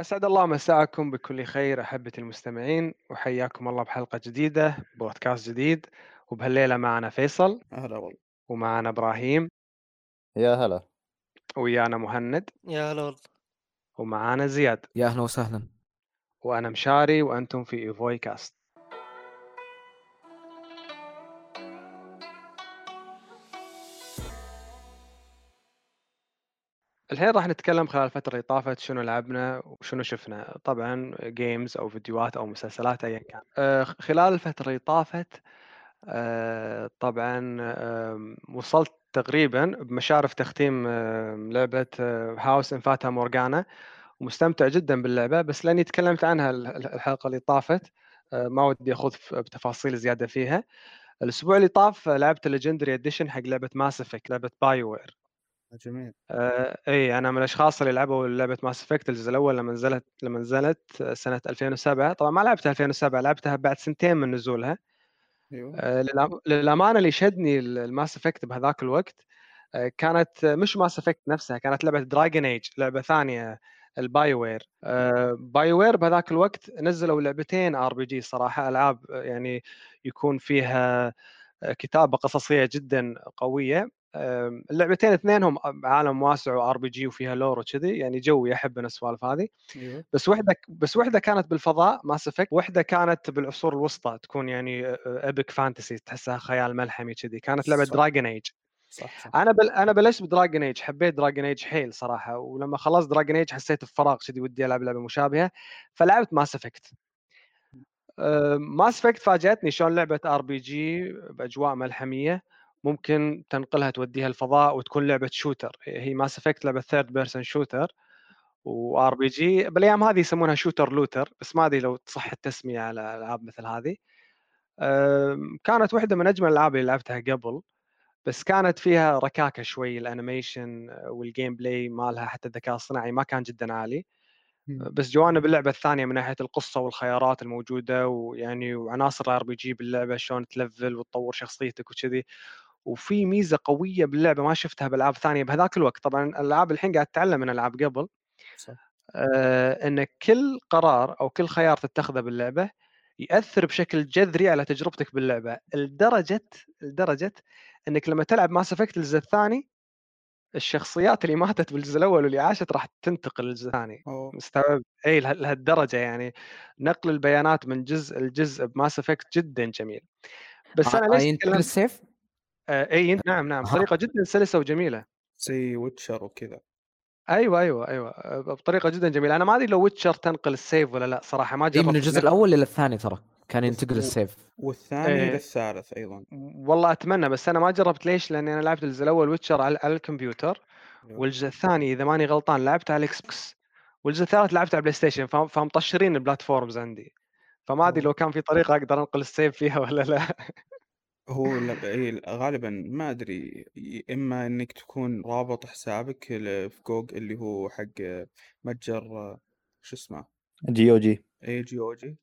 أسعد الله مساءكم بكل خير أحبتي المستمعين وحياكم الله بحلقة جديدة بودكاست جديد وبهالليلة معنا فيصل. هلا والله. ومعنا إبراهيم. يا هلا. ويانا مهند. يا هلا والله. ومعانا زياد. يا أهلا وسهلا. وأنا مشاري وأنتم في إيفوي كاست الحين راح نتكلم خلال الفترة اللي طافت شنو لعبنا وشنو شفنا. طبعا games أو فيديوهات أو مسلسلات أيا كان. آه، خلال الفترة اللي طافت آه، طبعا وصلت تقريبا بمشارف تختيم لعبة House in Fata Morgana ومستمتع جدا باللعبة بس لأني تكلمت عنها ال- ال- الحلقة اللي طافت آه، ما ودي أخوض بتفاصيل زيادة فيها. الأسبوع اللي طاف لعبت ال Legendary Edition حق لعبة Mass Effect لعبة BioWare جميل. آه، اي أنا من الأشخاص اللي لعبوا لعبة Mass Effect الجزء الأول لما نزلت لما نزلت آه، سنه 2007 طبعا ما لعبتها 2007 لعبتها بعد سنتين من نزولها. أيوه. آه، للأمانة اللي شدني ال- ال Mass Effect بهذاك الوقت آه، كانت آه، مش Mass Effect نفسها كانت لعبة Dragon Age لعبة ثانية ال BioWare BioWare بهذاك الوقت نزلوا لعبتين RPG صراحة ألعاب آه، يعني يكون فيها آه، كتابة قصصية جدا قوية. اللعبتين اثنينهم عالم واسع و RPG وفيها lore وكذي يعني جوي احب أنا السوالف هذه. أيوه. بس وحدة بس وحدة كانت بالفضاء Mass Effect وحدة كانت بالعصور الوسطى تكون يعني epic fantasy تحسها خيال ملحمي كذي. كانت لعبة صح. Dragon Age صح صح. أنا بل... أنا بلشت ب Dragon Age حبيت Dragon Age حيل صراحة ولما خلصت Dragon Age حسيت بفراغ كذي ودي ألعب لعبة مشابهة. فلعبت Mass Effect Mass Effect فاجأتني شلون لعبة RPG بأجواء ملحمية. ممكن تنقلها توديها الفضاء وتكون لعبة shooter. هي Mass Effect لعبة third person shooter و RPG بالأيام هذه يسمونها shooter looter بس ما أدري لو تصح التسمية على ألعاب مثل هذه. كانت واحدة من أجمل الألعاب اللي لعبتها قبل بس كانت فيها ركاكة شوي ال animation وال gameplay مالها حتى الذكاء الصناعي ما كان جدا عالي. بس جوانب اللعبة الثانية من ناحية القصة والخيارات الموجودة ويعني وعناصر ال RPG باللعبة شلون تلفل وتطور شخصيتك وكذي. وفي ميزة قوية باللعبة ما شفتها بألعاب ثانية بهذاك الوقت. طبعا الألعاب الحين قاعد تتعلم من ألعاب قبل. صح. آه، إن كل قرار أو كل خيار تتخذه باللعبة يأثر بشكل جذري على تجربتك باللعبة. لدرجة لدرجة إنك لما تلعب Mass Effect الجزء الثاني الشخصيات اللي ماتت بالجزء الأول واللي عاشت راح تنتقل للجزء الثاني. مستوعب؟ إي له- لهالدرجة يعني. نقل البيانات من جزء لجزء ب Mass Effect جدا جميل. بس أنا ليش السيف إي نعم نعم. بطريقه جدا سلسة وجميلة. زي Witcher وكذا. أيوه أيوه أيوه. آه، بطريقة جدا جميلة. أنا ما أدري لو Witcher تنقل ال save ولا لا صراحة ما جربت من الجزء. الأول إلى الثاني ترى كان ينتقل ال save. والثاني إيه. للثالث أيضا. والله أتمنى بس أنا ما جربت ليش؟ لأني أنا لعبت الجزء الأول Witcher على, الكمبيوتر. والجزء الثاني إذا ماني غلطان لعبته على ال Xbox. والجزء الثالث لعبته على PlayStation فم- فمطشرين ال platforms عندي. فما أدري. لو كان في طريقة أقدر أنقل ال save فيها ولا لا. هو لا- إيه، غالبا ما أدري ي- إما إنك تكون رابط حسابك في GOG اللي هو حق متجر شو اسمه؟ GOG. اي GOG.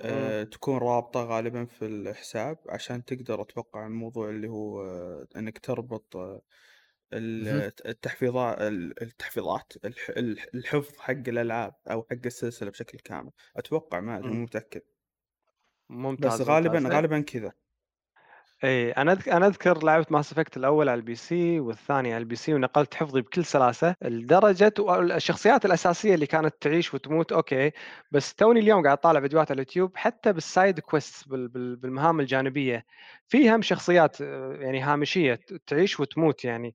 آه، تكون رابطة غالبا في الحساب عشان تقدر أتوقع الموضوع اللي هو إنك تربط آه،. التحفيظات التحفيظات الح- الح- الحفظ حق الألعاب أو حق السلسلة بشكل كامل. أتوقع ما أدري مم. مو متأكد. ممتاز بس غالبا ممتاز. غالبا كذا. اي أنا أنا أذكر لعبت Mass Effect الأول على ال PC والثاني على ال PC ونقلت حفظي بكل سلاسة لدرجة الشخصيات الأساسية اللي كانت تعيش وتموت أوكي بس توني اليوم قاعد اطالع فيديوهات على اليوتيوب حتى بال side quest بال- بال- بالمهام الجانبية. في هم شخصيات آه، يعني هامشية تعيش وتموت يعني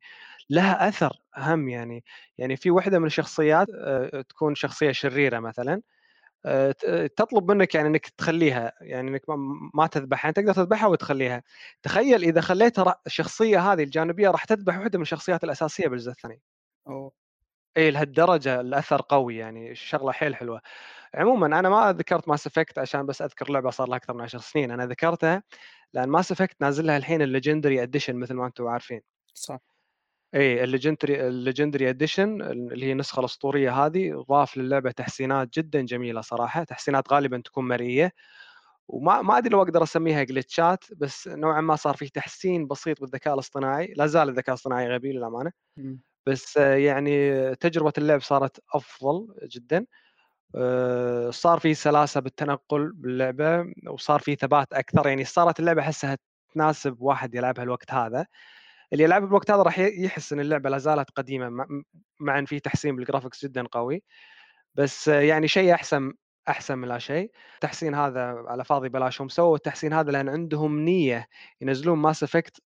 لها أثر هم يعني. يعني في واحدة من الشخصيات آه، تكون شخصية شريرة مثلا تطلب منك يعني إنك تخليها يعني إنك ما- تذبحها انت تقدر تذبحها وتخليها. تخيل إذا خليتها الشخصيه هذه الجانبية راح تذبح واحدة من الشخصيات الأساسية بالجزء الثاني. أو إي لهالدرجة الأثر قوي يعني الشغله حيل حلوة. عموما أنا ما ذكرت Mass Effect عشان بس أذكر لعبة صار لها أكثر من 10 سنين. أنا ذكرتها لأن Mass Effect نازل لها الحين ال Legendary Edition مثل ما أنتم عارفين. صح. إي ال Legendary ال Legendary Edition اللي هي النسخة الأسطورية هذه ضاف للعبة تحسينات جدا جميلة صراحة تحسينات غالبا تكون مرئية. وما ما أدري لو أقدر أسميها glitchات بس نوعا ما صار فيه تحسين بسيط بالذكاء الاصطناعي. لا زال الذكاء الاصطناعي غبي للأمانة. بس آه، يعني تجربة اللعب صارت أفضل جدا. آآ صار في سلاسة بالتنقل باللعبة، وصار في ثبات أكثر، يعني صارت اللعبة أحسها تناسب واحد يلعبها الوقت هذا، اللي يلعبها بالوقت هذا راح يحس إن اللعبة لا زالت قديمة مع إن في تحسين بالgraphics جدًا قوي، بس يعني شيء أحسن أحسن من لا شيء، التحسين هذا على فاضي بلاش، هم سووا التحسين هذا لأن عندهم نية ينزلون Effect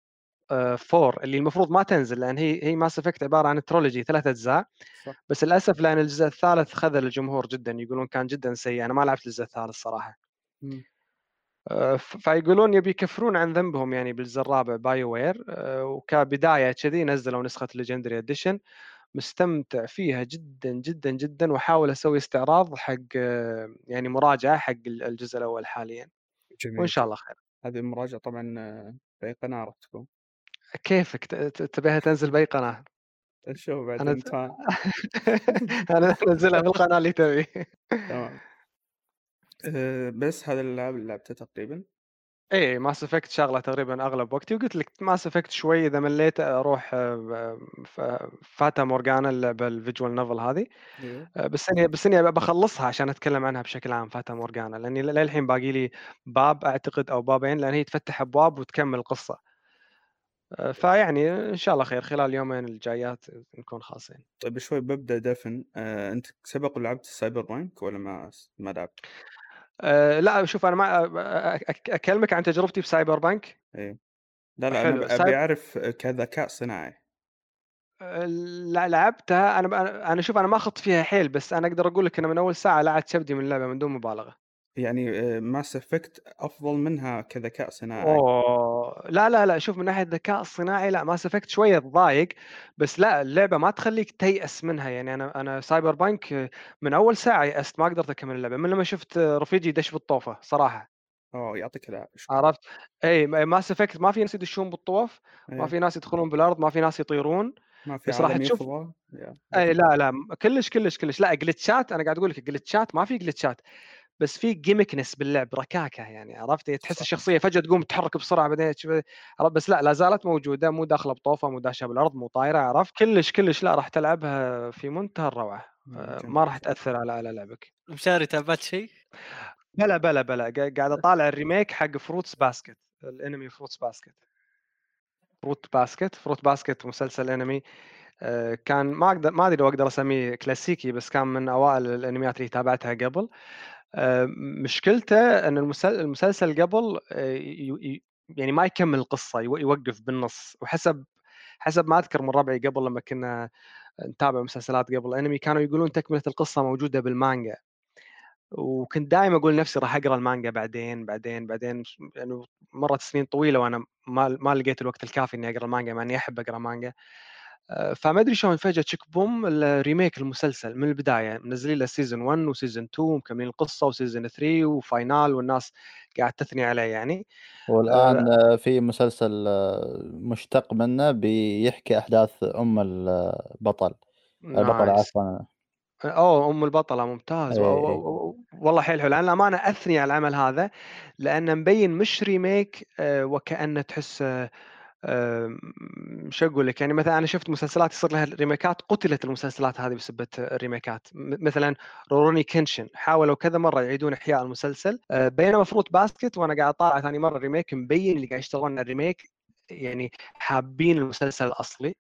آآ 4 اللي المفروض ما تنزل لأن هي هي Mass Effect عبارة عن 3 أجزاء، صح. بس للأسف لأن الجزء الثالث خذل الجمهور جدًا، يقولون كان جدًا سيء، أنا ما لعبت الجزء الثالث صراحة. إمم. ف فيقولون يبي يكفرون عن ذنبهم يعني بالجزء الرابع BioWare آآ وكبداية كذي نزلوا نسخة Legendary Edition مستمتع فيها جدًا، جدًا، جدًا وأحاول أسوي استعراض حق آه، يعني مراجعة حق ال الجزء الأول حاليًا، وإن جميل شاء جدًا. الله خير. هذه المراجعة طبعًا آه، بأي قناة راح تكون؟ كيفك تبيها تنزل بأي قناة؟ نشوف بعد أنا الامتحان أنا أنزلها بالقناة اللي تبي. تمام. آآ بس هذه الألعاب اللي لعبتها تقريبًا؟ إيه Mass Effect شاغلة تقريبًا أغلب وقتي، وقلت لك Mass Effect شوي إذا مليت أروح ب ف Fata Morgana اللعبة الvisual novel هذه، أيوه. آآ بس إني بس إني أبى باخلصها عشان أتكلم عنها بشكل عام Fata Morgana لأني ل للحين باقي لي باب أعتقد أو بابين لأن هي تفتح أبواب وتكمل القصة. آآ فيعني إن شاء الله خير خلال اليومين الجايات نكون خالصين. طيب شوي بابدأ دفن، أنت سبق ولعبت Cyberpunk والّا ما س ما لعبت؟ آآ لأ شوف أنا ما أكلمك عن تجربتي بCyberpunk؟ إيه. لا، لا حلو أبي سايب أعرف كذكاء صناعي. آآ ل لعبتها أنا ب أنا شوف أنا ما أخُضت فيها حيل، بس أنا أقدر أقول لك إن من أول ساعة لعت كبدي من اللعبة من دون مبالغة. يعني آآ Mass Effect أفضل منها كذكاء صناعي. أوه! لا، لا، لأ، شوف من ناحية الذكاء الصناعي لأ Mass Effect شوية تضايق، بس لأ اللعبة ما تخلّيك تيأس منها، يعني أنا أنا Cyberpunk من أول ساعة يأست ما قدرت أكمل اللعبة، من لمّا شُفت رفيجي يدش بالطوفة صراحة. آه يعطيك العافية شكرًا. عرفت؟ أي م Mass Effect ما في ناس يدشون بالطوف، ما. في ناس يدخلون بالأرض، ما في ناس يطيرون، ما في بس راح تشوف أي لا، لا، كلش، كلش، كلش لأ جلتشات أنا قاعد أقول لك جلتشات ما في جلتشات، بس في gimmickness باللعب ركاكة يعني عرفت؟ تحس صح. الشخصية فجأة تقوم تتحرك بسرعة بعدين؟ بس لأ لا زالت موجودة مو داخلة بطوفة، مو داشة بالأرض، مو طايرة عرفت؟ كلش، كلش لأ راح تلعبها في منتهى آآ جميل ما راح. تأثر على على لعبك. مشاري تابعت شيء؟ بلى، بلى، بلى ق قاعد أطالع الريميك حق Fruits Basket الأنمي Fruits Basket. Fruit Basket Fruit Basket مسلسل أنمي آآ كان ما أقدر ما أدري لو أقدر أسميه كلاسيكي، بس كان من أوائل الأنميات اللي تابعتها قبل. آآ مشكلته المسل المسلسل قبل ي يعني ما يكمل القصة يو يوقف بالنص، وحسب حسب ما أذكر من ربعي قبل لمّا كنا نتابع مسلسلات قبل أنمي، كانوا يقولون تكملة القصة موجودة بالمانجا. وكنت دايم أقول لنفسي راح أقرأ المانجا بعدين، بعدين، بعدين ش لأنه مرّت سنين طويلة وأنا ما ما لقيت الوقت الكافي إني أقرأ المانجا مع إني أحب أقرأ مانجا. آآ فما أدري شلون فجأة تشيك بوم الـ remake المسلسل من البداية، منزلين له season 1 وseason 2 ومكملين القصة وseason 3 و final والناس قاعدة تثني عليه يعني. والآن آآ آه، في مسلسل آه، مشتق منه بيحكي أحداث أم البطل البطلة nice. عفوا أوه! أم البطلة ممتاز و إيه و و والله حيل حلو، الأمانة أثني على العمل هذا، لأنه مبين مش remake تحسه آمم شو أقول لك، يعني مثلًا أنا شُفت مسلسلات يصير لها remakeات قُتلت المسلسلات هذه بسبة الـ remakeات، مثلًا Rurouni Kenshin حاولوا كذا مرة يعيدون إحياء المسلسل، آآ بينما Fruits Basket وأنا قاعد أطالع ثاني مرة الـ remake مبين اللي قاعد يشتغلون على الـ remake يعني حابين المسلسل الأصلي.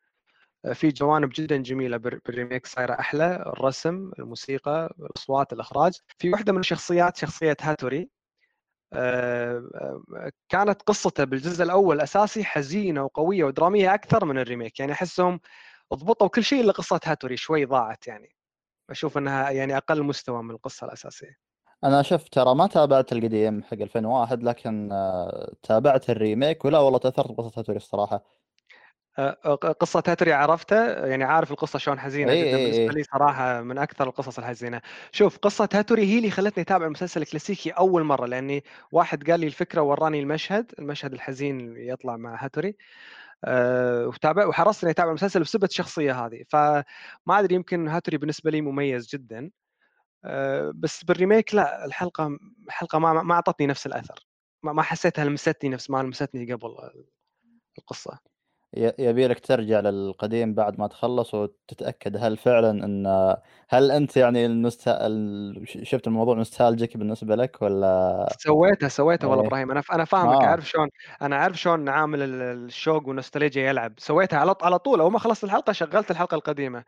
في جوانب جدًا جميلة بال بالـ remake صايرة أحلى، الرسم، الموسيقى، الأصوات، الإخراج. في واحدة من الشخصيات شخصية هاتوري كانت قصته بالجزء الأول الأساسي حزينة وقوية ودرامية أكثر من الـ remake، يعني أحسهم ضبطوا كل شيء إلا قصة هاتوري شوي ضاعت يعني. أشوف إنها يعني أقل مستوى من القصة الأساسية. أنا شفت ترى ما تابعت القديم حق 2001 لكن آه، تابعت الـ remake ولا والله تأثرت بقصة هاتوري الصراحة آآ ق قصة هاتوري عرفتها، يعني عارف القصة شلون حزينة إي جدًا، إي بالنسبة إي لي صراحة من أكثر القصص الحزينة. شوف قصة هاتوري هي اللي خلتني أتابع المسلسل الكلاسيكي أول مرة، لأني واحد قال لي الفكرة ووراني المشهد، المشهد الحزين اللي يطلع مع هاتوري آآ وتابع وحرصت إني أتابع المسلسل بسبة الشخصية هذه، فما أدري يمكن هاتوري بالنسبة لي مميز جدًا، آآ بس بالـ remake لأ، الحلقة الحلقة ما ما أعطتني نفس الأثر، ما حسيتها لمستني نفس ما لمستني قبل القصة. يبي لك ترجع للقديم بعد ما تخلّص وتتأكد هل فعلًا إن هل أنت يعني الـ nost ال ش شُفت الموضوع nostalgic بالنسبة لك والّا سويتها، سويتها والله إيه، إبراهيم، أنا ف أنا فاهمك، آه، عارف شلون أنا عارف شلون عامل ال الشوق والنوستالجيا يلعب، سويتها على على طول. أول ما خلصت الحلقة شغّلت الحلقة القديمة،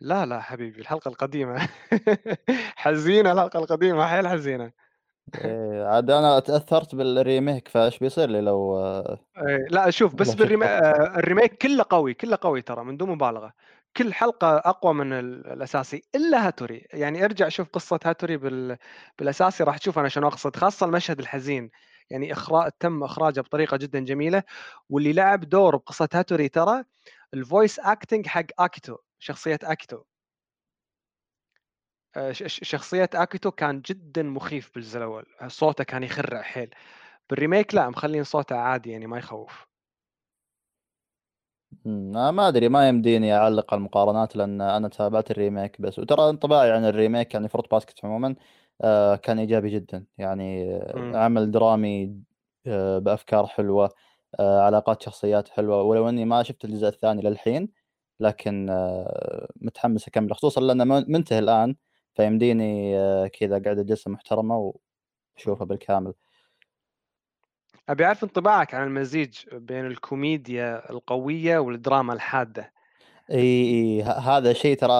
لا، لا حبيبي الحلقة القديمة. حزينة الحلقة القديمة حيل حزينة. إيه، عاد أنا تأثّرت بالـ remake فإيش بيصير لي لو إيه، لأ شوف بس بالـ rema شُفتها؟ آآ الـ remake كلّه قوي، كلّه قوي ترى من دون مبالغة، كل حلقة أقوى من ال الأساسي إلا هاتوري، يعني ارجع شوف قصة هاتوري بال بالأساسي راح تشوف أنا شنو أقصد، خاصة المشهد الحزين، يعني إخرا تم إخراجه بطريقة جدًا جميلة، واللي لعب دور بقصة هاتوري ترى ال voice acting حق آكيتو، شخصية آكيتو، آآ ش ش شخصية آكيتو كان جدًا مخيف بالجزء الأول، صوته كان يخرع حيل، بالـ remake لأ مخلّين صوته عادي يعني ما يخوّف. أنا ما أدري ما يمديني أعلّق على المقارنات لأن أنا تابعت الـ remake بس، وترى انطباعي عن الـ remake يعني Fruits Basket عمومًا آآ، كان إيجابي جدًا، يعني آه،. عمل درامي حلوة، آآ، علاقات شخصيات حلوة، ولو إني ما شُفت الجزء الثاني للحين، لكن آه، متحمس أكمله، خصوصًا لأنه م منتهي الآن، فيمديني آه، كذا قعدة جلسة محترمة إمم. وأشوفه بالكامل. أبي أعرف انطباعك عن المزيج بين الكوميديا القوية والدراما الحادة. إي، إي، ه هذا شيء ترى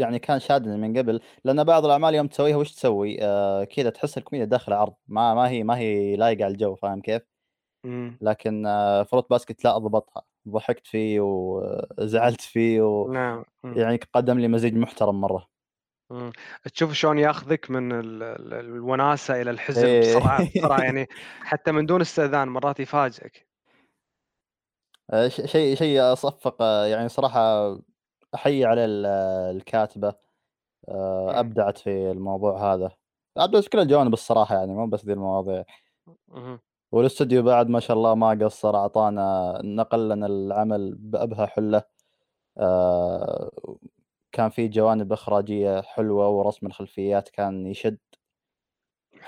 يعني كان شادني من قبل، لأن بعض الأعمال يوم تسويها وش تسوي؟ آآ كذا تحس الكوميديا داخلة عرض، ما ما هي ما هي لايقة على الجو، فاهم كيف؟ إمم. لكن Fruit Basket لأ ضبطها، ضحكت فيه وزعلت فيه نعم. إمم. ويعني قدم لي مزيج محترم مرة. تشوف شلون ياخذك من ال ال الوناسة إلى الحزن إيه بسرعة، بسرعة يعني حتى من دون استئذان مرات يفاجئك. آآ ش شيء شيء أصفّق يعني صراحة أحيي عليه ال الكاتبة، آآ إمم. أبدعت في الموضوع هذا، أبدعت في كل الجوانب الصراحة يعني مو بس ذي المواضيع. اهم. والاستوديو بعد ما شاء الله ما قصّر أعطانا نقل لنا العمل بأبهى حلة، آآ كان في جوانب إخراجية حلوة ورسم الخلفيات كان يشد،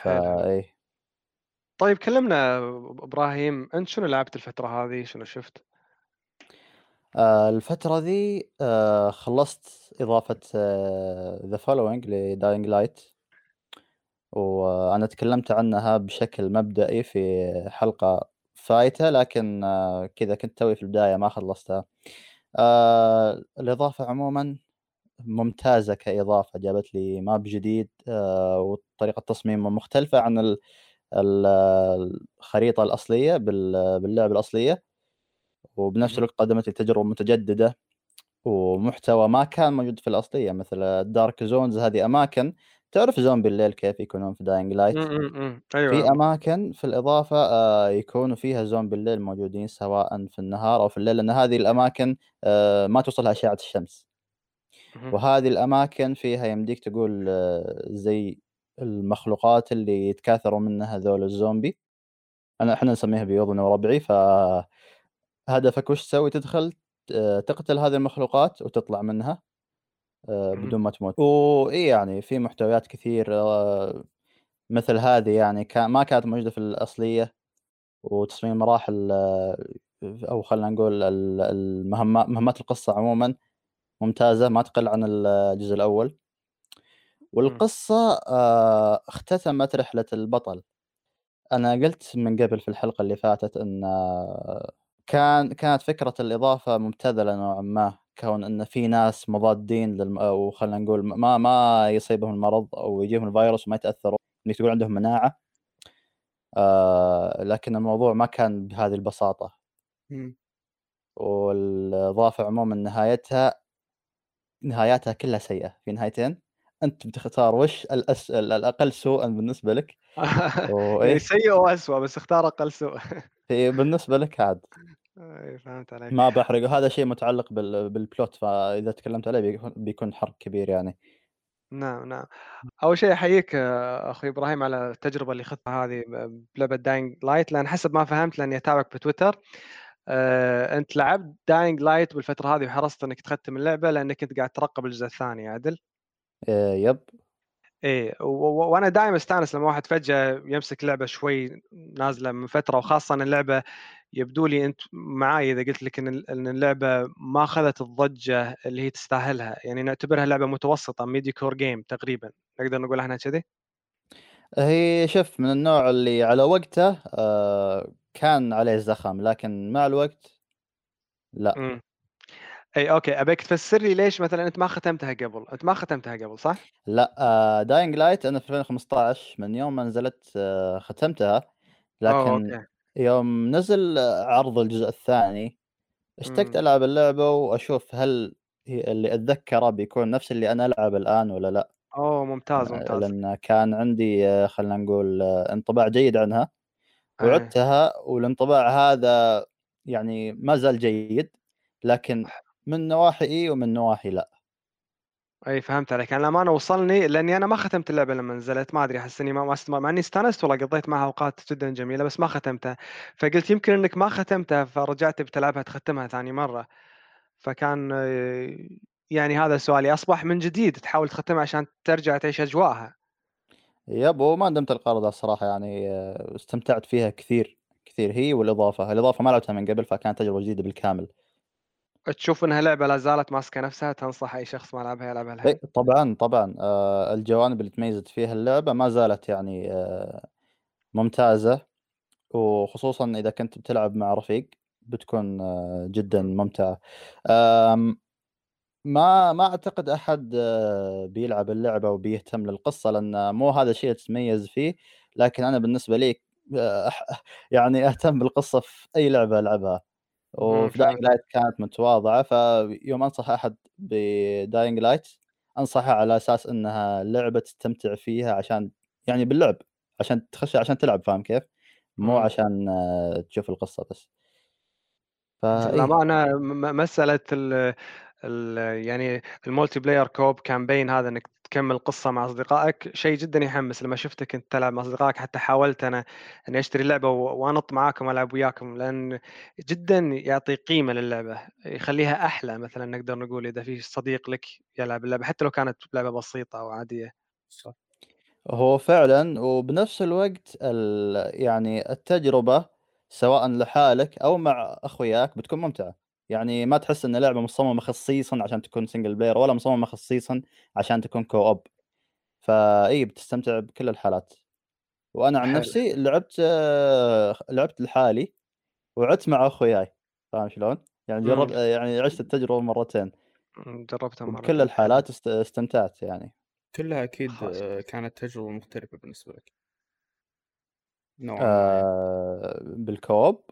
حلو. فإيه. طيب كلمنا أب إبراهيم، أنت شنو لعبت الفترة هذه، شنو شُفت؟ آآ الفترة ذي آآ خلّصت إضافة The Following لDying Light وأنا تكلمت عنها بشكل مبدئي في حلقة فايتة، لكن آه، كذا كنت توي في البداية ما خلّصتها. الإضافة عمومًا ممتازة كإضافة، جابت لي map جديد آآ وطريقة تصميمه مختلفة عن ال ال الخريطة الأصلية بال باللعبة الأصلية، وبنفس. الوقت قدمت لي تجربة متجددة ومحتوى ما كان موجود في الأصلية، مثل الdark zones هذه أماكن تعرف زومبي الليل كيف يكونون في dying إمم، light إمم، إمم. في أيوه. أماكن في الإضافة آآ يكونوا فيها زومبي الليل موجودين سواء في النهار أو في الليل، لأن هذه الأماكن آآ ما توصلها أشعة الشمس. وهذه الأماكن فيها يمديك تقول آه، زي المخلوقات اللي يتكاثروا منها هذول الزومبي، أنا إحنا نسميها بيوضنا وربعي، فهدفك وش تسوي؟ تدخل ت تقتل هذه المخلوقات وتطلع منها اهم. بدون ما تموت. وإي يعني في محتويات كثير مثل هذه يعني ما كانت موجودة في الأصلية، وتصميم المراحل آه، أو خلينا نقول ال المهما مهمات القصة عمومًا ممتازة ما تقل عن ال الجزء الأول. إمم. والقصة آآ اختتمت رحلة البطل، أنا قُلت من قبل في الحلقة اللي فاتت إن آه، كان كانت فكرة الإضافة مبتذلة نوعًا ما، كون إن في ناس مضادين للم أو خلينا نقول ما ما يصيبهم المرض أو يجيهم الفيروس وما يتأثرون، إنك تقول عندهم مناعة، آآ لكن الموضوع ما كان بهذه البساطة، إمم. والإضافة عمومًا نهايتها نهاياتها كلها سيئة، في نهايتين أنت بتختار وش الأس ال الأقل سوءًا بالنسبة لك يعني وإيه سيء وأسوأ بس اختار أقل سوء. هي بالنسبة لك عاد أي فهمت عليك. ما باحرق وهذا شيء متعلق بال بالplot فإذا تكلمت عليه بيكون بيكون حرق كبير يعني. نعم، نعم. أول شيء أحييك آه، أخوي إبراهيم على التجربة اللي خضتها هذه ب بلعبة Dying Light لأن حسب ما فهمت لأني أتابعك بتويتر، آآ أنت لعبت Dying Light بالفترة هذه وحرصت إنك تختم اللعبة لأنك كنت قاعد ترقب الجزء الثاني عدل؟ آآ يب، إيه، و و وأنا دايم أستأنس لمّا واحد فجأة يمسك لعبة شوي نازلة من فترة وخاصةً اللعبة يبدو لي أنت معاي إذا قلت لك إن ال إن اللعبة ما أخذت الضجة اللي هي تستاهلها، يعني نعتبرها لعبة متوسطة mediocre game تقريبًا، نقدر نقول عنها كذي؟ هي شوف من النوع اللي على وقته آآ كان عليه زخم، لكن مع الوقت لأ. إمم. أي أوكي، أبيك تفسّر لي ليش مثلًا أنت ما ختمتها قبل، أنت ما ختمتها قبل صح؟ لأ آآ Dying Light أنا في 2015 من يوم ما نزلت آه، ختمتها، أوه لكن أوكي، يوم نزل آه، عرض الجزء الثاني اشتقت إمم، ألعب اللعبة وأشوف هل اللي أتذكره بيكون نفس اللي أنا ألعبه الآن والّا لأ، أوه ممتاز، ممتاز، لأن كان عندي آه، خلينا نقول آه، انطباع جيد عنها، وعُدتها والانطباع هذا يعني ما زال جيد، لكن من نواحي إي ومن نواحي لأ. أي فهمت عليك، أنا للأمانة وصلني لإني أنا ما ختمت اللعبة لمّا نزلت، ما أدري أحس إني ما ما است مع إني استانست والله قضيت معها أوقات جدًا جميلة، بس ما ختمتها، فقُلت يمكن إنك ما ختمتها فرجعت بتلعبها تختمها ثاني مرة، فكان آه، يعني هذا سؤالي، أصبح من جديد تحاول تختمها عشان ترجع تعيش أجواءها. يب وما ندمت القرار ذا الصراحة يعني آه، استمتعت فيها كثير، كثير هي والإضافة، الإضافة ما لعبتها من قبل فكانت تجربة جديدة بالكامل. تشوف إنها لعبة لا زالت ماسكة نفسها تنصح أي شخص ما لعبها يلعبها الحين؟ طبعًا، طبعًا آآ الجوانب اللي تميزت فيها اللعبة ما زالت يعني آآ ممتازة، وخصوصًا إذا كنت بتلعب مع رفيق بتكون آه، جدًا. آمم ما ما أعتقد أحد آه، بيلعب اللعبة وبيهتم للقصة، لأن مو هذا الشيء اللي تتميز فيه، لكن أنا بالنسبة لي أح يعني أهتم بالقصة في أي لعبة ألعبها. إمم، وفي فهمتك، Light كانت متواضعة، فيوم أنصح أحد بDying Light أنصحه على أساس إنها لعبة تستمتع فيها عشان يعني باللعب، عشان تخش عشان تلعب فاهم كيف؟ مو. عشان آه، تشوف القصة بس. فإيه للأمانة م يعني الMulti player co-op campaign هذا إنك تكمّل قصة مع أصدقائك شيء جدًا يحمّس، لمّا شُفتك أنت تلعب مع أصدقائك حتى حاولت أنا إني أشتري اللعبة و وأنُط معاكم وألعب وياكم، لأن جدًا يعطي قيمة للعبة، يخلّيها أحلى مثلًا نقدر نقول إذا في صديق لك يلعب اللعبة، حتى لو كانت لعبة بسيطة أو عادية. هو فعلًا وبنفس الوقت ال يعني التجربة سواء لحالك أو مع أخوياك بتكون ممتعة، يعني ما تحس إن لعبة مصممة خصيصًا عشان تكون single player ولا مصممة خصيصًا عشان تكون co-op. فإي بتستمتع بكل الحالات، وأنا عن حلو، نفسي لعبت آه، لعبت لحالي وعُدت مع أخوياي، فاهم شلون؟ يعني إمم، جرب يعني عِشت التجربة مرتين، جرّبتها مرّتين، حلو، الحالات است استمتعت يعني. كلها أكيد خلاص. آه، كانت تجربة مختلفة بالنسبة لك. نوعا يعني. آآ بالكوب.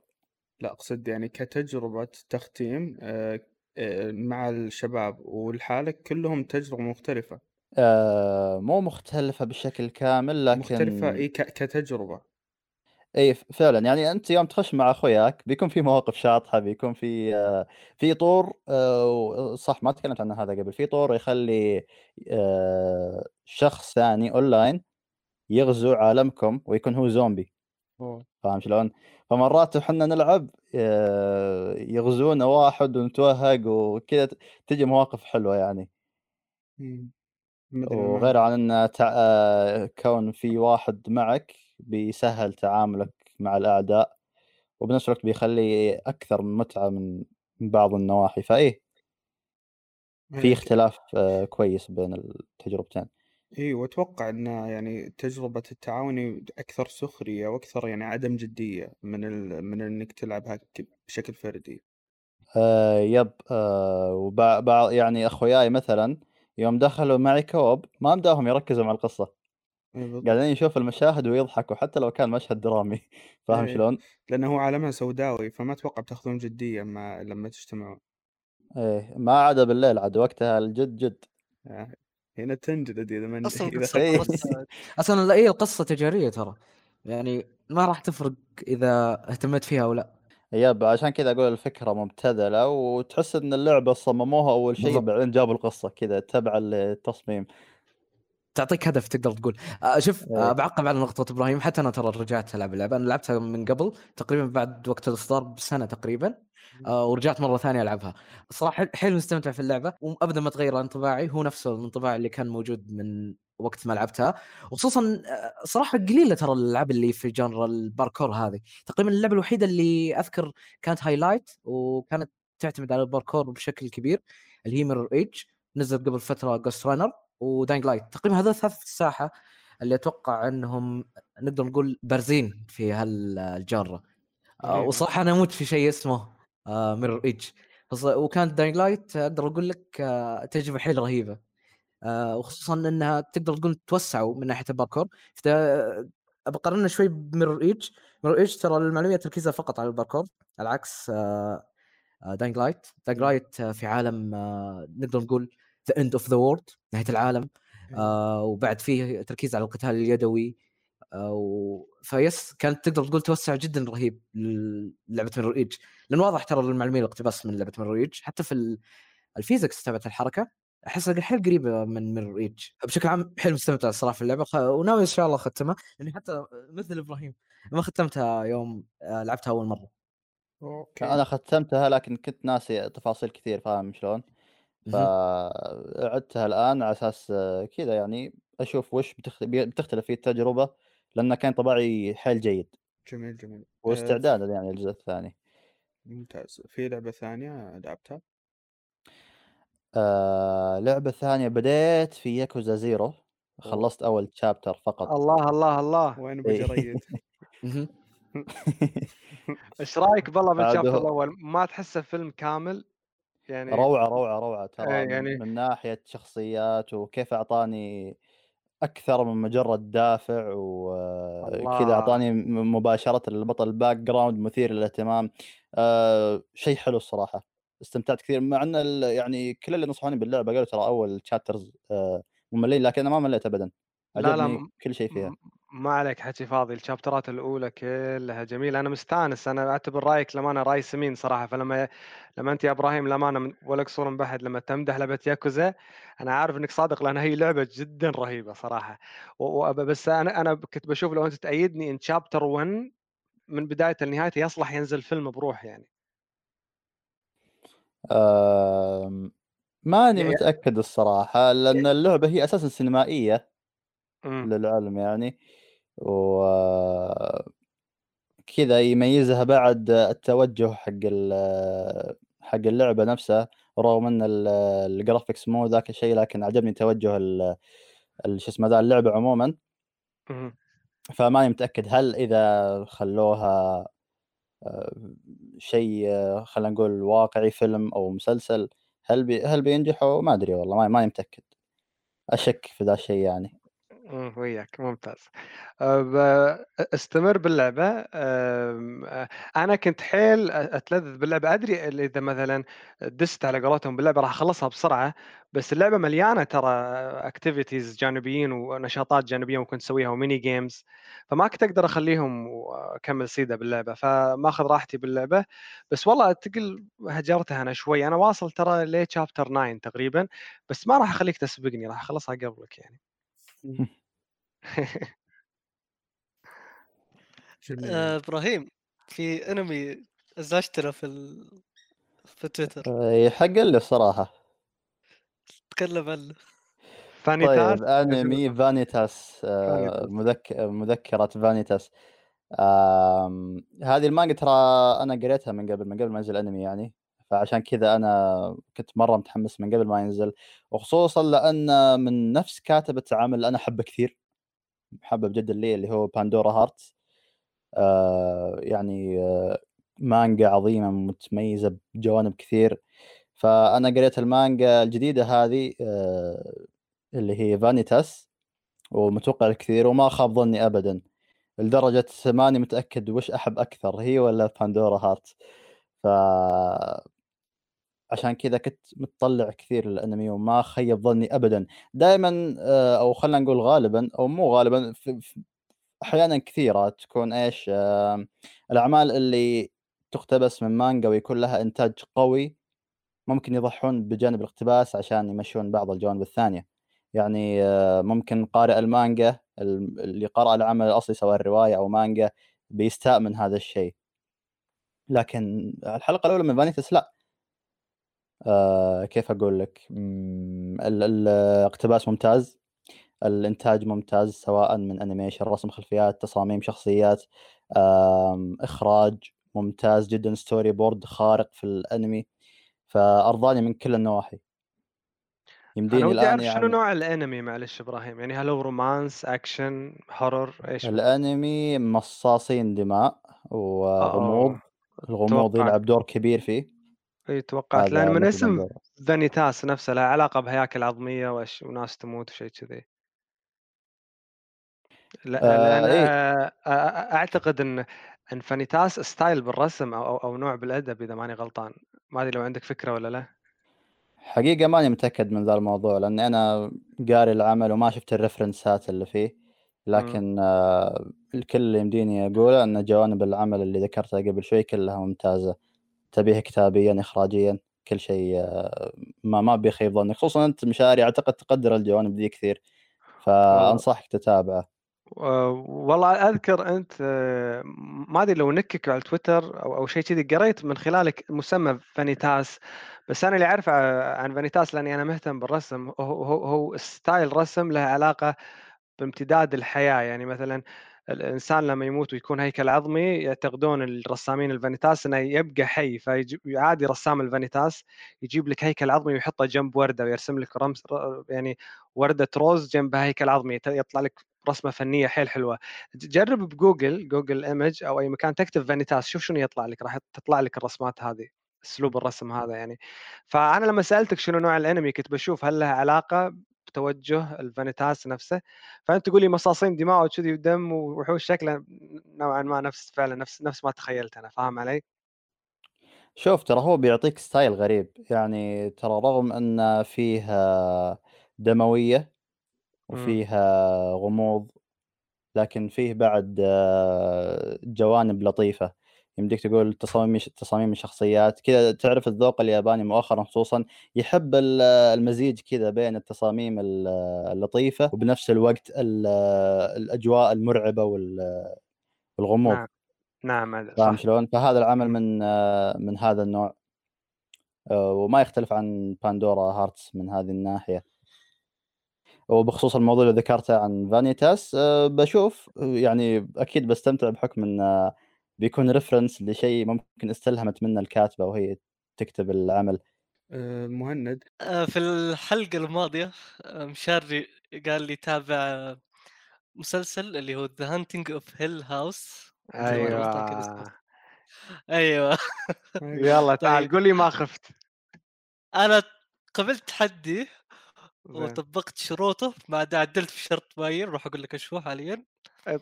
لا أقصد يعني كتجربة تختيم آه، آه، مع الشباب ولحالك كلهم تجربة مختلفة. آآ مو مختلفة بشكل كامل مختلفة لكن إي ك- كتجربة. ف فعلًا. يعني أنت يوم تخش مع أخوياك بيكون في مواقف شاطحة، بيكون في آه، في طور و صح ما تكلمت عن هذا قبل، في طور يخلي آآ شخص ثاني online يغزو عالمكم ويكون هو زومبي، أوه! فاهم شلون؟ فمرات وحنا نلعب آآ يغزونا واحد ونتوهق وكذا تجي مواقف حلوة يعني، ما وغير عن إن تع آآ كون في واحد معك بيسهّل تعاملك مع الأعداء، وبنفس الوقت بيخلّي متعة من من بعض النواحي، فإيه في إيه، اختلاف آآ كويس بين التجربتين. إي وأتوقع أن يعني تجربة التعاون أكثر سخرية وأكثر يعني عدم جدية من ال... من إنك تلعبها ك- بشكل فردي. آآ يب آآ وبع بع يعني أخوياي مثلًا يوم دخلوا معي كوب ما مداهم يركزوا مع القصة، إي بالضبط. قاعدين يشوفوا المشاهد ويضحكوا حتى لو كان مشهد درامي فاهم إيه شلون؟ لأنه هو عالمها سوداوي فما أتوقع بتاخذون جدية مع لما تجتمعون. إيه ما عدا بالليل عاد وقتها الجد جد. آه، هنا تنجلد إذا من أصلا إيه قصة أصلا لا هي القصة تجارية ترى. يعني ما راح تفرق إذا اهتميت فيها أو لا. يب عشان كذا أقول الفكرة مبتذلة وتحس إن اللعبة صمموها أول شيء بعدين جابوا القصة كذا تبع التصميم. تعطيك هدف تقدر تقول. آه شوف آه إيه. بعقب على نقطة إبراهيم حتى أنا ترى رجعت ألعب اللعبة. أنا لعبتها من قبل تقريبا بعد وقت الإصدار بسنة تقريبا. ورجعت مرة ثانية ألعبها. صراحة حيل مستمتع في اللعبة وابدا ما تغير انطباعي هو نفسه الانطباع اللي كان موجود من وقت ما لعبتها. وخصوصا آه، صراحة قليلة ترى الألعاب اللي في genre الباركور هذه. تقريبا اللعبة الوحيدة اللي أذكر كانت highlight وكانت تعتمد على الباركور بشكل كبير اللي هي Mirror's Edge نزلت قبل فترة Ghostrunner و Dying Light تقريبا هذول ثلاث الساحه اللي أتوقع إنهم نقدر نقول بارزين في هالجاره آه، إيه. وصراحة أنا أموت في شيء اسمه Mirror's Edge وكانت Dying Light أقدر أقول لك آه، تجربه حيل رهيبة. آه، وخصوصا إنها تقدر تقول توسعوا من ناحية الباركور بقارنها شوي ب Mirror's Edge Mirror's Edge ترى المعلومية تركيزها فقط على الباركور على عكس Dying Light Dying Light في عالم نقدر نقول the end of the world نهاية العالم. آه وبعد فيه تركيز على القتال اليدوي. آه. فيس كانت تقدر تقول توسع جدا رهيب للعبة Mirror's Edge لأن واضح ترى المعلوميه الاقتباس من لعبة Mirror's Edge حتى في الـ physics تبعت الحركة احسها حيل قريبة من Mirror's Edge بشكل عام حيل مستمتع الصراحة في اللعبة خ... وناوي إن شاء الله أختمها لأني حتى مثل إبراهيم ما ختمتها يوم آه، لعبتها أول مرة. أوكي. أنا ختمتها لكن كنت ناسي تفاصيل كثير فاهم شلون؟ فعدتها الآن على أساس كذا يعني أشوف وش بتختلف فيه التجربة لأنه كان طبعي حيل جيد. جميل جميل. آه، واستعدادا يعني الجزء الثاني. ممتاز. في لعبة ثانية لعبتها؟ آه لعبة ثانية بديت في Yakuza Zero. خلصت أول chapter فقط. الله الله الله. وين بجريد؟ إيش رأيك بالله بالـ chapter الأول؟ ما تحسه فيلم كامل؟ يعني روعة روعة روعة ترى إيه، من- يعني- من ناحية شخصيات وكيف أعطاني أكثر من مجرد دافع وكذا. أعطاني مباشرة البطل background مثير للاهتمام. آه شيء حلو الصراحة. استمتعت كثير. مع إن يعني كل اللي نصحوني باللعبة قالوا ترى أول chapters آه مملين لكن أنا ما مليت ابدا. لا لا عجبني م- كل شيء فيها. ما عليك حكي فاضي الشابترات الأولى كلها جميلة. أنا مستأنس أنا أعتبر رأيك لما أنا راي سمين صراحة. فلما لما أنت يا إبراهيم لما أنا ولا قصور من بحد لما تمدح لعبه ياكوزا أنا عارف إنك صادق لأن هي لعبة جدا رهيبة صراحة. و- و- بس أنا أنا كنت بشوف لو أنت تأيدني إن شابتر 1 من بداية لنهايته يصلح ينزل فيلم بروح يعني. آه ماني يعني- متأكد الصراحة لأن اللعبة هي أساسا سينمائية إمم. للعلم يعني. و كذا يميزها بعد التوجه حق ال- حق اللعبة نفسها رغم إن ال- ال graphics مو ذاك الشيء لكن عجبني توجه شو اسمه ذا اللعبة عموما. فماني متأكد هل إذا خلوها آه، شيء خلينا نقول واقعي فيلم أو مسلسل هل بي هل بينجحوا؟ ما أدري والله ما- ماني متأكد. أشك في ذا الشيء يعني. وياك ممتاز. أستمر باللعبة أنا كنت حيل أتلذذ باللعبة. أدري إذا مثلا دست على قولتهم باللعبة راح أخلصها بسرعة بس اللعبة مليانة ترى activities جانبيين ونشاطات جانبية ممكن تسويها و mini games فما كنت أقدر أخليهم وأكمل سيدة باللعبة فماخذ راحتي باللعبة. بس والله تقل هجرتها أنا شوي. أنا واصل ترى ليه chapter 9 تقريبا بس ما راح أخليك تسبقني راح أخلصها قبلك يعني. جميل آه إبراهيم في انمي ازعجتنا في ال... في تويتر. آه، يحق لي الصراحه تكلم عنه. طيب أنمي فانيتاس آه، فانيتاس. مذك... مذكرة فانيتاس هذه المانجا ترى أنا قريتها من قبل من قبل ما ينزل أنمي يعني. فعشان كذا أنا كنت مرة متحمس من قبل ما ينزل وخصوصا لأن من نفس كاتبة عمل أنا أحبه كثير محبب جدا لي اللي هو باندورا هارت آه يعني آه مانجا عظيمة متميزة بجوانب كثير. فأنا قريت المانجا الجديدة هذه آه اللي هي فانيتاس ومتوقع الكثير وما خاب ظني ابدا. لدرجة ماني متأكد وش أحب أكثر هي ولا باندورا هارت ف عشان كذا كنت متطلع كثير للأنمي وما خيب ظني ابدا. دائما أو خلينا نقول غالبا أو مو غالبا في أحيانا كثيرة تكون إيش آه الأعمال اللي تقتبس من مانجا ويكون لها إنتاج قوي ممكن يضحون بجانب الاقتباس عشان يمشون بعض الجوانب الثانية. يعني آه ممكن قارئ المانجا اللي قرأ العمل الأصلي سواء روايه أو مانجا بيستاء من هذا الشيء. لكن الحلقة الأولى من فانيتس لا. آه كيف أقول لك؟ الاقتباس ممتاز. الإنتاج ممتاز سواء من animation رسم خلفيات تصاميم شخصيات آم، إخراج ممتاز جدا storyboard خارق في الأنمي. فأرضاني من كل النواحي. يمديني الآن شنو يعني نوع الأنمي معلش إبراهيم؟ يعني هل هو romance action horror إيش؟ الأنمي مصاصين دماء وغموض آه الغموض يلعب دور كبير فيه. اي توقعت. لأن من مثل اسم فانيتاس نفسه لها علاقة بهياكل عظميه وأش... وناس تموت وشيء كذي. لا- لأن آه إيه آه، آه، أعتقد إن إن فانيتاس style بالرسم أو أو أو نوع بالأدب إذا ماني غلطان. ما أدري لو عندك فكرة ولا لا. حقيقة ماني متأكد من ذا الموضوع لأني أنا قاري العمل وما شفت الريفرنسات اللي فيه. امم لكن آه الكل اللي يمديني أقوله أن جوانب العمل اللي ذكرتها قبل شوي كلها ممتازة. تبيه كتابيا إخراجيا كل شيء آه ما ما بيخيب ظنك خصوصا أنت مشاري أعتقد تقدر الجوانب ذي كثير. فأنصحك تتابعه. والله أذكر أنت آه، ما أدري لو نكك على تويتر أو أو شيء كذي قريت من خلالك مسمى فانيتاس. بس أنا اللي أعرفه عن فانيتاس لأني أنا مهتم بالرسم. هو هو, هو style رسم له علاقة بامتداد الحياة. يعني مثلا الإنسان لما يموت ويكون هيكل عظمي يعتقدون الرسامين الفانيتاس إنه يبقى حي فعادي رسام الفانيتاس يجيب لك هيكل عظمي ويحطه جنب وردة ويرسم لك رمز يعني وردة rose جنبها هيكل عظمي يطلع لك رسمة فنية حيل حلوة. جرب بجوجل جوجل image أو أي مكان تكتب فانيتاس شوف شنو يطلع لك راح تطلع لك الرسمات هذه أسلوب الرسم هذا يعني. فأنا لما سألتك شنو نوع الأنمي كنت بشوف هل لها علاقة بتوجه الفانيتاس نفسه. فأنت تقول لي مصاصين دماء وكذي ودم وحوش شكله نوعا ما نفس فعلا نفس نفس ما تخيلت أنا فاهم علي؟ شوف ترى هو بيعطيك ستايل غريب. يعني ترى رغم أن فيه آه، دموية امم وفيها غموض لكن فيه بعد جوانب لطيفة. يمديك تقول تصاميم تصاميم الشخصيات كذا تعرف الذوق الياباني مؤخرا خصوصا يحب ال- المزيج كذا بين التصاميم ال- اللطيفة وبنفس الوقت ال- الأجواء المرعبة وال- والغموض نعم نعم هذا فاهم شلون؟ فهذا العمل. من من هذا النوع آه، وما يختلف عن باندورا هارتس من هذه الناحية وبخصوص الموضوع اللي ذكرته عن فانيتاس آه، بشوف يعني أكيد بستمتع بحكم انه بيكون reference لشيء ممكن استلهمت منه الكاتبة وهي تكتب العمل. آه، مهند. آه، في الحلقة الماضية آه، مشاري قال لي تابع مسلسل اللي هو The Haunting of Hill House أيوه. أيوه. يلا تعال طيب. قول لي ما خفت. أنا قبلت تحدي وطبقت شروطه بعد عدلت في شرط باين راح أقول لك إيش هو حاليا.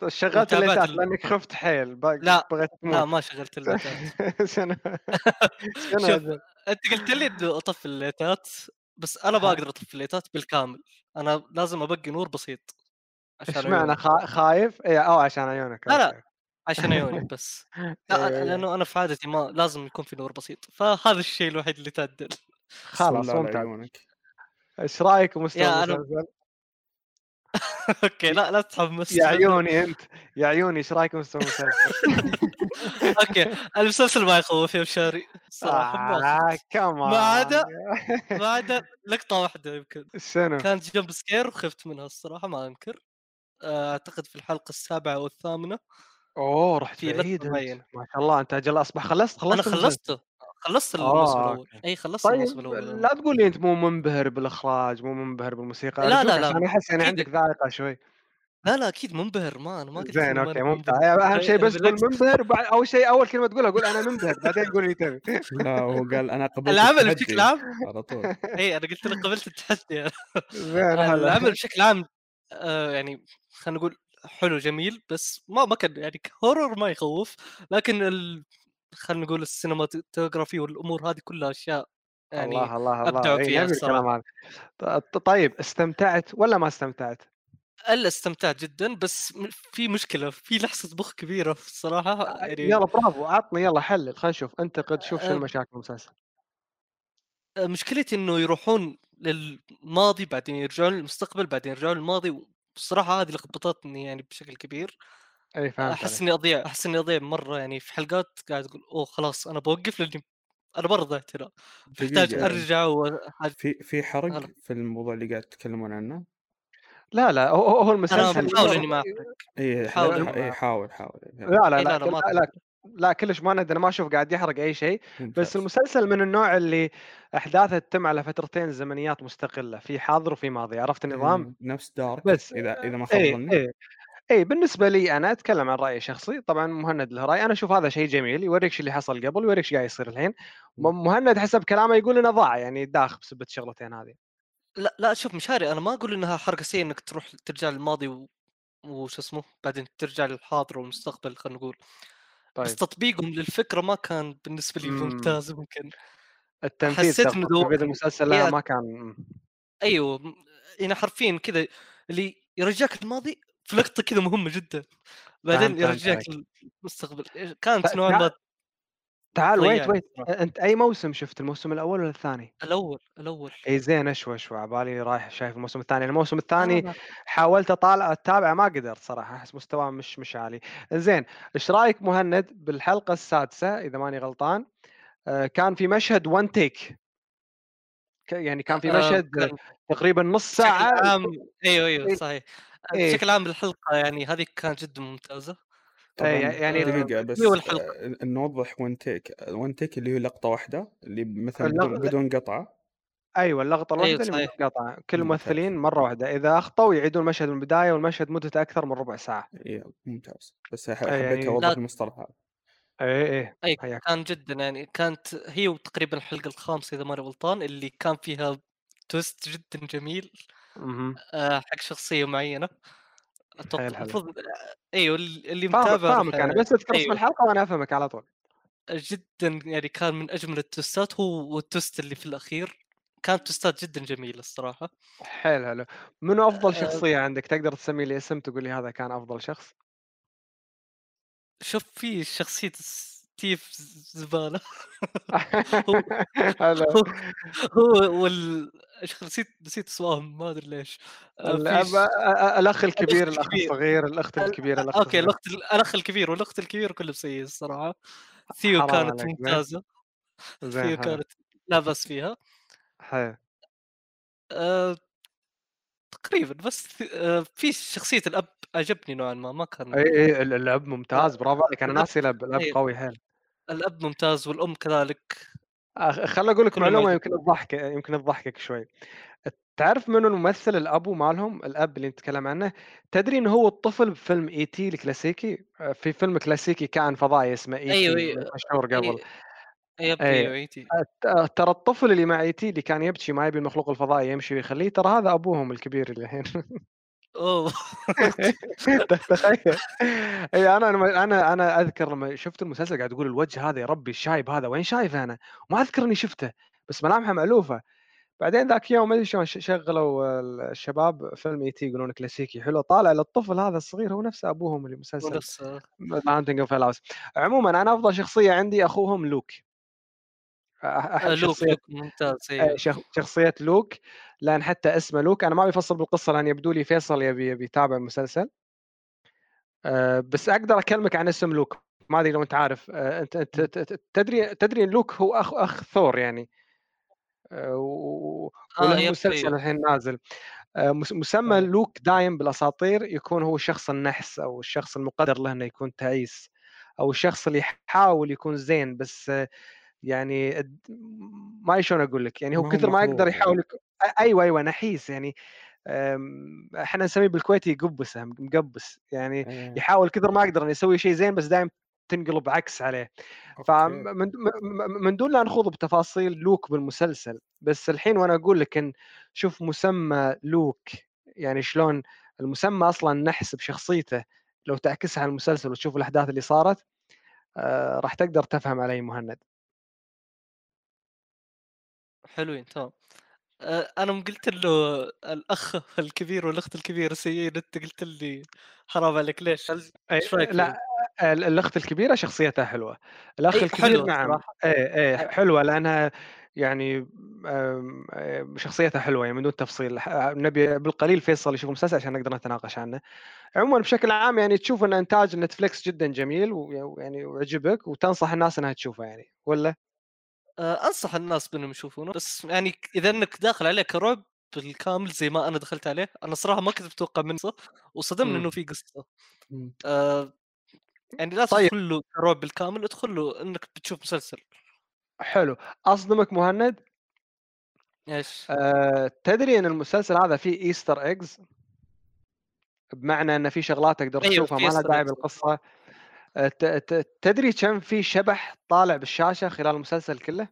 شغلت الليتات ال... لانك خفت حيل لا بغيت لا ما شغلت الليتات شنو؟ شوف؟ انت قلت لي إنه أطفي الليتات بس أنا ما أقدر أطفي الليتات بالكامل. أنا لازم أبقي نور بسيط عشان إيش معنى عيوني. خا- خايف؟ اي أو عشان عيونك لا لا عشان عيوني بس. لا أيوه أيوه لأنه أنا في عادتي ما لازم يكون في نور بسيط. فهذا الشيء الوحيد اللي تعدل. خلاص ممتاز. عيونك. إيش رأيك أنا المسلسل؟ okay لا لا تحمس يا عيوني أنت يا عيوني إيش رايك بمستوى المسلسل؟ okay المسلسل ما يخوف يا مشاري صراحة ما آه خفت ما كمان عدا ما عدا لقطة واحدة يمكن. شنو؟ كانت jump scare وخفت منها الصراحة ما أنكر. آه، أعتقد في الحلقة السابعة أو الثامنه أوه رحت في بعيد ما شاء الله أنت أجل أصبح خلصت؟ أنا خلصت المسلسل؟ خلصته. خلصت الموسم آه الأول أي خلصت الموسم طيب الأول. لا تقول لي أنت مو منبهر بالإخراج مو منبهر بالموسيقى. لا لا لا عشان أحس يعني عندك ذائقة شوي. لا لا أكيد منبهر ما أنا ما قلت زين okay منبهر أهم شيء بس تقول منبهر بعد أول شيء أول كلمة تقولها قول أنا منبهر بعدين قول اللي تبي. لا هو قال أنا قبلت العمل بشكل عام؟ على طول. اي أنا قلت لك قبلت التحدي. زين العمل بشكل عام آه، يعني خلينا نقول حلو جميل بس ما ما كان يعني horror ما يخوف لكن ال... خلينا نقول ال cinematography والأمور هذه كلها أشياء يعني الله الله الله. أبدعوا اي فيها الصراحة. طيب استمتعت ولا ما استمتعت؟ إلا استمتعت جدا بس في مشكلة في لحظة مخ كبيرة الصراحة يعني يلا برافو عطني يلا حلل خلينا نشوف. انتقد شوف شنو آه، مشاكل المسلسل. آه، مشكلتي إنه يروحون للماضي بعدين يرجعون للمستقبل بعدين يرجعون للماضي والصراحه هذه لخبطتني يعني بشكل كبير. إي فهمت أحس إني أضيع أحس إني أضيع مرة يعني في حلقات قاعد أقول أوه خلاص أنا بوقف لأني أنا مرة ضعت هنا. محتاج أرجع وحاج... في في حرق هلا. في الموضوع اللي قاعد تتكلمون عنه؟ لا لا هو هو أنا المسلسل بحاول إني ما أحرق. إي حاول حاول حاول. لا لا لا لا، لا، ما لا, كلش ما أنا ما أشوف قاعد يحرق أي شيء. بس. المسلسل من النوع اللي أحداثه تتم على فترتين زمنيات مستقلة في حاضر وفي ماضي. عرفت النظام؟ إيه، نفس دارك بس. إذا إذا ما خاب ظني. اي بالنسبة لي أنا أتكلم عن رأيي الشخصي طبعا مهند له رأي. أنا أشوف هذا شيء جميل يوريك شو اللي حصل قبل ويوريك إيش قاعد يصير الحين. مهند حسب كلامه يقول إنه ضاع يعني داخ بسبه الشغلتين هذه. لا لا شوف مشاري أنا ما أقول إنها حركة سيئة إنك تروح ترجع للماضي و... وش اسمه بعدين ترجع للحاضر والمستقبل خلينا نقول. طيب. بس تطبيقهم للفكرة ما كان بالنسبة لي مم. ممتاز ممكن التنفيذ حسيت في دو- المسلسل لا ما كان. أيوه يعني حرفيا كذا اللي يرجعك الماضي في لقطة كذا مهمة جدا. بعدين يرجعك. للمستقبل كانت نوعا ما تعال ويت ويت. أنت أي موسم شفت الموسم الأول ولا الثاني؟ الأول الأول. إي زين أشوى أشوى. عبالي رايح شايف الموسم الثاني. الموسم الثاني. حاولت أطالع اتابعه ما قدرت صراحة. أحس مستواه مش مش عالي. زين إيش رأيك مهند بالحلقة السادسة إذا ماني غلطان؟ آه، كان في مشهد وان تيك يعني كان في آه، مشهد تقريبا نص ساعة عام. أيوه أيوه. صحيح. إيه. بشكل عام الحلقة يعني هذه كانت جدا ممتازة إيه، يعني دقيقة بس هي والحلقة. آه، نوضح وان تيك وان تيك اللي هي لقطة واحدة اللي مثلا اللق- بدون, بدون قطعة أيوه اللقطة أيوة، الواحده اللي من صحيح. قطع كل. الممثلين مرة واحدة إذا اخطوا يعيدون المشهد من البداية والمشهد مدته أكثر من ربع ساعة إيه ممتاز بس إيه، حبيت يعني- أوضح لا. المصطلح هذا إيه إيه اي حياك كان جدا يعني كانت هي تقريبا الحلقة الخامسة إذا ماني غلطان اللي كان فيها twist جدا جميل. آه، حق شخصية معينة. أتوقع حلو. المفروض أيوه اللي متابع فاهمك أنا بس اذكر اسم أيوة. الحلقة وأنا أفهمك على طول. جدا يعني كان من أجمل التوستات هو وال twist اللي في الأخير. كانت توستات جدا جميلة الصراحة. حيل حلو. منو أفضل آه، شخصية عندك تقدر تسمي لي اسم تقول لي هذا كان أفضل شخص؟ شوف في شخصية ستيف زبالة؟ هلا. هو هو وال نسيت نسيت اسمائهم ما أدري ليش. آه، الأخ الكبير الأخ الكبير. الصغير الأخت ال- الكبيره الأخت okay. الأخت الأخ الكبير والأخت الكبيره كلهم سيء الصراحة. ثيو كانت. ممتازة. ثيو كانت لا بأس فيها. حلو. أه تقريبا بس أه في شخصية الأب عجبني نوعا ما ما كان اي اي ال- الأب ممتاز برافو عليك. أنا ناسي الأب الأب أيوة. قوي حيل. الأب ممتاز والأم كذلك. خل أقول لك معلومة يمكن تضحك يمكن تضحكك شوي. تعرف منو الممثل الابو مالهم؟ الأب اللي نتكلم عنه؟ تدري إنه هو الطفل بفيلم E.T. الكلاسيكي؟ في فيلم كلاسيكي كائن فضائي اسمه اي أيوه تي أيوه. مشهور قبل. أي- يب أي. أيوه E.T. آه، ترى الطفل اللي مع E.T. اللي كان يبكي ما يبي المخلوق الفضائي يمشي ويخليه ترى هذا أبوهم الكبير اللي الحين. أوه. تخيل. اي أنا أنا أنا أنا أذكر لما شفت المسلسل قاعد أقول الوجه هذا يا ربي الشايب هذا وين شايفه أنا؟ ما أذكر إني شفته بس ملامحه مألوفة. بعدين ذاك يوم ما أدري شلون شغلوا الشباب فيلم E.T. يقولون كلاسيكي حلو طالع للطفل هذا الصغير هو نفسه أبوهم اللي مسلسل. Haunting of عموما أنا أفضل شخصية عندي أخوهم لوك. احب لوك شخصيه لوك ممتاز آه، أيوه. شخ- شخصية لوك لأن حتى اسمه لوك أنا ما بفصل بالقصة لأن يبدو لي فيصل يبي يبي يتابع المسلسل. آه، بس أقدر أكلمك عن اسم لوك ما أدري لو أنت عارف. آه، أنت أنت ت- ت- تدري تدري لوك هو أخ أخ ثور يعني. آه، و- وله يب مسلسل أيوه. الحين نازل. آه، مس- مسمى آه. لوك دايم بالأساطير يكون هو الشخص النحس أو الشخص المقدر له إنه يكون تعيس أو الشخص اللي يحاول يكون زين بس آه، يعني ما شلون أقول لك يعني هو كثر ما يقدر مخلوق يحاول أيوه أيوه نحيس يعني أم، إحنا نسميه بالكويتي يقبسه مقبس يعني إيه، يحاول كثر ما يقدر إنه يسوي شيء زين بس دائما تنقلب عكس عليه. فمن من دون لا نخوض بتفاصيل لوك بالمسلسل بس الحين وأنا أقول لك إن شوف مسمى لوك يعني شلون المسمى أصلا نحس بشخصيته لو تعكسها على المسلسل وتشوف الأحداث اللي صارت آه راح تقدر تفهم علي مهند. حلوين تمام. آه، أنا قلت له الأخ الكبير والأخت الكبيرة سيئين أنت قلت لي حرام عليك ليش؟ إيش رأيك لا الأخت الكبيرة شخصيتها حلوة. الأخ أي الكبير حلوة نعم. إيه إيه ح- حلوة لأنها يعني آمم، آآ شخصيته حلوة يعني من دون تفصيل. نبي بالقليل فيصل يشوف المسلسل عشان نقدر نتناقش عنه. عمومًا بشكل عام يعني تشوف إن إنتاج نتفليكس جدًا جميل وي ويعني وعجبك وتنصح الناس إنها تشوفه يعني والّا؟ آه، أنصح الناس بإنهم يشوفونه بس يعني إذا إنك داخل عليه كرعب بالكامل زي ما أنا دخلت عليه أنا صراحة ما كنت متوقع منه وصدمني إمم. إنه في قصة مم. آه يعني لا طيب. تدخل له كرعب بالكامل ادخل له إنك بتشوف مسلسل حلو، أصدمك مهند إيش؟ آآ تدري إن المسلسل هذا فيه Easter eggs؟ بمعنى إن في شغلات تقدر أيوه، تشوفها ما لها داعي eggs. تدري كم في شبح طالع بالشاشة خلال المسلسل كله؟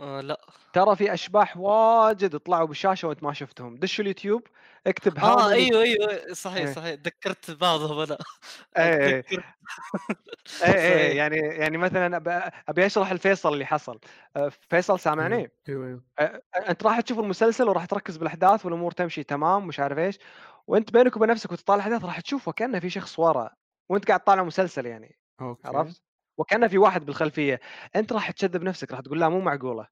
آه لا ترى في أشباح واجد طلعوا بالشاشة وأنت ما شفتهم، دش اليوتيوب اكتب آه أيوه أيوه صحيح إيه. صحيح تذكرت بعضهم أنا إيه. أتذكر إيه، إيه،. يعني يعني مثلًا أب أبي أشرح لفيصل اللي حصل. آآ فيصل سامعني؟ أيوه أيوه أ أنت راح تشوف المسلسل وراح تركز بالأحداث والأمور تمشي تمام مش عارف إيش، وأنت بينك وبين نفسك وتطالع الأحداث راح تشوف وكأنه في شخص ورا، وأنت قاعد تطالع مسلسل يعني، okay عرفت؟ وكأنه في واحد بالخلفية، أنت راح تكذب نفسك راح تقول لا مو معقولة،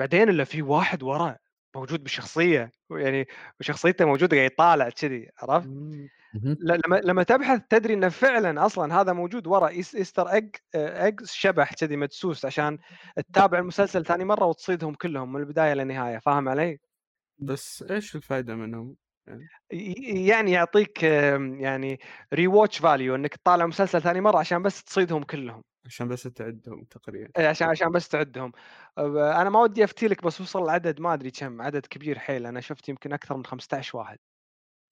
بعدين إلا في واحد ورا موجود بالشخصية، ويعني وشخصيته موجودة قاعد يطالع كذي، عرفت؟ مم. مهم. ل لما لما تبحث تدري إنه فعلًا أصلًا هذا موجود ورا إيس Easter egg آآ eggs شبح كذي مدسوس عشان تتابع المسلسل ثاني مرة وتصيدهم كلهم من البداية للنهاية، فاهم علي؟ بس إيش الفائده منهم؟ ي ي يعني يعطيك يعني rewatch value إنك تطالع مسلسل ثاني مرة عشان بس تصيدهم كلهم، عشان بس تعدهم تقريبا إيه عشان عشان بس تعدهم. أنا ما ودي أفتي لك بس وصل العدد ما أدري كم، عدد كبير حيل، أنا شفت يمكن أكثر من 15 واحد.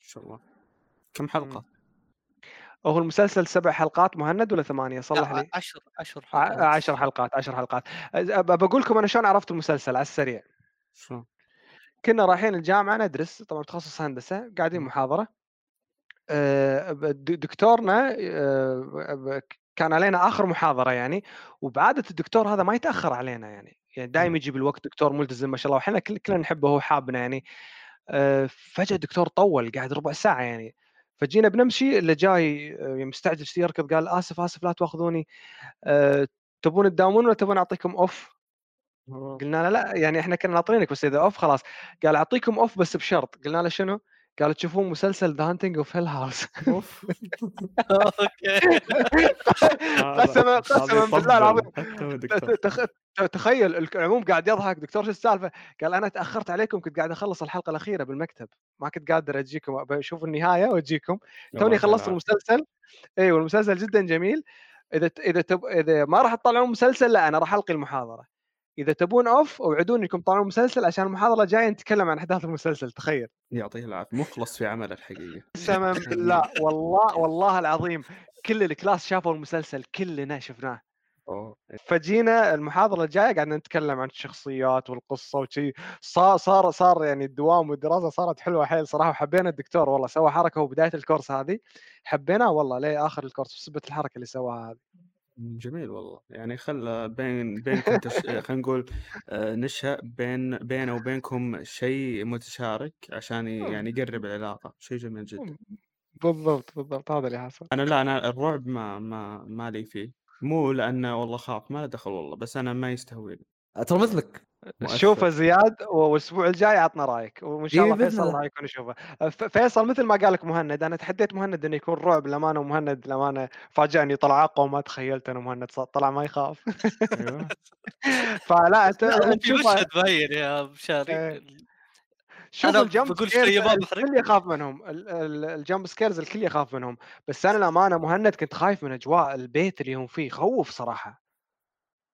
إن شاء الله كم حلقة؟ هو المسلسل 7 حلقات مهند والّا 8 صلح لي؟ 10 10 ع حلقات 10 حلقات، 10 حلقات. باقول لكم أنا شلون عرفت المسلسل على السريع. شلون؟ كنا رايحين الجامعة ندرس طبعًا تخصص هندسة، قاعدين إمم. د دكتورنا كان علينا آخر محاضرة يعني، وبعادة الدكتور هذا ما يتأخر علينا يعني، يعني دايم إمم. يجي بالوقت دكتور ملتزم ما شاء الله وإحنا كل كلنا نحبه وهو حابنا يعني. فجأة الدكتور طوّل قعد ربع ساعة يعني، فجينا بنمشي اللي جاي آآ مستعجل يركض قال: "آسف، آسف لا تواخذوني آآ تبون تداومون والّا تبون أعطيكم off؟" قلنا له: "لأ، يعني إحنا كنا ناطرينك بس إذا off خلاص." قال: "أعطيكم off بس بشرط." قلنا له: "شنو؟" قال: "تشوفون مسلسل The Haunting of Hill House." أوف أوكي قسمًا قسمًا بالله العظيم تخيل العموم قاعد يضحك، "دكتور شو السالفة؟" قال: "أنا تأخرت عليكم كنت قاعد أخلّص الحلقة الأخيرة بالمكتب، ما كنت قادر أشوف النهاية وأجيكم، الله توني خلّصت. المسلسل" أيوه المسلسل جدًا جميل، إذا تب إذا ما راح تطالعون مسلسل لأ، أنا راح ألغي المحاضرة، إذا تبون off أوعدوني إنكم تطالعون مسلسل عشان المحاضرة الجاية نتكلم عن أحداث المسلسل، تخيل. يعطيه العافية مخلص في عمله الحقيقة قسمًا بالله والله والله العظيم كل ال class شافوا المسلسل كلنا شفناه. أوه فجينا المحاضرة الجاية قعدنا نتكلم عن الشخصيات والقصة وشي صار صار صار يعني الدوام والدراسة صارت حلوة حيل صراحة وحبينا الدكتور والله سوى حركة هو بداية ال course هذه حبيناه والله لآخر الكورس بسبة الحركة اللي سواها هذه. جميل والله. يعني خل بين بينكم تش... خلينا نقول آه، نشأ بين بينه وبينكم شيء متشارك عشان ي- يعني يقرب العلاقة. شيء جميل جدا. بالضبط بالضبط. هذا اللي حصل. أنا لا أنا الرعب ما ما ما لي فيه. مو لأنه والله خاف ما له دخل والله بس أنا ما يستهويني. ترى مثلك. مؤثر. شوفه زياد والأسبوع الجاي عطنا رأيك وإن شاء إيه الله فيصل. راح يكون يشوفه ف- فيصل مثل ما قال لك مهند أنا تحديت مهند إنه يكون رعب للامانه ومهند للامانه فاجأني طلع أقوى ما تخيلت أنا مهند طلع ما يخاف أيوه فلا أنت مشهد باين يا مشاري إيه. شوف ال jump scares ما. الكل يخاف منهم ال- ال- ال jump scares الكل يخاف منهم بس أنا الامانه مهند كنت خايف من أجواء البيت اللي هم فيه خوف صراحة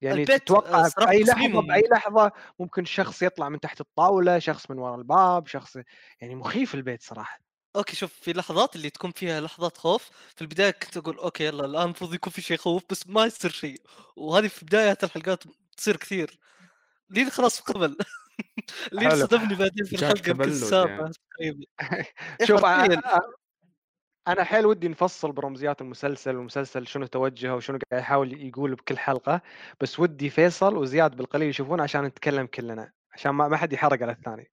يعني البيت، تتوقع باي لحظة بأي لحظة ممكن شخص يطلع من تحت الطاولة شخص من وراء الباب شخص يعني مخيف البيت صراحة. okay شوف في لحظات اللي تكون فيها لحظات خوف في البداية كنت أقول okay يلا الآن المفروض يكون في شيء يخوف بس ما يصير شيء. وهذه في بدايات الحلقات تصير كثير. لين خلاص قبل. لين. صدمني بعدين في الحلقة يمكن تبلد السابعه يعني. شوف أنا حيل ودي نفصل برمزيات المسلسل والمسلسل شنو توجهه وشنو قاعد يحاول يقول بكل حلقة بس ودي فيصل وزياد بالقليل يشوفون عشان نتكلم كلنا عشان ما ما حد يحرق على الثاني.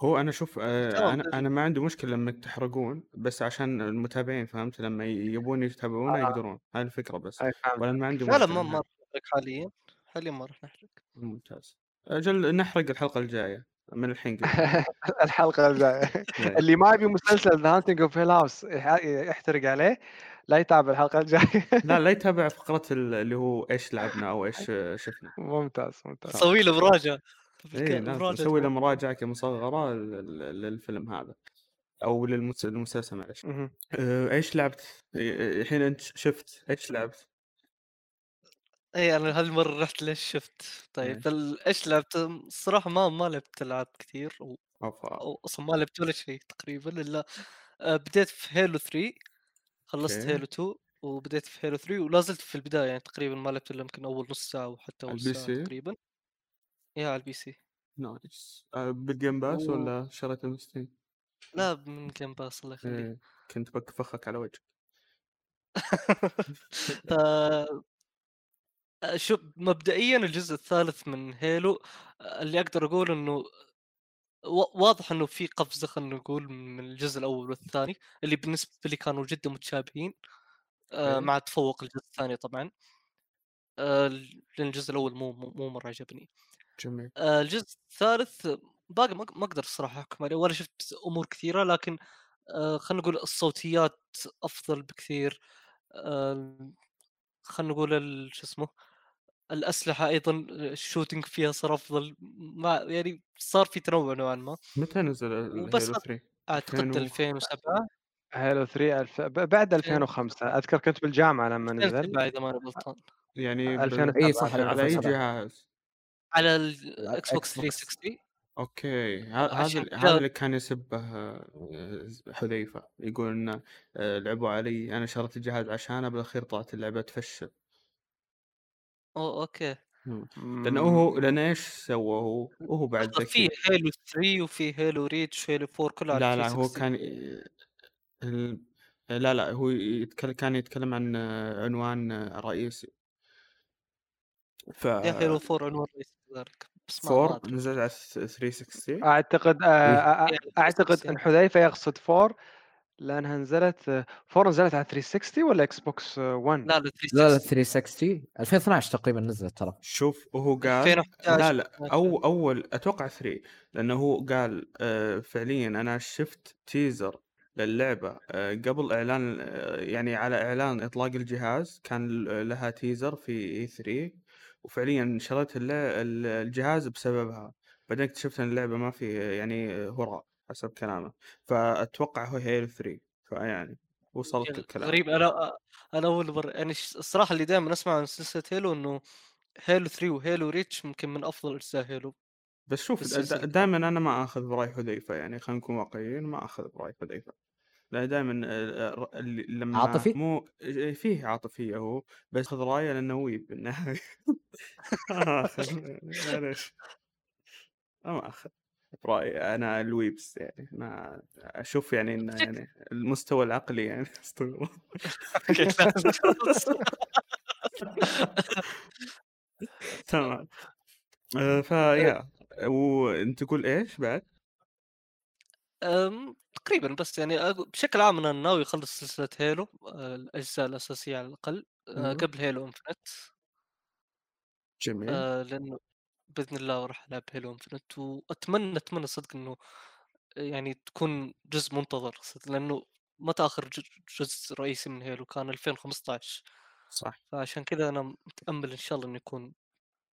هو أنا شوف آه، أنا أنا ما عندي مشكلة لما تحرقون بس عشان المتابعين فهمت؟ لما يبون يتابعونه آه. يقدرون هاي الفكرة بس. ولا ما عندي لا لا مشكلة ما نحرق حاليا حاليا ما راح نحرق. ممتاز. أجل نحرق الحلقة الجاية. من الحين الحلقة الجاية. إيه. اللي ما يبي مسلسل The Haunting of Hill House يحترق عليه لا يتابع الحلقة الجاية. لا لا يتابع فقرة ال- اللي هو إيش لعبنا أو إيش شفنا. ممتاز ممتاز. سوي له مراجعة. نسوي له مراجعة كمصغرة لل- للفيلم هذا أو للمس- للمسلسل معلش. أه، إيش لعبت؟ إيه، الحين أنت شفت؟ إيش لعبت؟ اي أنا هالمرة رحت ليش شفت طيب إيه. إيش لعبت الصراحه ما ما لعبت ألعاب كثير أوفا أو أصلا ما لعبت ولا شيء تقريبا إلا آه، بديت في Halo 3 خلصت okay. Halo 2 وبديت في Halo 3 ولا زلت في البداية يعني تقريبا ما لعبت إلا يمكن أول نص ساعة وحتى أول ساعة سي؟ تقريبا يا على ال PC nice أه، بالجيم باس و- ولا شريته من Steam؟ لا من Game Pass الله يخليك إيه. كنت بكفخك على وجهك آه، آه، شوف مبدئيا الجزء الثالث من Halo اللي أقدر أقول إنه وا- واضح إنه في قفزة خلينا نقول من الجزء الأول والثاني اللي بالنسبة لي كانوا جدا متشابهين آه،. مع تفوق الجزء الثاني طبعا. آه، لأن الجزء الأول مو مو مرة عجبني. جميل. آه، الجزء الثالث باقي ما أقدر الصراحه أحكم عليه ولا شفت أمور كثيرة لكن خلينا نقول الصوتيات أفضل بكثير. خلينا نقول شو اسمه؟ الأسلحة أيضا ال shooting فيها صار أفضل ما يعني صار في تنوع نوعا ما. متى نزل وبس Halo هذا. 3 أعتقد 2000 و- 2007 Halo 3 ألف... بعد 2005 أذكر كنت بالجامعة لما نزل. 2007 اذا ماني غلطان. يعني ب- 2007 أي صح على أي 2007. جهاز؟ على ال Xbox. 360 okay. ه- هذا هذا اللي كان يسبه آه، حذيفة. يقول إنه آه، لعبوا علي أنا شريت الجهاز عشانه بالأخير طلعت اللعبة تفشل. اوه okay. لأنه هو لأن إيش سوى هو وهو بعد لحظة، ذكي. في Halo 3 وفي Halo Reach و Halo 4 كلها على لا لا هو 360. كان ال- لا لا هو يتكلم كان يتكلم عن عنوان رئيسي ف يا Halo 4 عنوان رئيسي كذلك بس ما ما 4 ادري نزل على 360 أعتقد آه،. آه، يعني أعتقد 360. ان حذيفه يقصد 4 لانها نزلت 4 نزلت على 360 ولا Xbox 1 لا لا لا لا 360 360 2012 تقريبا نزلت ترى. شوف وهو قال 2011 لا لا أو أول أتوقع 3 لأنه هو قال آه، فعليا أنا شفت teaser للعبة آه، قبل إعلان آه، يعني على إعلان إطلاق الجهاز كان لها teaser في E3 وفعليا شريت الجهاز بسببها. بعدين اكتشفت إن اللعبة ما في يعني هراء. حسب كلامه فأتوقع هو Halo 3 فيعني وصلت الكلام. غريب. أنا أنا أول مرة يعني الصراحة اللي دائما أسمع عن سلسلة Halo إنه Halo 3 و Halo Reach يمكن من أفضل أجزاء Halo بس شوف. دائما أنا ما أخذ برأي حذيفة يعني خلينا نكون واقعيين ما أخذ برأي حذيفة. لأن دائما لما عاطفي؟ مو فيه عاطفية هو بس خذ رأيه لأنه weeb بالنهايه ما أخذ معليش. ما أخذ. برايي أنا ال weebs يعني ما أشوف يعني انه يعني المستوى العقلي يعني. تمام. آه، فيا وأنت تقول إيش بعد؟ تقريبا بس يعني بشكل عام أنا ناوي أخلص سلسلة Halo آه، الأجزاء الأساسية على الأقل آه،. قبل Halo Infinite جميل. آه، لأنه بإذن الله راح العب هيلو انفنت وأتمنى أتمنى صدق إنه يعني تكون جزء منتظر صدق لأنه متى اخر ج- جزء رئيسي من هيلو كان 2015 صح. فعشان كذا أنا متأمل إن شاء الله إنه يكون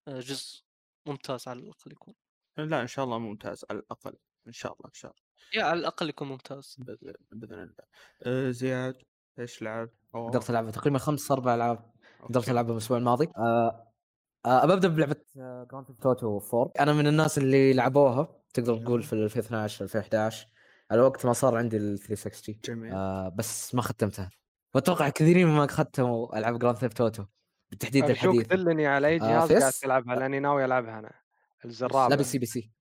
آه، جزء ممتاز على الأقل يكون. لا إن شاء الله ممتاز على الأقل إن شاء الله إن شاء الله. يا على الأقل يكون ممتاز. بإذن بإذن الله. آه، زياد إيش لعب؟ قدرت العبها تقريبا خمس أربع ألعاب قدرت. العبها الأسبوع الماضي. آه آه ببدا بلعبة Grand Theft Auto 4 أنا من الناس اللي لعبوها تقدر تقول في 2012 2011 على وقت ما صار عندي ال 360 جميل. آه بس ما ختمتها. وأتوقع كثيرين ما ختموا ألعاب Grand Theft Auto بالتحديد الحديث. دلني على أي آه، جهاز قاعد؟ تلعبها لأني ناوي ألعبها أنا. الزرابة. لا PC PC.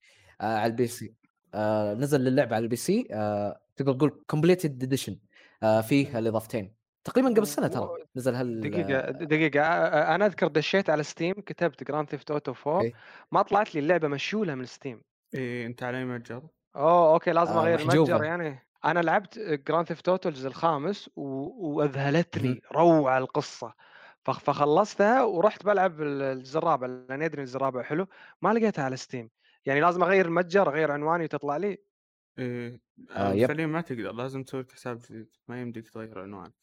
آه على ال PC. آه نزل اللعبه على ال PC. آه تقدر تقول complete edition آه فيه الإضافتين. تقريبا قبل سنة ترى نزل هال دقيقة دقيقة أ- أ- أنا أذكر دشيت على Steam كتبت Grand Theft Auto 4 إيه. ما طلعت لي اللعبة مشولة من Steam إيه أنت علي متجر أوه okay لازم آه، أغير محجوبة. المتجر يعني أنا لعبت Grand Theft Auto الجزء الخامس و... روعة القصة فخ فخلصتها ورُحت بالعب ال الجزء الرابع لأني أدري إن الجزء الرابع حلو، ما لقيتها على Steam يعني لازم أغيّر المتجر، أغيّر عنواني وتطلع لي؟ إيه آه،. فعليًا ما تقدر، لازم تسوي لك حساب جديد، ما يمديك تغيّر عنوانك.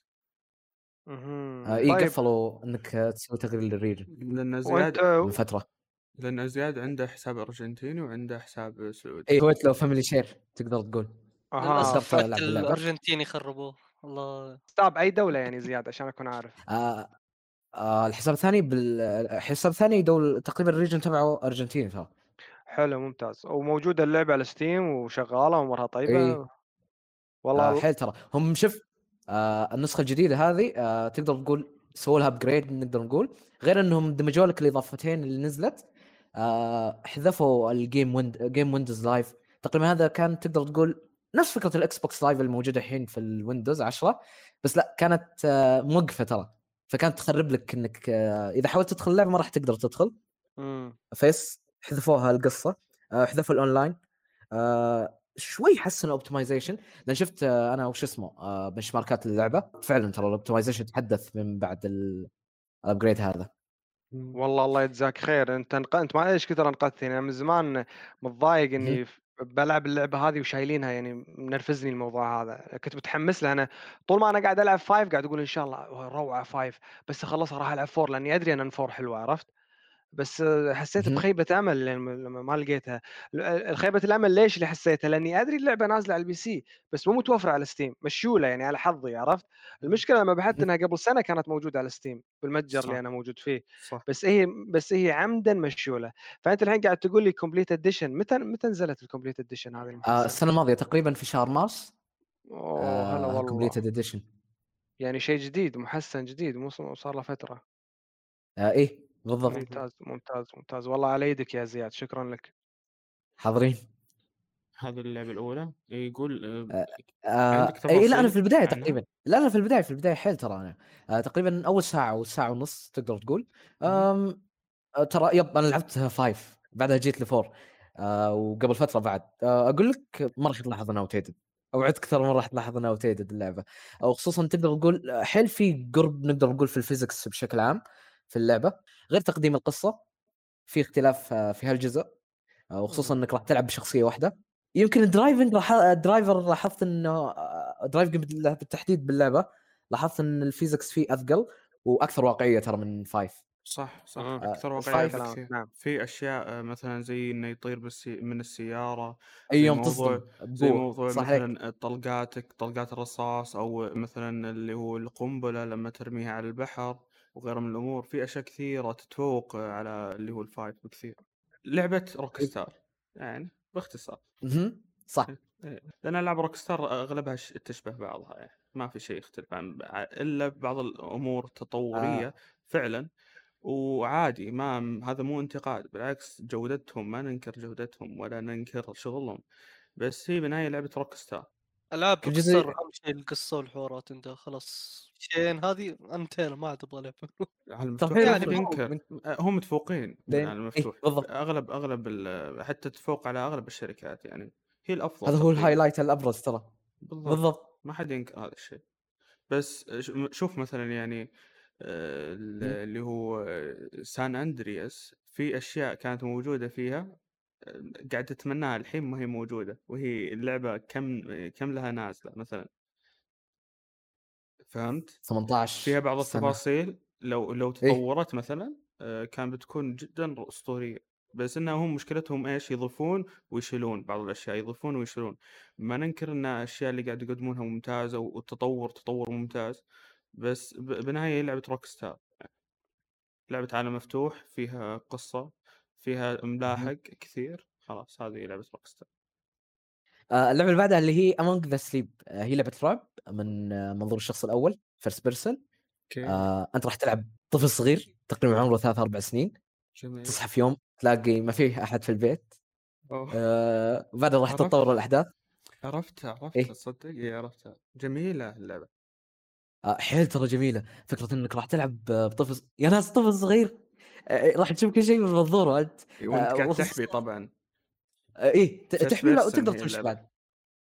آه إيه طيب قفلوا إنك تسوي تغيير لل region لأن وأنت زياد من فترة لأن زياد عنده حساب أرجنتيني وعنده حساب سعودي. اي هو لو family share تقدر تقول للاسف اللعبة. الأرجنتيني خربوه الله حساب أي دولة يعني زياد عشان أكون عارف؟ آه آه الحساب الثاني بال الحساب الثاني دول تقريبا ال region تبعه أرجنتيني ترى حلو ممتاز، وموجودة اللعبة على Steam وشغالة وأمورها طيبة؟ إيه. والله آه حيل ترى هم شوف آه النسخة الجديدة هذه آه تقدر تقول سووا لها upgrade نقدر نقول. غير إنهم دمجوا لك الإضافتين اللي نزلت آه حذفوا ال Game Wind Game Windows Live تقريبا هذا كان تقدر تقول نفس فكرة ال Xbox Live الموجودة الحين في ال Windows 10 بس لا كانت آه موقفة ترى. فكانت تخرب لك إنك آه إذا حاولت تدخل اللعبة ما راح تقدر تدخل. فيس حذفوها القصة. آه حذفوا الاونلاين آه شوي حسنوا optimization لأن شفت آه أنا وش اسمه benchmark ات اللعبه فعلا ترى ال optimization تحدث من بعد ال- ال upgrade هذا. والله الله يجزاك خير، أنت انق أنت ما أدري إيش كثر أنقذتني، أنا من زمان متضايق إني ف بالعب اللعبة هذه وشايلينها يعني منرفزني الموضوع هذا، كنت متحمس لها. أنا طول ما أنا قاعد ألعب 5 قاعد أقول إن شاء الله روعة 5 بس أخلصها راح ألعب 4 لأني أدري أن 4 حلوة عرفت؟ بس حسيت مهم. بخيبة أمل لما ما لقيتها، ال ال خيبة الأمل ليش اللي حسيتها؟ لأني أدري اللعبة نازلة على ال PC بس مو متوفرة على Steam مشيولة يعني على حظي عرفت؟ المشكلة لما بحثت. إنها قبل سنة كانت موجودة على Steam بالمتجر اللي صح. أنا موجود فيه. صح. بس هي بس هي عمدا مشيولة فأنت الحين قاعد تقول لي Complete Edition متى متى نزلت ال Complete Edition هذه آه؟ السنة الماضية تقريبا في شهر مارس أوه هلا آه والله Completed Edition يعني شيء جديد محسن جديد مو صار له فترة آه إيه بالضبط. ممتاز ممتاز ممتاز. والله على يدك يا زياد شكرا لك. حاضرين. هذه اللعبة الأولى. يقول آه، آه إي لا أنا في البداية عنها؟ تقريبا. لا لا في البداية في البداية حيل ترى أنا. آه تقريبا أول ساعة أو ساعة ونص تقدر تقول. آم آه ترى yep أنا لعبتها five بعدها جيت ل four. آه وقبل فترة بعد. آه أقول لك ما راح تلاحظ إنها outdated أوعدك أكثر من راح تلاحظ إنها outdated اللعبة. أو خصوصا تقدر تقول آه، حيل في قرب نقدر نقول في ال physics بشكل عام. في اللعبة. غير تقديم القصة في اختلاف آه، في هالجزء آه، وخصوصا إنك راح تلعب بشخصية واحدة. يمكن ال driving راح ال driver لاحظت إنه آه، driving بال- بالتحديد باللعبة لاحظت إن ال physics فيه أثقل وأكثر واقعية ترى من five. صح صح آه، واقعية five- بكثير نعم في أشياء آه، مثلا زي إنه يطير بالسي... من السيارة أي يوم موضوع تصدم زي. موضوع صح عليك. مثلا طلقاتك طلقات الرصاص أو مثلا اللي هو القنبلة لما ترميها على البحر. وغيرها من الأمور في أشياء كثيرة تتفوق على اللي هو ال five بكثير لعبة Rockstar يعني باختصار مهم. صح إيه. لأن ألعاب Rockstar اغلبها تشبه بعضها يعني ما في شيء يختلف عن إلا بعض الأمور التطورية آه. فعلا وعادي ما هذا مو انتقاد بالعكس جودتهم ما ننكر جودتهم ولا ننكر شغلهم بس هي بالنهايه لعبة Rockstar ألعاب Rockstar أهم شيء القصة والحوارات أنت خلاص شيئين هذه انتهينا ما عاد أبغى العب على المفتوح. حلو، ما يعني حد حلو. ينكر من- هم متفوقين على إيه، المفتوح. بالضبط. أغلب أغلب ال- حتى تفوق على أغلب الشركات يعني. هي الأفضل هذا هو. ال highlight الأبرز ترى. بالضبط. بالضبط. ما حد ينكر هذا الشيء. بس شوف مثلا يعني آه،. اللي هو سان أندرياس في أشياء كانت موجودة فيها قاعد تتمناها الحين ما هي موجودة وهي اللعبة كم كم لها نازله مثلا فهمت؟ 18 فيها بعض. التفاصيل لو لو إيه. تطورت مثلا آه، كان بتكون جدا أسطورية بس إنها هم مشكلتهم إيش يضيفون ويشيلون بعض الأشياء يضيفون ويشيلون ما ننكر إن الأشياء اللي قاعد يقدمونها ممتازة والتطور تطور ممتاز بس ب- بالنهايه هي لعبة Rockstar لعبة عالم مفتوح فيها قصة فيها ملاحق كثير خلاص هذه لعبة Rockstar آه، اللعبة اللي بعدها اللي هي Among the Sleep هي لعبة رعب من آه، منظور الشخص الأول first person okay. آه، أنت راح تلعب طفل صغير تقريبا عمره ثلاث أربع سنين. جميل. تصحى في يوم تلاقي ما فيه أحد في البيت. أوه. آه، بعدها راح. تتطور الأحداث. عرفت عرفت إيه. تصدق؟ اي عرفتها جميلة اللعبة. آه، حيل ترى جميلة. فكرة إنك راح تلعب بطفل يا ناس طفل صغير! راح تشوف كل شيء من منظوره انت وانت آه، قاعد تحبي طبعا. آه، إيه تحبي لا وتقدر اللعبة. بعد.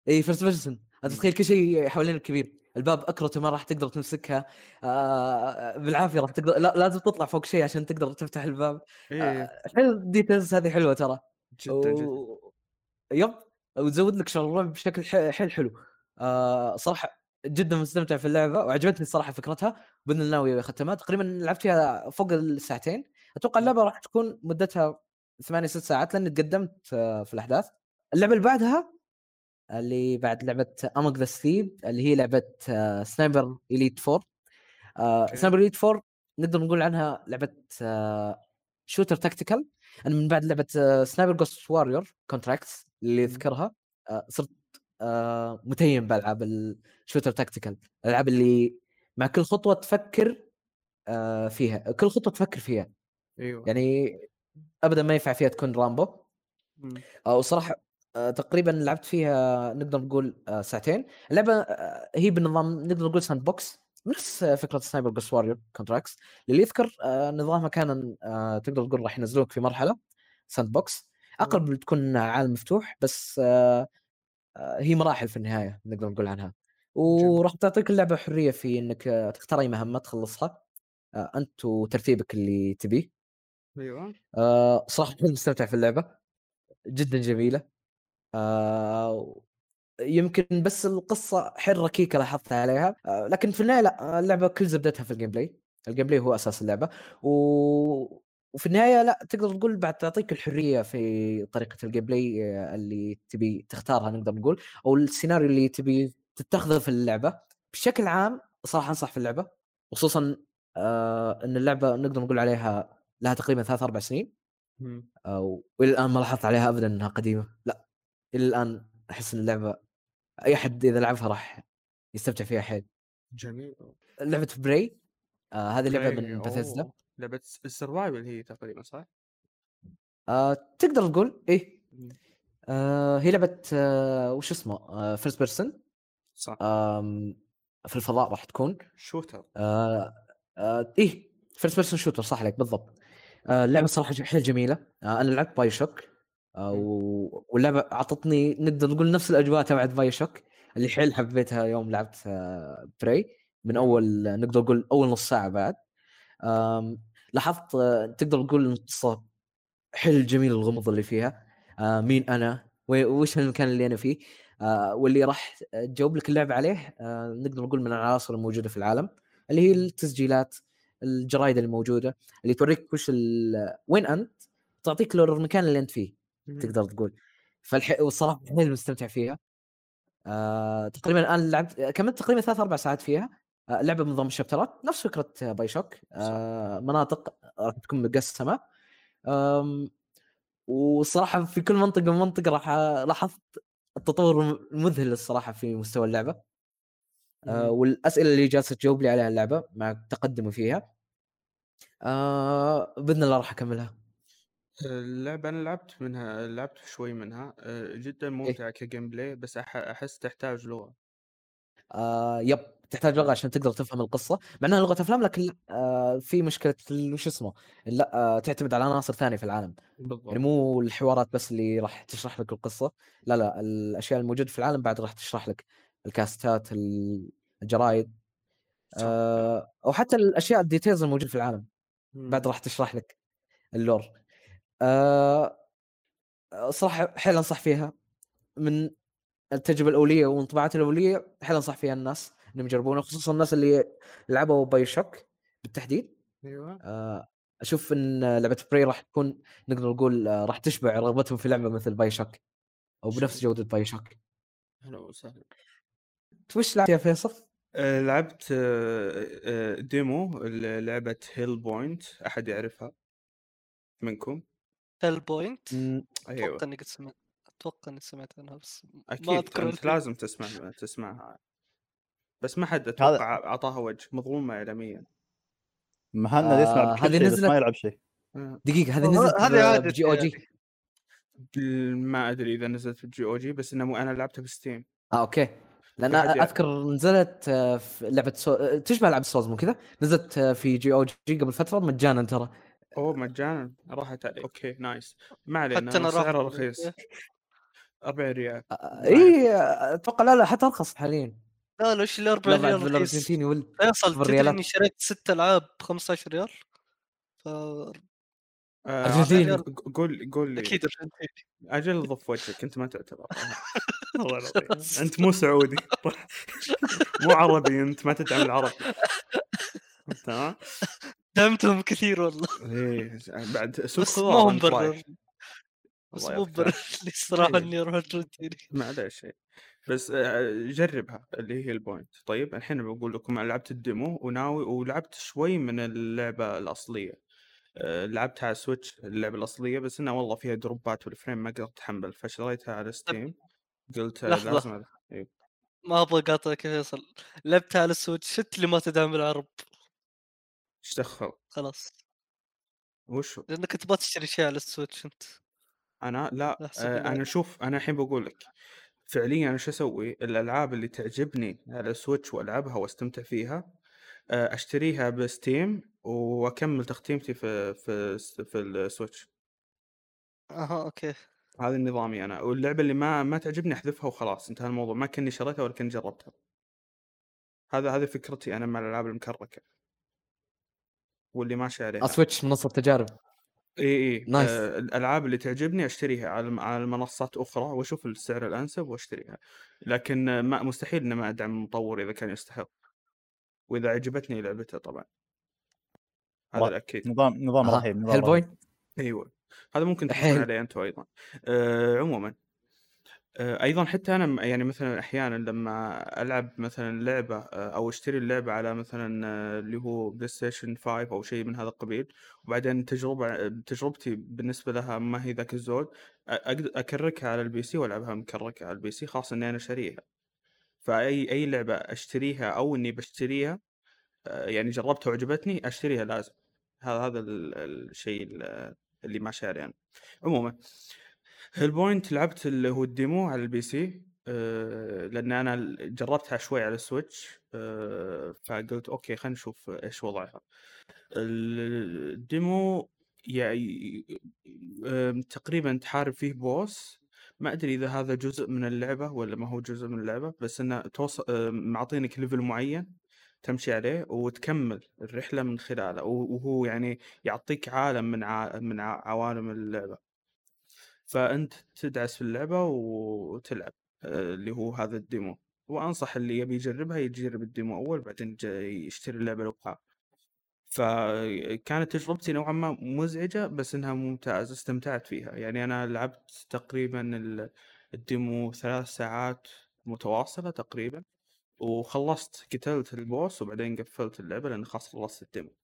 اي first person. تتخيل كل شيء حوالينك كبير. الباب اكرته ما راح تقدر تمسكها. آه بالعافية راح تقدر لا لازم تطلع فوق شيء عشان تقدر تفتح الباب. آه حلو ال details هذه حلوة ترى. جدا جدا. و... yep وتزود لك الرعب بشكل حيل حلو. آه صراحة جدا مستمتع في اللعبة وعجبتني الصراحة فكرتها. بإذن الله ناوي اختمها تقريبا لعبت فيها فوق الساعتين. أتوقع اللعبة راح تكون مدتها ثمانية ست ساعات لأني تقدمت آه، في الأحداث اللعبة اللي بعدها اللي بعد لعبة Among the Sleep اللي هي لعبة Sniper Elite 4 okay. Sniper Elite 4 نقدر نقول عنها لعبة shooter tactical أنا من بعد لعبة Sniper Ghost Warrior Contracts اللي. أذكرها آه، صرت آه، متيم بألعاب ال shooter tactical الألعاب اللي مع كل خطوة تفكر آه، فيها كل خطوة تفكر فيها أيوه. يعني ابدا ما ينفع فيها تكون رامبو. آه، وصراحة آه، تقريبا لعبت فيها نقدر نقول آه، ساعتين. اللعبة هي بنظام نقدر نقول sandbox نفس فكرة Sniper Ghost Warrior Contracts اللي يذكر نظامها كان تقدر تقول راح ينزلوك في مرحلة sandbox. أقرب تكون عالم مفتوح بس هي مراحل في النهاية نقدر نقول عنها. وراح تعطيك اللعبة حرية في إنك تختار أي مهمة تخلصها. أنت وترتيبك اللي تبيه. أيوه. آه، صراحة كنت مستمتع في اللعبة جدا جميلة. آه، يمكن بس القصة حيل ركيكة لاحظت عليها. آه، لكن في النهاية لا اللعبة كل زبدتها في ال gameplay ال gameplay هو أساس اللعبة. و... وفي النهاية لا تقدر تقول بعد تعطيك الحرية في طريقة ال gameplay آه، اللي تبي تختارها نقدر نقول أو السيناريو اللي تبي تتخذه في اللعبة. بشكل عام صراحة أنصح في اللعبة خصوصا آه إن اللعبة نقدر نقول عليها لها تقريبا ثلاث أربع سنين. آه، والى الآن ما لاحظت عليها ابدا إنها قديمة. لا إلى الآن أحس إن اللعبة أي أحد إذا لعبها راح يستمتع فيها حيل. جميل لعبة Prey آه هذه لعبة من أوه. لعبة ال survival هي تقريبا صح؟ آه تقدر تقول إيه. آه هي لعبة آه وش اسمه؟ آه first person صح. آم في الفضاء راح تكون. shooter آه آه إيه first person shooter صح عليك بالضبط. آه اللعبة صراحة حيل جميلة. آه أنا لعبت BioShock آه واللعبة أعطتني نقدر نقول نفس الأجواء تبعت BioShock اللي حيل حبيتها يوم لعبت آه Prey. من أول آه، نقدر نقول أول نص ساعة بعد. لاحظت آه، تقدر تقول القصة حيل جميل الغموض اللي فيها. آه مين أنا؟ وش المكان اللي أنا فيه؟ آه واللي راح تجاوب لك اللعبة عليه آه نقدر نقول من العناصر الموجودة في العالم اللي هي التسجيلات. الجرايد الموجوده اللي توريك وش وين أنت تعطيك لور المكان اللي أنت فيه. تقدر تقول. فالح... والصراحة حيل مستمتع فيها. آه تقريبا الآن لعبت كملت تقريبا ثلاث أربع ساعات فيها. آه لعبة بنظام الشابترات نفس فكرة باي شوك آه مناطق راح تكون مقسمة. آم، وصراحه في كل منطقة من منطقة راح لاحظت التطور المذهل الصراحة في مستوى اللعبة. آه. والأسئلة اللي جالسة تجاوب لي عليها اللعبة مع تقدمي فيها. آه بإذن الله راح أكملها. اللعبة أنا لعبت منها لعبت شوي منها. آه، جدا ممتعة كجيم بلاي بس أح- أحس تحتاج لغة. آه يب تحتاج لغة عشان تقدر تفهم القصة. مع إنها لغة أفلام لكن آه في مشكلة وش اسمه لا آه تعتمد على عناصر ثانية في العالم. يعني بالضبط. مو الحوارات بس اللي راح تشرح لك القصة. لا لا الأشياء الموجودة في العالم بعد راح تشرح لك. الكاستات ال- الجرايد صح. آه أو حتى الأشياء ال details الموجودة في العالم. مم. بعد راح تشرح لك ال lore. آه صراحة حيل أنصح فيها. من التجربة الأولية وانطباعاتي الأولية حيل أنصح فيها الناس إنهم يجربونها خصوصا الناس اللي لعبوا BioShock بالتحديد. أيوه. آه أشوف إن لعبة Prey راح تكون نقدر نقول راح تشبع رغبتهم في لعبة مثل BioShock أو بنفس. جودة BioShock أهلا وسهلا. وش لعبت يا فيصل؟ آه، لعبت آه، آه، demo لعبة Hellpoint أحد يعرفها منكم؟ Hellpoint مم، أيوه. أتوقع إني قد سمعت أتوقع إني سمعت عنها بس ما أكيد أذكر أنت. لازم تسمع تسمعها. بس ما حد أتوقع أعطاها وجه مظلومة إعلاميا. مهند آه، يسمع بكل هذه نزلت- ما يلعب شيء. آه، دقيقة هذه نزلت هذه عادة بجي أو جي؟ يعني. ما أدري إذا نزلت في الجي أو جي بس إنه أنا لعبتها في ستيم آه أوكي. لأن؟ أذكر نزلت آه، في لعبة سو... آه، تشبه لعبة سوز مو كذا. نزلت آه، في جي أو جي قبل فترة مجانا ترى. أوه مجانا. راحت علي أوكي. نايس. ما علينا حتى راح. رخيص. 40 ريال. اي أتوقع لا لا حتى أرخص حاليا. لا لا إيش ال 40 لا بعد ريال؟ بالارجنتيني ولد فيصل تدري. إني شريت ست ألعاب ب 15 ريال؟ ف آه، ق- قول قول لي. أكيد أرجنتيني. أجل ضف وجهك أنت ما تعتبر. والله العظيم أنت مو سعودي. مو عربي أنت ما تدعم العرب. تمام دعمتهم كثير والله. إيه بعد سوق بس ما خضار هم برر. بس مو يعطيك برر العافية. لي الصراحه إيه. إني أروح أرجنتيني. معليش إيه. بس آه، جربها اللي هي البوينت. طيب الحين بقول لكم لعبت الديمو وناوي ولعبت شوي من اللعبة الأصلية. آه، لعبتها على سويتش اللعبة الأصلية بس إنها والله فيها دروبات والفريم ما قدرت أتحمل فشريتها على ستيم قلت آه، لحظة. لازم. إيه. ما أبغى اقاطعك يا فيصل لعبتها على السويتش شت اللي ما تدعم العرب إيش دخل خلاص وش؟ لأنك تبغى تشتري شيء على ال Switch أنت أنا لا آه. أنا شوف أنا الحين بقول لك فعليا أنا شو أسوي الألعاب اللي تعجبني على Switch وألعبها وأستمتع فيها آه أشتريها ب Steam وأكمل تختيمتي في في في ال Switch. أها okay. هذا نظامي أنا. واللعبة اللي ما ما تعجبني أحذفها وخلاص انتهى الموضوع. ما كني شريتها ولا كني جربتها. هذا هذه فكرتي أنا مع الألعاب المكركة. واللي ماشي عليها. Switch منصة تجارب. إي إي nice. آه الألعاب اللي تعجبني أشتريها على على منصات أخرى وأشوف السعر الأنسب وأشتريها. لكن آه، ما مستحيل ان ما أدعم المطور إذا كان يستحق. وإذا عجبتني لعبته طبعا هذا الأكيد نظام نظام أها. رهيب نظام حيل رهيب. بوي أيوه هذا ممكن حلو. عليه أنتم أيضا آه عموما آه أيضا حتى أنا يعني مثلا أحيانا لما ألعب مثلا لعبة آه أو أشتري اللعبة على مثلا آه اللي هو PlayStation 5 أو شيء من هذا القبيل وبعدين تجربة تجربتي بالنسبة لها ما هي ذاك الزود أكركها على ال PC وألعبها مكركة على ال PC خاصة إني أنا شاريها فأي أي لعبة أشتريها أو إني بشتريها آه، يعني جربتها وعجبتني أشتريها لازم. هذا هذا ال- الشيء ال- اللي ماشي أنا عموما Hellpoint لعبت اللي هو ال demo على ال PC آه، لأن أنا جربتها شوي على ال Switch آه، فقلت okay خلينا نشوف إيش وضعها. ال demo يعني تقريبا تحارب فيه boss ما أدري إذا هذا جزء من اللعبة ولا ما هو جزء من اللعبة بس إنه توصل معطينك level معين تمشي عليه وتكمل الرحلة من خلاله وهو يعني يعطيك عالم من ع... من. عوالم اللعبة فأنت تدعس في اللعبة وتلعب آه، اللي هو هذا ال demo وأنصح اللي يبي يجربها يجرب ال demo أول بعدين يشتري اللعبة لوحدها فكانت تجربتي نوعا ما مزعجة بس إنها ممتازة استمتعت فيها. يعني أنا لعبت تقريبا ال- الdemo ثلاث ساعات متواصلة تقريبا وخلصت قتلت ال boss وبعدين قفلت اللعبة لأن خلاص خلصت ال demo.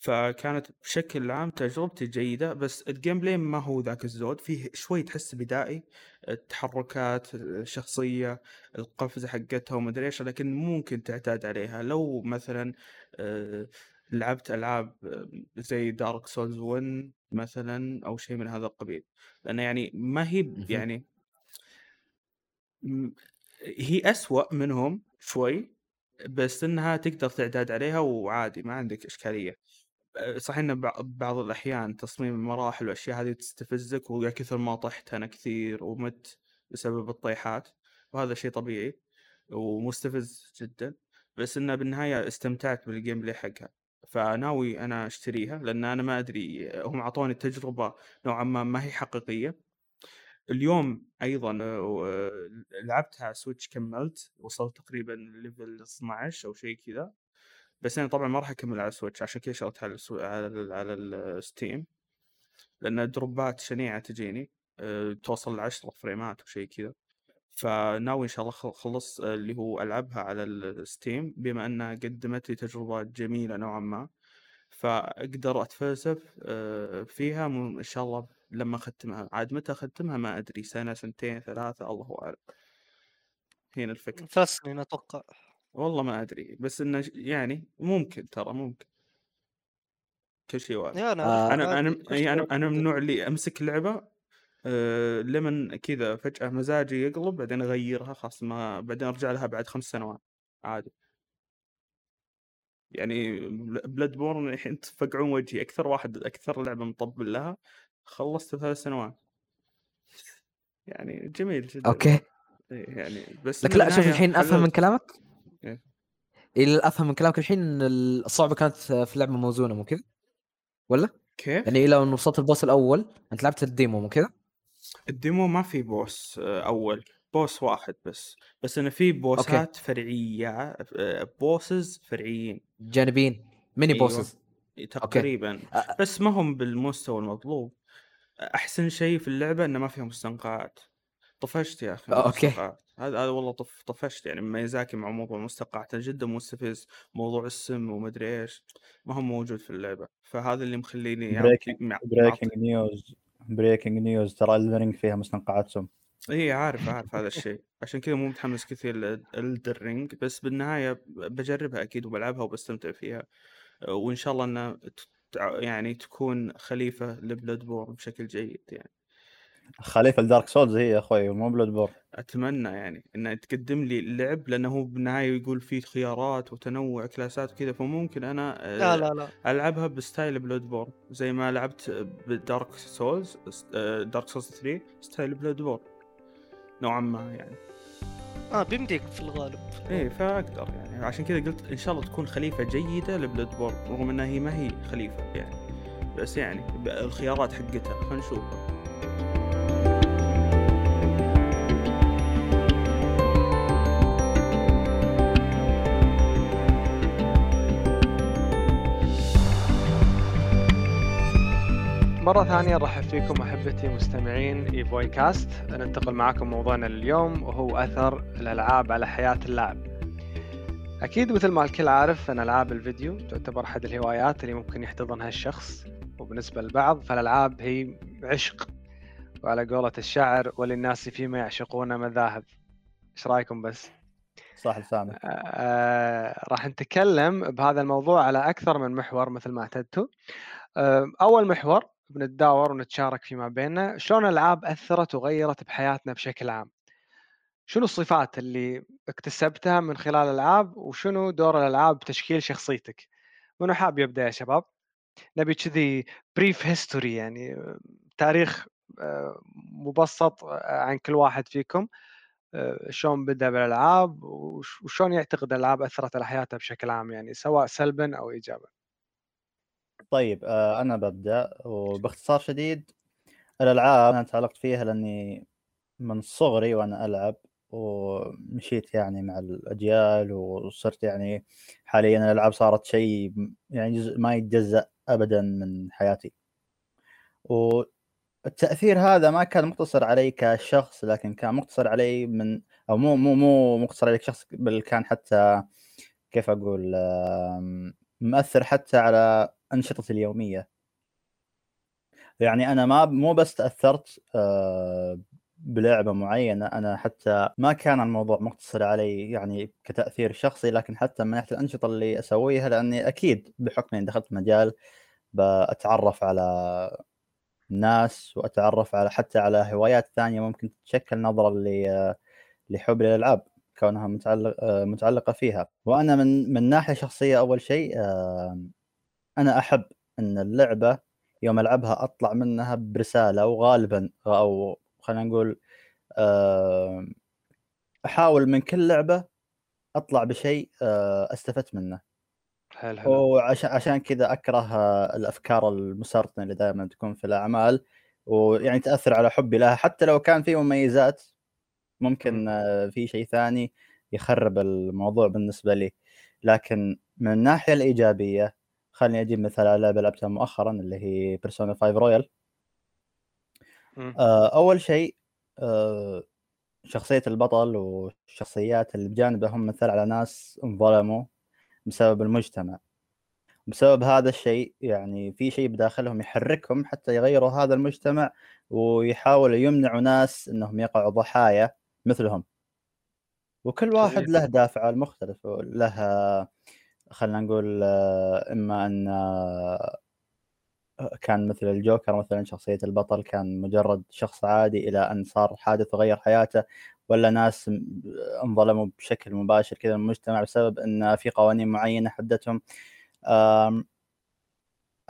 فكانت بشكل عام تجربتي جيدة بس ال gameplay ما هو ذاك الزود. فيه شوي تحس بدائي التحركات الشخصية القفزة حقتها ومدري إيش لكن ممكن تعتاد عليها. لو مثلا آه، لعبت ألعاب آه، زي دارك سولز 1 مثلا أو شيء من هذا القبيل. لأن يعني ما هي. يعني هي أسوأ منهم شوي بس إنها تقدر تعتاد عليها وعادي ما عندك إشكالية. صحيح إن بع- بعض الأحيان تصميم المراحل والأشياء هذه تستفزك ويا كثر ما طحت أنا كثير ومت بسبب الطيحات وهذا شيء طبيعي ومستفز جدا بس إنه بالنهاية استمتعت بال gameplay حقها. فناوي أنا أشتريها لأن أنا ما أدري هم أعطوني تجربة نوعا ما ما هي حقيقية. اليوم أيضا آه، آه، لعبتها Switch كملت وصلت تقريبا level 12 أو شيء كذا. بس أنا طبعا ما راح أكمل على Switch عشان كذا شريتها على. على ال... على ال Steam لأن دروبات شنيعة تجيني أه، توصل ل 10 فريمات وشيء كذا. فناوي إن شاء الله خل- خلص آه، اللي هو ألعبها على الستيم بما أنها قدمت لي تجربه جميلة نوعا ما. فأقدر أتفلسف آه، فيها إن شاء الله لما أختمها. عاد متى أختمها؟ ما أدري. سنة سنتين ثلاثة الله أعلم. هنا الفكرة. ثلاث سنين أتوقع. والله ما أدري بس إنه ش- يعني ممكن ترى ممكن. كل شيء وارد يا أنا آه، أنا أنا عادي، يعني أنا أنا من. النوع اللي أمسك لعبه أه لمن كذا فجأة مزاجي يقلب بعدين أغيرها خلاص ما بعدين أرجع لها بعد خمس سنوات عادي. يعني Bloodborne الحين تفقعون وجهي أكثر واحد أكثر لعبة مطبل لها خلصت ثلاث سنوات. يعني جميل جدا. okay. إيه يعني بس لكن لا شوف بالنهاية الحين أفهم حلو- من كلامك. إيه. إيه أفهم من كلامك الحين إن الصعوبة كانت في اللعبه موزونة مو كذا؟ ولا؟ كيف؟ يعني لو انه وصلت ال boss الأول أنت لعبت ال demo مو كذا؟ ال demo ما في boss آه، أول boss واحد بس بس إنه في boss ات فرعية آه، bosses فرعيين جانبيين ميني أيوة. bosses تقريبا أ- بس ما هم بالمستوى المطلوب أحسن شيء في اللعبة إنه ما فيها مستنقعات طفشت يا أخي. المستنقعات هذا هذا والله طف طفشت يعني ميازاكي مع موضوع المستنقعات جدا مستفز موضوع السم ومدري إيش ما هو موجود في اللعبة. فهذا اللي مخليني breaking مع- breaking news breaking news ترى Elden Ring فيها مستنقعات سم إي عارف عارف هذا الشيء. عشان كذا مو متحمس كثير ل Elden Ring بس بالنهاية بجربها أكيد وبلعبها وبستمتع فيها. وإن شاء الله إنها يعني تكون خليفة ل Bloodborne بشكل جيد يعني. خليفة ال Dark Souls هي يا أخوي مو Bloodborne أتمنى يعني انها تقدم لي اللعب لأنه هو بالنهاية يقول فيه خيارات وتنوع class ات وكذا فممكن أنا آه، لا لا. لا ألعبها ب style Bloodborne زي ما لعبت ب Dark Souls Dark Souls 3 style Bloodborne نوعا ما يعني. آه بيمديك في الغالب. إيه فأقدر يعني. عشان كذا قلت إن شاء الله تكون خليفة جيدة ل Bloodborne رغم إنها هي ما هي خليفة يعني. بس يعني الخيارات حقتها خلينا نشوفها مرة ثانية نرحب فيكم أحبتي مستمعين إيفوي كاست ننتقل معكم موضوعنا اليوم وهو أثر الألعاب على حياة اللاعب. أكيد مثل ما الكل عارف أن ألعاب الفيديو تعتبر أحد الهوايات اللي ممكن يحتضنها الشخص وبالنسبة للبعض فالألعاب هي عشق. وعلى قولة الشاعر وللناس فيما يعشقون مذاهب. إيش رأيكم بس؟ صح لسانك. آه، راح نتكلم بهذا الموضوع على أكثر من محور مثل ما اعتدتوا. آه، أول محور بنتداور ونتشارك فيما بيننا شلون الألعاب أثرت وغيرت بحياتنا بشكل عام؟ شنو الصفات اللي اكتسبتها من خلال الألعاب وشنو دور الألعاب بتشكيل شخصيتك؟ منو حاب يبدأ يا شباب؟ نبي كذي brief history يعني تاريخ آه، مبسط آه، عن كل واحد فيكم آه، شلون بدأ بالألعاب وش- وشلون يعتقد الألعاب أثرت على حياته بشكل عام يعني سواء سلبا أو ايجابا؟ طيب آه، أنا ببدأ وباختصار شديد الألعاب أنا تعلقت فيها لأني من صغري وأنا ألعب ومشيت يعني مع الأجيال وصرت يعني حاليا الألعاب صارت شيء يعني جزء ما يتجزأ ابدا من حياتي. والتأثير هذا ما كان مقتصر علي كشخص لكن كان مقتصر علي من أو مو مو مو مقتصر علي كشخص بل كان حتى كيف أقول مؤثر حتى على انشطتي اليومية. يعني أنا ما مو بس تأثرت آه، بلعبة معينة أنا حتى ما كان الموضوع مقتصر علي يعني كتأثير شخصي لكن حتى من ناحية الأنشطة اللي أسويها لأني أكيد بحكم إني دخلت مجال بتعرف على ناس وأتعرف على حتى على هوايات ثانية ممكن تشكل نظرة ل- لحب الألعاب كونها متعلق آه، متعلقة فيها. وأنا من من ناحية شخصية أول شيء آه، أنا أحب إن اللعبة يوم ألعبها أطلع منها برسالة وغالبا أو خلينا نقول آه، أحاول من كل لعبة أطلع بشيء آه، أستفدت منه. حلو حلو. وعشان عشان كذا أكره الأفكار المسرطنة اللي دائما تكون في الأعمال ويعني تأثر على حبي لها. حتى لو كان في مميزات ممكن مم. آه، في شيء ثاني يخرب الموضوع بالنسبة لي. لكن من الناحية الإيجابية خليني أجيب مثال على لعبة لعبتها مؤخرا اللي هي بيرسونا 5 رويال أول شيء آه، شخصية البطل والشخصيات اللي بجانبه هم مثال على ناس انظلموا بسبب المجتمع. بسبب هذا الشيء يعني في شيء بداخلهم يحركهم حتى يغيروا هذا المجتمع ويحاولوا يمنعوا ناس إنهم يقعوا ضحايا مثلهم. وكل واحد. له دافعه المختلف له خلينا نقول آه، إما أن آه، كان مثل الجوكر مثلا شخصية البطل كان مجرد شخص عادي إلى أن صار حادث وغير حياته ولا ناس م- انظلموا بشكل مباشر كذا من المجتمع بسبب أن في قوانين معينة حدتهم.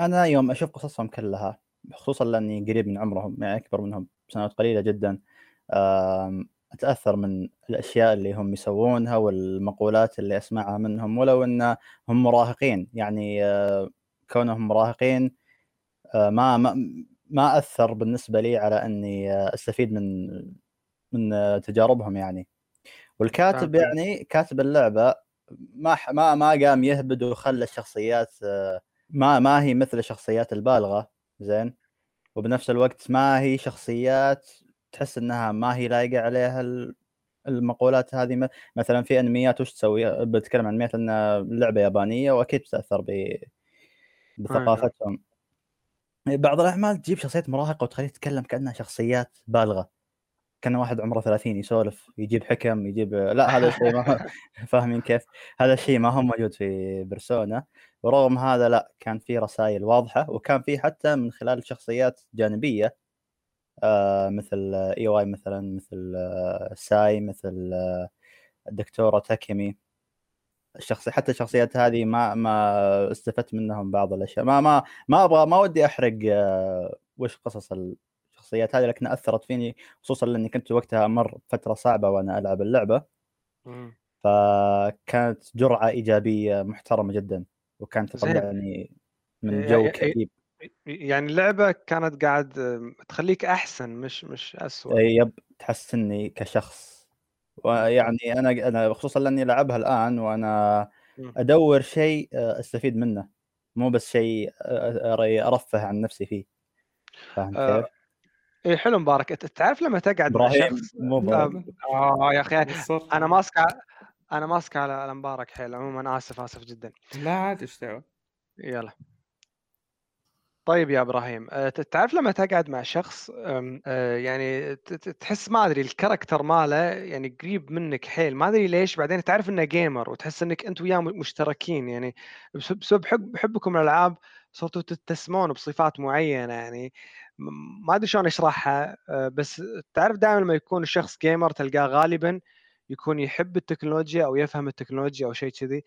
أنا يوم أشوف قصصهم كلها خصوصا لأني قريب من عمرهم يعني أكبر منهم بسنوات قليلة جدا أتأثر من الأشياء اللي هم يسوونها والمقولات اللي أسمعها منهم ولو إن هم مراهقين. يعني آه، كونهم مراهقين آه، ما ما ما أثر بالنسبة لي على إني آه، أستفيد من من تجاربهم يعني. والكاتب. يعني كاتب اللعبة ما ما ما قام يهبد وخلى الشخصيات ما ما هي مثل الشخصيات البالغة زين؟ وبنفس الوقت ما هي شخصيات تحس إنها ما هي لايقة عليها ال- المقولات هذه؟ مثلا في أنميات وش تسوي؟ بتكلم عن أنميات إن اللعبه يابانية وأكيد بتأثر ب بثقافتهم. بعض الأعمال تجيب شخصيات مراهقة وتخليه يتكلم كأنها شخصيات بالغة. كأن واحد عمره 30 يسولف يجيب حكم يجيب لا هذا الشيء ما فاهمين كيف؟ هذا الشيء ما هو موجود في Persona. ورغم هذا لا كان في رسائل واضحة وكان في حتى من خلال شخصيات جانبية مثل إيواي مثلا مثل آه ساي مثل آه الدكتوره تاكيمي الشخصي حتى الشخصيات هذه ما ما استفدت منهم بعض الأشياء. ما ما ما أبغى ما ودي أحرق آه وش قصص الشخصيات هذه لكن أثرت فيني خصوصا لأني كنت وقتها أمر فترة صعبة وأنا ألعب اللعبة. فكانت جرعة إيجابية محترمة جدا وكانت. تطلعني من إيه- جو إيه- كئيب. يعني اللعبة كانت قاعد تخليك أحسن مش مش اسوء إيه، يب تحسني كشخص. ويعني أنا أنا خصوصا لأني العبها الآن وأنا. أدور شيء آه، أستفيد منه. مو بس شيء آه، أري- أرفه عن نفسي فيه. فاهم آه، كيف؟ اي حلو مبارك. أنت تعرف لما تقعد مع إبراهيم شخص مبارك. آه يا أخي. أنا ماسك أنا ماسك على على مبارك حيل. عموما آسف آسف جدا. لا عاد إيش دعوة؟ يلا. طيب يا إبراهيم آه، تعرف لما تقعد مع شخص آه، يعني تحس ما أدري ال character ماله يعني قريب منك حيل ما أدري ليش بعدين تعرف إنه gamer وتحس إنك أنت وياه مشتركين يعني بس- بسبب حب حبكم الألعاب صرتوا تتسمون بصفات معينة يعني ما أدري شلون أشرحها آه، بس تعرف دائما لما يكون الشخص gamer تلقاه غالبا يكون يحب التكنولوجيا أو يفهم التكنولوجيا أو شيء كذي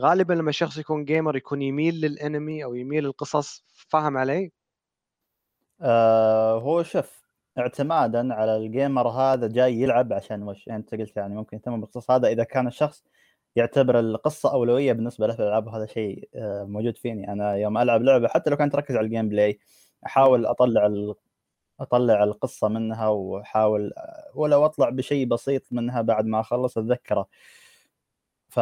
غالبا لما الشخص يكون gamer يكون يميل للانمي أو يميل للقصص فاهم علي؟ آه هو شوف اعتمادا على ال gamer هذا جاي يلعب عشان وش يعني أنت قلت يعني ممكن يهتم بالقصص هذا إذا كان الشخص يعتبر القصة أولوية بالنسبة له في الألعاب هذا شيء آه موجود فيني أنا يوم ألعب لعبة حتى لو كنت اركز على ال gameplay احاول أطلع. أطلع القصة منها وأحاول ولو أطلع بشيء بسيط منها بعد ما أخلص اتذكره ف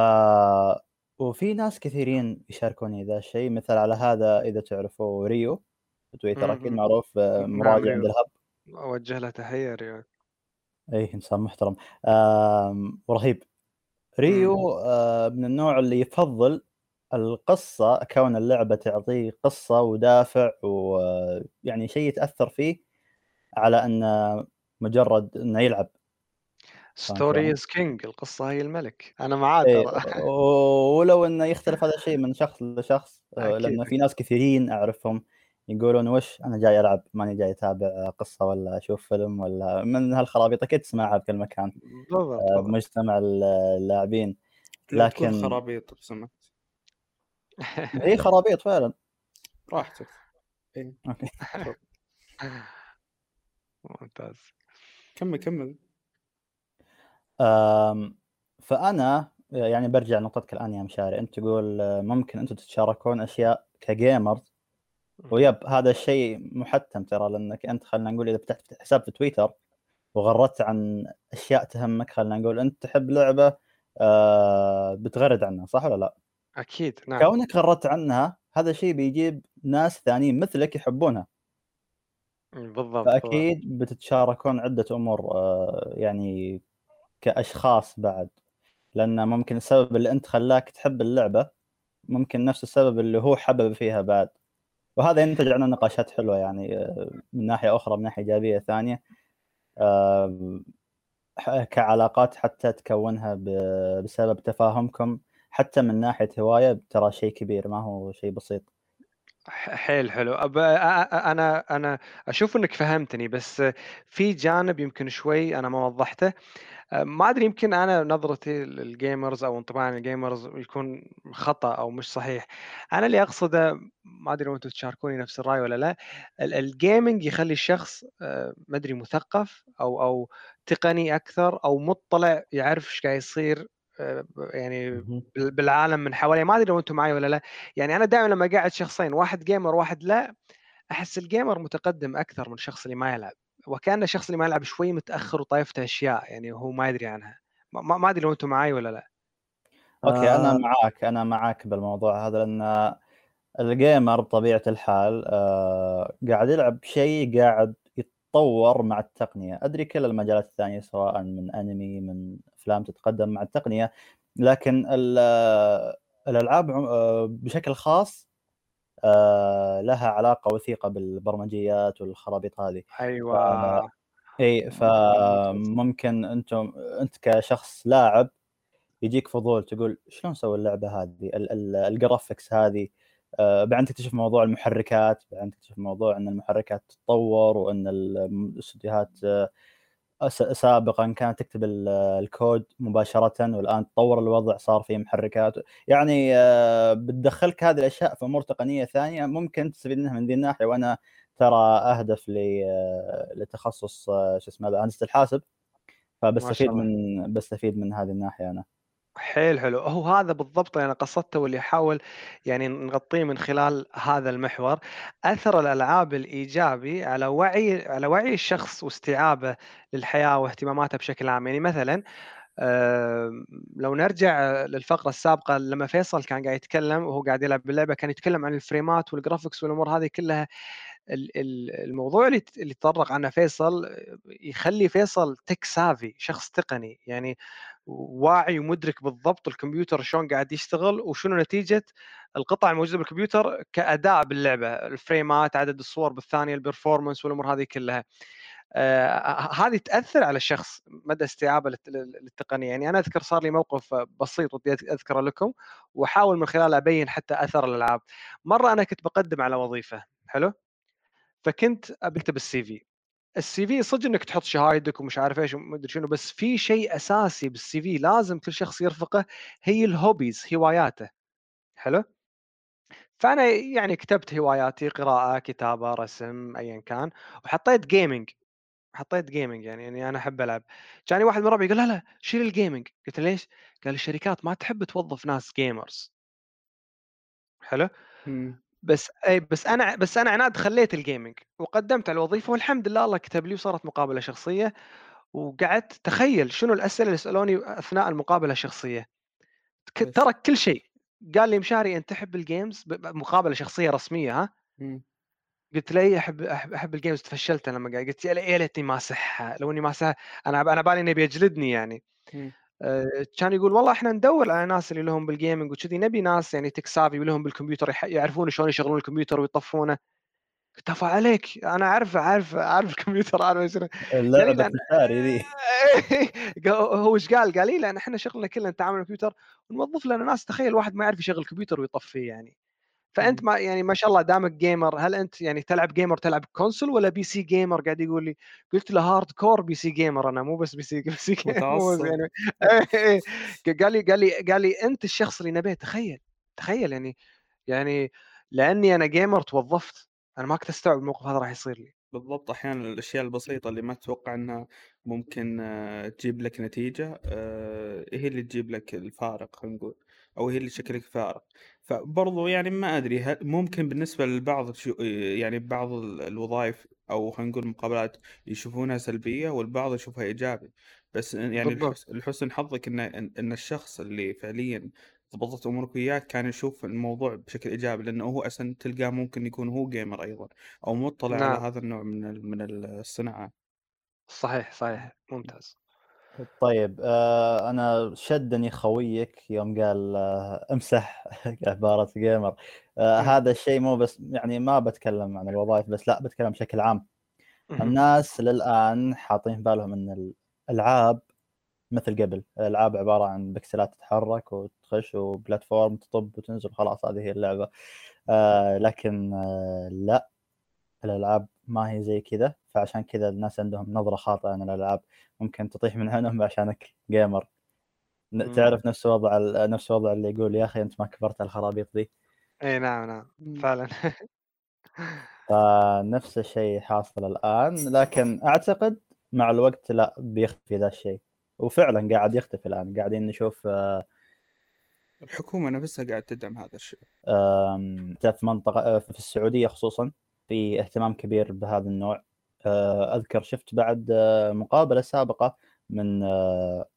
وفي ناس كثيرين يشاركوني ذا الشيء مثل على هذا إذا تعرفوا ريو تويتر أكيد. معروف آه، نعم، مراجع. عند الهب أوجه له تحية ريو. اي إنسان محترم. ورهيب ريو آه، من النوع اللي يفضل القصة كون اللعبة تعطيه قصة ودافع ويعني شيء يتأثر فيه على انه مجرد إنه يلعب. story is king القصة هي الملك. أنا معاه إيه، ترى. ولو إنه يختلف هذا الشيء من شخص لشخص أكيد، لأنه في ناس كثيرين أعرفهم يقولون وش أنا جاي ألعب ماني جاي أتابع قصة ولا أشوف فيلم ولا من هالخرابيط أكيد تسمعها بكل مكان بالضبط آه،. بمجتمع اللاعبين. لكن- خرابيط لو سمحت. هي خرابيط فعلا. راحتك. okay. ممتاز. كمل كمل. فأنا يعني برجع لنقطتك الآن يا مشاري. أنت تقول آه، ممكن أنتم تتشاركون أشياء ك gamers ويب هذا الشيء محتم ترى لأنك أنت خلينا نقول إذا فتحت حساب في تويتر وغردت عن أشياء تهمك خلينا نقول أنت تحب لعبة آه بتغرد عنها صح ولا لا؟ أكيد نعم. كونك غردت عنها هذا الشيء بيجيب ناس ثانيين مثلك يحبونها. بالضبط. فأكيد بتتشاركون عدة أمور آه يعني كأشخاص بعد. لأن ممكن السبب اللي أنت خلاك تحب اللعبة ممكن نفس السبب اللي هو حبب فيها بعد. وهذا ينتج عنه نقاشات حلوة يعني آه، من ناحية أخرى من ناحية إيجابية ثانية آه، كعلاقات حتى تكونها بسبب تفاهمكم حتى من ناحية هواية ترى شيء كبير ما هو شيء بسيط. حيل حلو. أب أنا أنا أشوف إنك فهمتني، بس في جانب يمكن شوي أنا ما وضّحته، ما أدري يمكن أنا نظرتي للgamers أو انطباعي الgamers يكون خطأ أو مش صحيح. أنا اللي أقصده ما أدري لو أنتم تشاركوني نفس الرأي والّا لأ، ال الgaming يخلّي الشخص ما أدري مثقف أو أو تقني أكثر أو مُطّلع يعرف إيش قاعد يصير يعني اهم. بال بالعالم من حواليه، ما أدري لو أنتم معي والّا لأ. يعني أنا دايمًا لمّا أقعّد شخصين، واحد gamer وواحد لأ، أحس الgamer متقدم أكثر من الشخص اللي ما يلعب، وكأن الشخص اللي ما يلعب شوي متأخر وطايفته أشياء يعني وهو ما يدري عنها. ما أدري لو أنتم معي والّا لأ؟ أوكي، أنا آآ معاك، أنا معاك بالموضوع هذا، لأن الgamer بطبيعة الحال آآ قاعد يلعب شيء قاعد يتطور مع التقنية، أدري كل المجالات الثانية سواء من أنمي، من أفلام تتقدم مع التقنية، لكن ال الألعاب عم آآ بشكل خاص آآ لها علاقة وثيقة بالبرمجيات والخرابيط هذه. إي، ممتاز. فممكن أنتم أنت كشخص لاعب يجيك فضول تقول شلون سووا اللعبة هذه؟ ال ال الgraphics هذه، بعدين تكتشف موضوع المحركات، بعدين تكتشف موضوع إن المحركات تتطور ال الاستديوهات سابقًا كانت تكتب ال الكود مباشرةً والآن تطور الوضع صار في محركات، يعني بتدخّلك هذه الأشياء في أمور تقنية ثانية ممكن تستفيد منها من ذي الناحية، وأنا ترى أهدف ل لتخصص شو اسمه ذا هندسة الحاسب، الله. من باستفيد من هذه الناحية أنا. حيل حلو، هو هذا بالضبط اللي أنا قصدته واللي أحاول يعني نغطيه من خلال هذا المحور، أثر الألعاب الإيجابي على وعي على وعي الشخص واستيعابه للحياة واهتماماته بشكل عام، يعني مثلًا لو نرجع للفقرة السابقة لمّا فيصل كان قاعد يتكلم وهو قاعد يلعب باللعبة كان يتكلم عن الفريمات والgraphics والأمور هذه كلها، الموضوع اللي اللي تطرق عنه فيصل يخلّي فيصل tech savvy شخص تقني، يعني واعي ومدرك بالضبط الكمبيوتر شلون قاعد يشتغل وشنو نتيجة القطع الموجودة بالكمبيوتر كأداء باللعبة، الفريمات، عدد الصور بالثانية، الperformance والأمور هذه كلها. آآ هذه تأثّر على الشخص مدى استيعابه للت لل للتقنية، يعني أنا أذكر صار لي موقف بسيط ودي أذ أذكره لكم وأحاول من خلاله أبيّن حتى أثر الألعاب. مرة أنا كنت باقدّم على وظيفة، حلو؟ فكنت باكتب الCV، الCV صدق إنك تحط شهايدك ومش عارف إيش وما أدري شنو، بس في شيء أساسي بالCV لازم كل شخص يرفقه هي الhobbies هواياته، حلو؟ فأنا يعني كتبت هواياتي قراءة، كتابة، رسم، أيًا كان، وحطيت gaming حطيت gaming يعني إني أنا أحب ألعب. جاني واحد من ربعي قال: "لا، لا، شيل الgaming." قلت له: "ليش؟" قال: "الشركات ما تحب توظف ناس gamers." حلو؟ بس أي بس أنا بس أنا عناد خليت الgaming وقدّمت على الوظيفة والحمد لله الله كتب لي وصارت مقابلة شخصية، وقعدت تخيل شنو الأسئلة اللي المقابلة الشخصية، ك إيش؟ ترك كل شيء، قال لي: "مشاري أنت تحب الgames؟" ب ب مقابلة شخصية رسمية ها؟ إمم. قلت له: "إي أحب أحب أحب الgames." تفشلت لمّا قال قلت يا ليتني ماسحها، لو إني ماسحها أنا أنا على بالي إنه بيجلدني يعني. إمم. آآ كان يقول: "والله إحنا ندوّر على ناس اللي لهم بالgaming وكذي، نبي ناس يعني tech savvy ولهم بالكمبيوتر يعرفون شلون يشغلون الكمبيوتر ويطفونه." قلت: "أفا عليك أنا أعرف أعرف أعرف الكمبيوتر أعرف شنو." لي: تساري ذي. هو إيش قال؟ قال: "إي لأن إحنا شغلنا كله نتعامل مع الكمبيوتر ونوظف لنا ناس." تخيل واحد ما يعرف يشغل الكمبيوتر ويطفيه يعني. إمم. ما يعني ما شاء الله دامك gamer هل أنت يعني تلعب gamer تلعب console والّا PC gamer؟ قاعد يقول لي، قلت له: "hardcore PC gamer أنا مو بس PC PC مو بس متعصب. يعني" إيه، ق قال لي قال لي قال لي: "أنت الشخص اللي نبيه." تخيل، تخيل يعني يعني لأني أنا gamer توظفت، أنا ما كنت أستوعب الموقف هذا راح يصير لي. بالضبط، أحيانًا الأشياء البسيطة اللي ما تتوقع إنها ممكن تجيب لك نتيجة آآ، هي اللي تجيب لك الفارق خلينا نقول، أو هي اللي تشكل لك فارق. فبرضه يعني ما أدري هل ممكن بالنسبة للبعض يعني بعض ال الوظايف أو خلينا نقول المقابلات يشوفونها سلبية والبعض يشوفها إيجابي، بس يعني بالضبط. لحس لحسن حظك إن إن الشخص اللي فعليًا ضبطت أمورك وياه كان يشوف الموضوع بشكل إيجابي، لأنه هو أصلًا تلقاه ممكن يكون هو gamer أيضًا أو مُطّلع على نعم. هذا النوع من ال من ال الصناعة. صحيح، صحيح، ممتاز. طيب آآ أنا شدّني خويك يوم قال امسح عبارة gamer آآ إمم. هذا الشيء مو بس يعني ما باتكلم عن الوظايف بس لأ باتكلم بشكل عام. الناس للآن حاطين في بالهم إن الألعاب مثل قبل الالعاب عبارة عن بكسلات تتحرك وتخش وبلاتفورم تطب وتنزل خلاص هذه هي اللعبة آه لكن آه لا الألعاب ما هي زي كذا فعشان كذا الناس عندهم نظرة خاطئة عن الألعاب. ممكن تطيح من عينهم عشانك جيمر. تعرف نفس وضع ال- نفس وضع اللي يقول يا أخي أنت ما كبرت على الخرابيط دي. إي نعم نعم. فعلا. فنفس الشيء حاصل الآن لكن أعتقد مع الوقت لا بيختفي ذا الشيء. وفعلا قاعد يختفي الآن. قاعدين نشوف آه، الحكومة نفسها قاعد تدعم هذا الشيء. في منطقة آه، في السعودية خصوصا. في اهتمام كبير بهذا النوع. آه، أذكر شفت بعد آه، مقابلة سابقة من آه،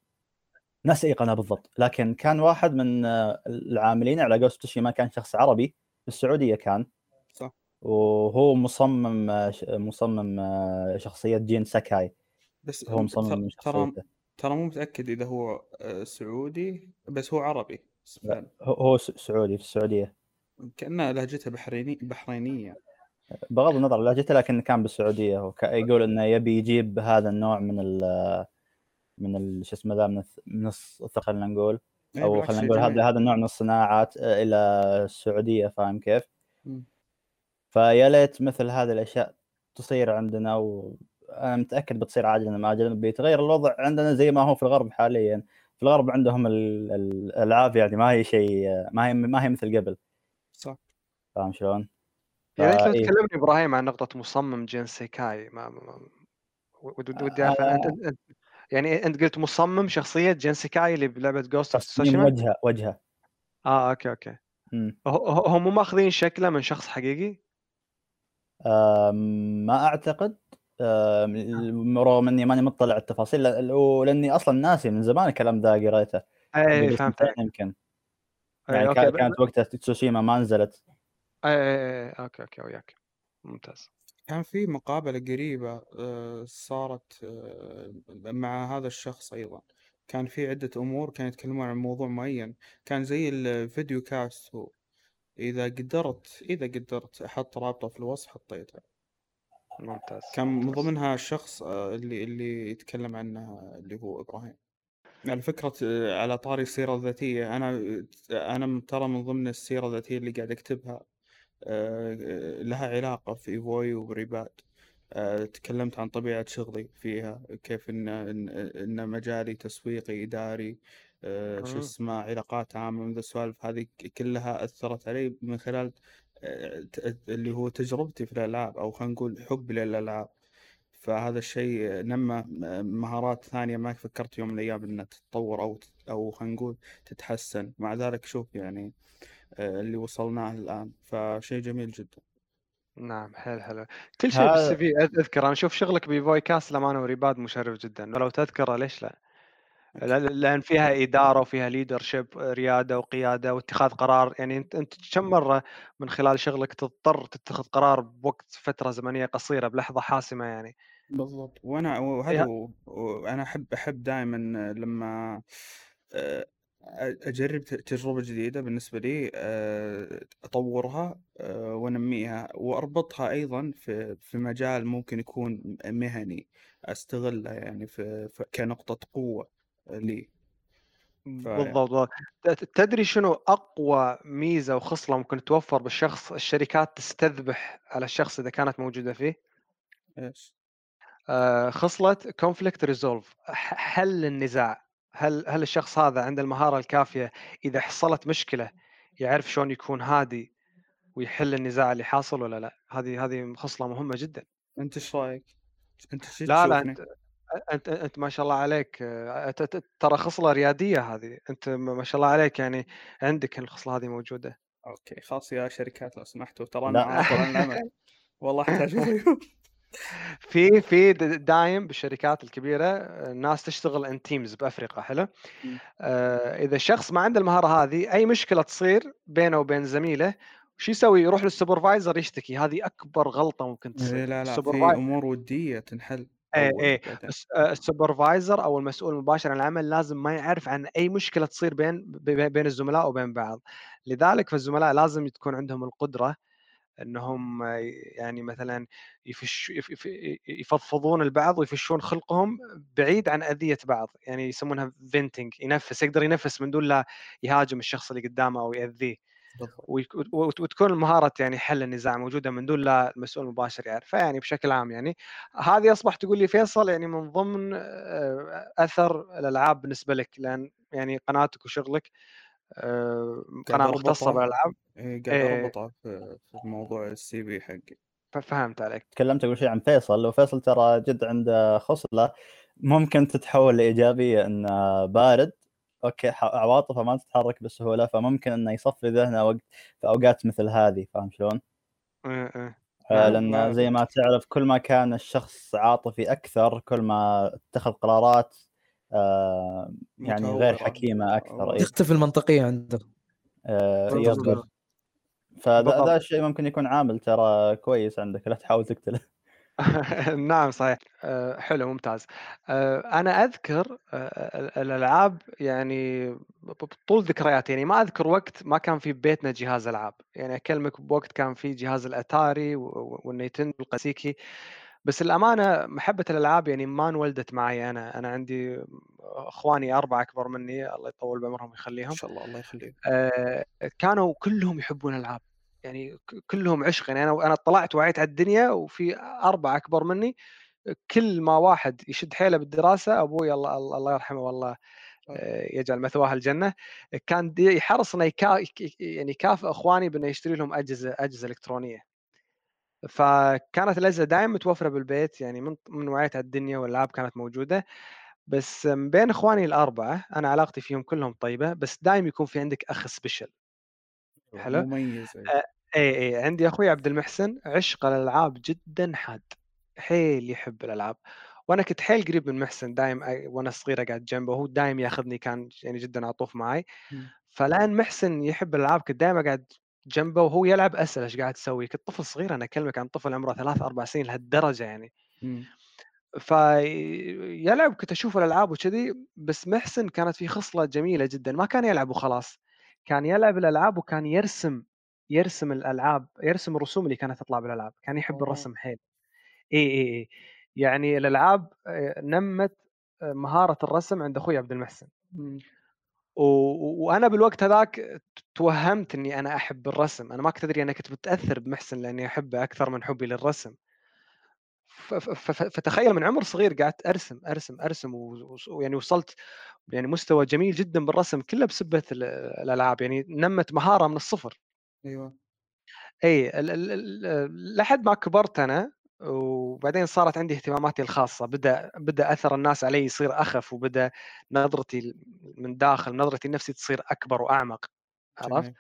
ناس أي قناة بالضبط لكن كان واحد من العاملين على Ghost ما كان شخص عربي في السعودية كان. صح. وهو مصمم مصمم شخصية جين ساكاي. بس هو مصمم ترى ترى مو متأكد إذا هو سعودي بس هو عربي. لا، هو سعودي في السعودية. كانها لهجتها بحريني بحرينية. بغض النظر لهجته لكن كان بالسعودية. هو يقول إنه يبي يجيب هذا النوع من ال من ال شو اسمه ذا من الث- من الثقه خلينا نقول. اي أو خلينا نقول هذا هذا النوع من الصناعات آه، إلى السعودية فاهم كيف؟ فيا ليت مثل هذه الأشياء تصير عندنا وأنا متأكد بتصير عاجلا ام اجلا بيتغير الوضع عندنا زي ما هو في الغرب حاليا. في الغرب عندهم ال- ال- الألعاب يعني ما هي شيء ما هي ما هي مثل قبل. صح. فاهم شلون؟ يا ريت لو تكلمني إبراهيم عن نقطة مصمم جين ساكاي. ما ما- ما- ود- ودي أعرف انت آه، انت انت- يعني أنت قلت مصمم شخصية جين ساكاي اللي بلعبة Ghost of تصميم تسوشيما وجهة وجهه. آه okay okay. مم. هو- هو- هم مو ماخذين شكله من شخص حقيقي؟ آم، ما أعتقد. آم، رغم إني ماني مطلع على التفاصيل لأ- ولاني أصلا ناسي من زمان الكلام ذا قريته. اي قبل فهمت. سنتين يمكن. اي يعني okay كا- كانت وقتها تسوشيما ما نزلت. اي اي اي okay okay وياك. ممتاز. كان في مقابلة قريبة آه، صارت آه، مع هذا الشخص أيضا. كان في عدة أمور كانوا يتكلمون عن موضوع معين. كان زي الفيديو كاست هو. إذا قدرت إذا قدرت أحط رابطة في الوصف حطيتها. ممتاز كان من ممتاز. ضمنها الشخص آه، اللي اللي يتكلم عنها اللي هو إبراهيم. على فكرة آه، على طاري السيرة الذاتية أنا أنا ترى من ضمن السيرة الذاتية اللي قاعد أكتبها. آه، لها علاقة في إيفوي وريباد آه، تكلمت عن طبيعة شغلي فيها كيف إن إن, إن مجالي تسويقي إداري آه، شو. اسمه علاقات عامة من السوالف هذه كلها أثرت علي من خلال آه، اللي هو تجربتي في الألعاب أو خلينا نقول حبي للألعاب. فهذا الشيء نمى مهارات ثانية ما فكرت يوم من الأيام إنها تتطور أو أو خلينا نقول تتحسن. مع ذلك شوف يعني آه، اللي وصلناه الآن. فشيء جميل جدا. نعم حلو حلو كل شيء بالسي في هذا في أذكر أنا أشوف شغلك ب إيفوي كاست لمانه وريباد مشرف جدا. ولو تذكره ليش لا؟ لأن فيها إدارة وفيها leadership ريادة وقيادة واتخاذ قرار. يعني أنت أنت كم مرة من خلال شغلك تضطر تتخذ قرار بوقت فترة زمنية قصيرة بلحظة حاسمة يعني؟ بالضبط. وأنا وهذا إيه، وأنا أحب أحب دائما لما آه، أجرب ت- تجربة جديدة بالنسبة لي أطورها آه، وأنميها وأربطها أيضا في في مجال ممكن يكون مهني أستغله يعني في كنقطة قوة لي. بالضبط تدري شنو أقوى ميزة وخصلة ممكن توفر بالشخص الشركات تستذبح على الشخص إذا كانت موجودة فيه؟ آه، خصلة conflict resolve حل النزاع. هل هل الشخص هذا عنده المهارة الكافية إذا حصلت مشكلة يعرف شلون يكون هادي ويحل النزاع اللي حاصل ولا لا؟ هذه هذه خصلة مهمة جدا. أنت إيش رأيك؟ أنت شو لا لا؟ أنت أنت أنت ما شاء الله عليك ترى خصلة ريادية هذه. أنت ما شاء الله عليك يعني عندك الخصلة هذه موجودة. okay خلاص يا شركات لو سمحتوا ترى العمل. والله ضيوف في في دايم بالشركات الكبيرة الناس تشتغل in teams بأفريقيا حلو. آه، إذا الشخص ما عنده المهارة هذه أي مشكلة تصير بينه وبين زميله شو يسوي؟ يروح لل supervisor يشتكي. هذه أكبر غلطة ممكن إيه تصير لا لا في أمور ودية تنحل بعدين. الس- آه، ال supervisor أو المسؤول المباشر عن العمل لازم ما يعرف عن أي مشكلة تصير بين بين بين الزملاء وبين بعض. لذلك فالزملاء لازم تكون عندهم القدرة انهم يعني مثلا يفش يف- يف- يفضفضون لبعض ويفشون خلقهم بعيد عن أذية بعض يعني يسمونها venting ينفس يقدر ينفس من دون لا يهاجم الشخص اللي قدامه أو يأذيه. وتكون المهارة يعني حل النزاع موجودة من دون لا المسؤول المباشر يعرف. فيعني بشكل عام يعني هذه أصبح تقول لي فيصل يعني من ضمن آه، أثر الألعاب بالنسبة لك لأن يعني قناتك وشغلك قناة مختصة بالألعاب إيه، قاعد إيه. اربطها في في موضوع ال CV حقي ففهمت عليك تكلمت اول شيء عن فيصل وفيصل ترى جد عنده خصلة ممكن تتحول لإيجابية انه بارد okay عواطفه ما تتحرك بسهولة فممكن إنه يصفي ذهنه وقت في أوقات مثل هذه فاهم شلون؟ إيه، إيه. آه، نعم، لأن زي ما تعرف كل ما كان الشخص عاطفي أكثر كل ما اتخذ قرارات آه، يعني غير. حكيمة أكثر. تختفي المنطقية عنده آه، بالضبط. يضبط فذا بالضبط. ذا الشيء ممكن يكون عامل ترى كويس عندك لا تحاول تقتله نعم صحيح آه، حلو ممتاز آه، أنا أذكر الألعاب يعني طول ذكرياتي يعني ما أذكر وقت ما كان في بيتنا جهاز ألعاب يعني أكلمك بوقت كان في جهاز الأتاري و- و- والنينتندو الكلاسيكي بس الأمانة محبة الألعاب يعني ما انولدت معي أنا. أنا عندي أخواني أربعة أكبر مني الله يطول بعمرهم ان ويخليهم. شاء الله الله يخليك. آه، كانوا كلهم يحبون الالعاب يعني كلهم عشق. يعني أنا أنا طلعت وعيت على الدنيا وفي أربعة أكبر مني. كل ما واحد يشد حيله بالدراسة أبوي الله الله يرحمه والله آه، يجعل مثواه الجنة. كان يحرص إنه يكا يعني يكافئ أخواني بإنه يشتري لهم أجهزة أجهزة إلكترونية. فكانت الاجهزه دائما متوفرة بالبيت يعني من من وعيت على الدنيا والألعاب كانت موجودة بس من بين إخواني الأربعة أنا علاقتي فيهم كلهم طيبة بس دائما يكون في عندك أخ سبيشل حلو. مميز إيه. آه، اي اي عندي أخوي عبد المحسن عشق الألعاب جدا حاد حيل يحب الألعاب وأنا كنت حيل قريب من محسن دايم وأنا صغير أقعد جنبه وهو دايم ياخذني كان يعني جدا عطوف معي. فلان محسن يحب الألعاب كنت دايم أقعد جنبه وهو يلعب اسال إيش قاعد تسوي؟ كنت طفل صغير أنا أكلمك عن طفل عمره ثلاث أربع سنين لهالدرجة يعني. مم. فيلعب كنت أشوف الألعاب وكذي بس محسن كانت في خصلة جميلة جدا. ما كان يلعب وخلاص. كان يلعب الألعاب وكان يرسم يرسم الألعاب يرسم الرسوم اللي كانت تطلع بالألعاب. كان يحب أوه. الرسم حيل. إي إي إي. يعني الألعاب آه، نمت آه، مهارة الرسم عند أخوي عبد المحسن. مم. و... وأنا بالوقت هذاك توهمت إني أنا أحب الرسم. أنا ما كنت ادري أنا كنت متأثر بمحسن لأني احبه أكثر من حبي للرسم. فتخيل من عمر صغير قعدت أرسم أرسم أرسم ويعني وصلت يعني مستوى جميل جدا بالرسم كله بسبة ال- الألعاب. يعني نمت مهارة من الصفر. أيوه. اي لحد ما كبرت أنا وبعدين صارت عندي اهتماماتي الخاصة. بدأ بدأ أثر الناس علي يصير أخف وبدأ نظرتي من داخل نظرتي لنفسي تصير أكبر وأعمق. عرفت؟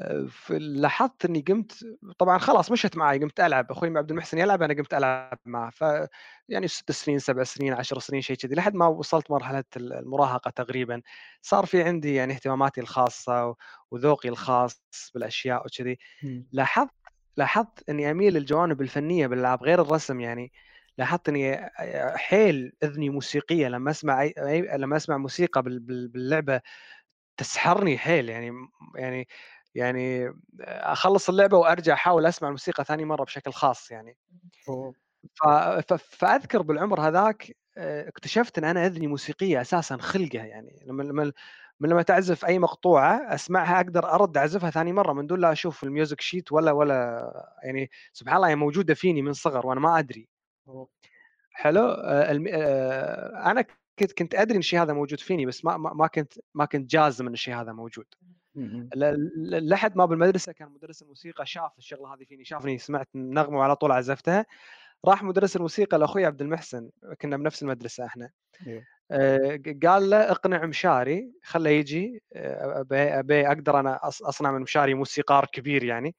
آه، لاحظت إني قمت طبعا خلاص مشت معي قمت ألعب. أخوي عبد المحسن يلعب أنا قمت ألعب معه. ف يعني ست سنين سبع سنين عشر سنين شيء كذي لحد ما وصلت مرحلة المراهقة تقريبا. صار في عندي يعني اهتماماتي الخاصة وذوقي الخاص بالأشياء وكذي. لاحظت لاحظت إني أميل للجوانب الفنية بالألعاب غير الرسم يعني. لاحظت إني حيل أذني موسيقية لما أسمع أي... لما أسمع موسيقى بال... بال- باللعبة تسحرني حيل يعني يعني يعني أخلص اللعبة وأرجع أحاول أسمع الموسيقى ثاني مرة بشكل خاص يعني. ف... ف... فأذكر بالعمر هذاك آه، اكتشفت إن أنا أذني موسيقية أساسا خلقه يعني. لما لما من لما تعزف أي مقطوعة أسمعها أقدر أرد أعزفها ثاني مرة من دون لا أشوف ال music sheet ولا ولا يعني سبحان الله هي موجودة فيني من صغر وأنا ما أدري. حلو آه، الم... آه، أنا كنت كنت أدري إن الشيء هذا موجود فيني بس ما ما كنت ما كنت جازم ان الشيء هذا موجود. لحد ما بالمدرسة كان مدرس الموسيقى شاف الشغلة هذه فيني شافني سمعت النغمه وعلى طول عزفتها. راح مدرس الموسيقى لأخوي عبد المحسن كنا بنفس المدرسة إحنا. أيوه. آه، قال له اقنع مشاري خله يجي آه، أبي أبي أقدر أنا أصنع من مشاري موسيقار كبير يعني.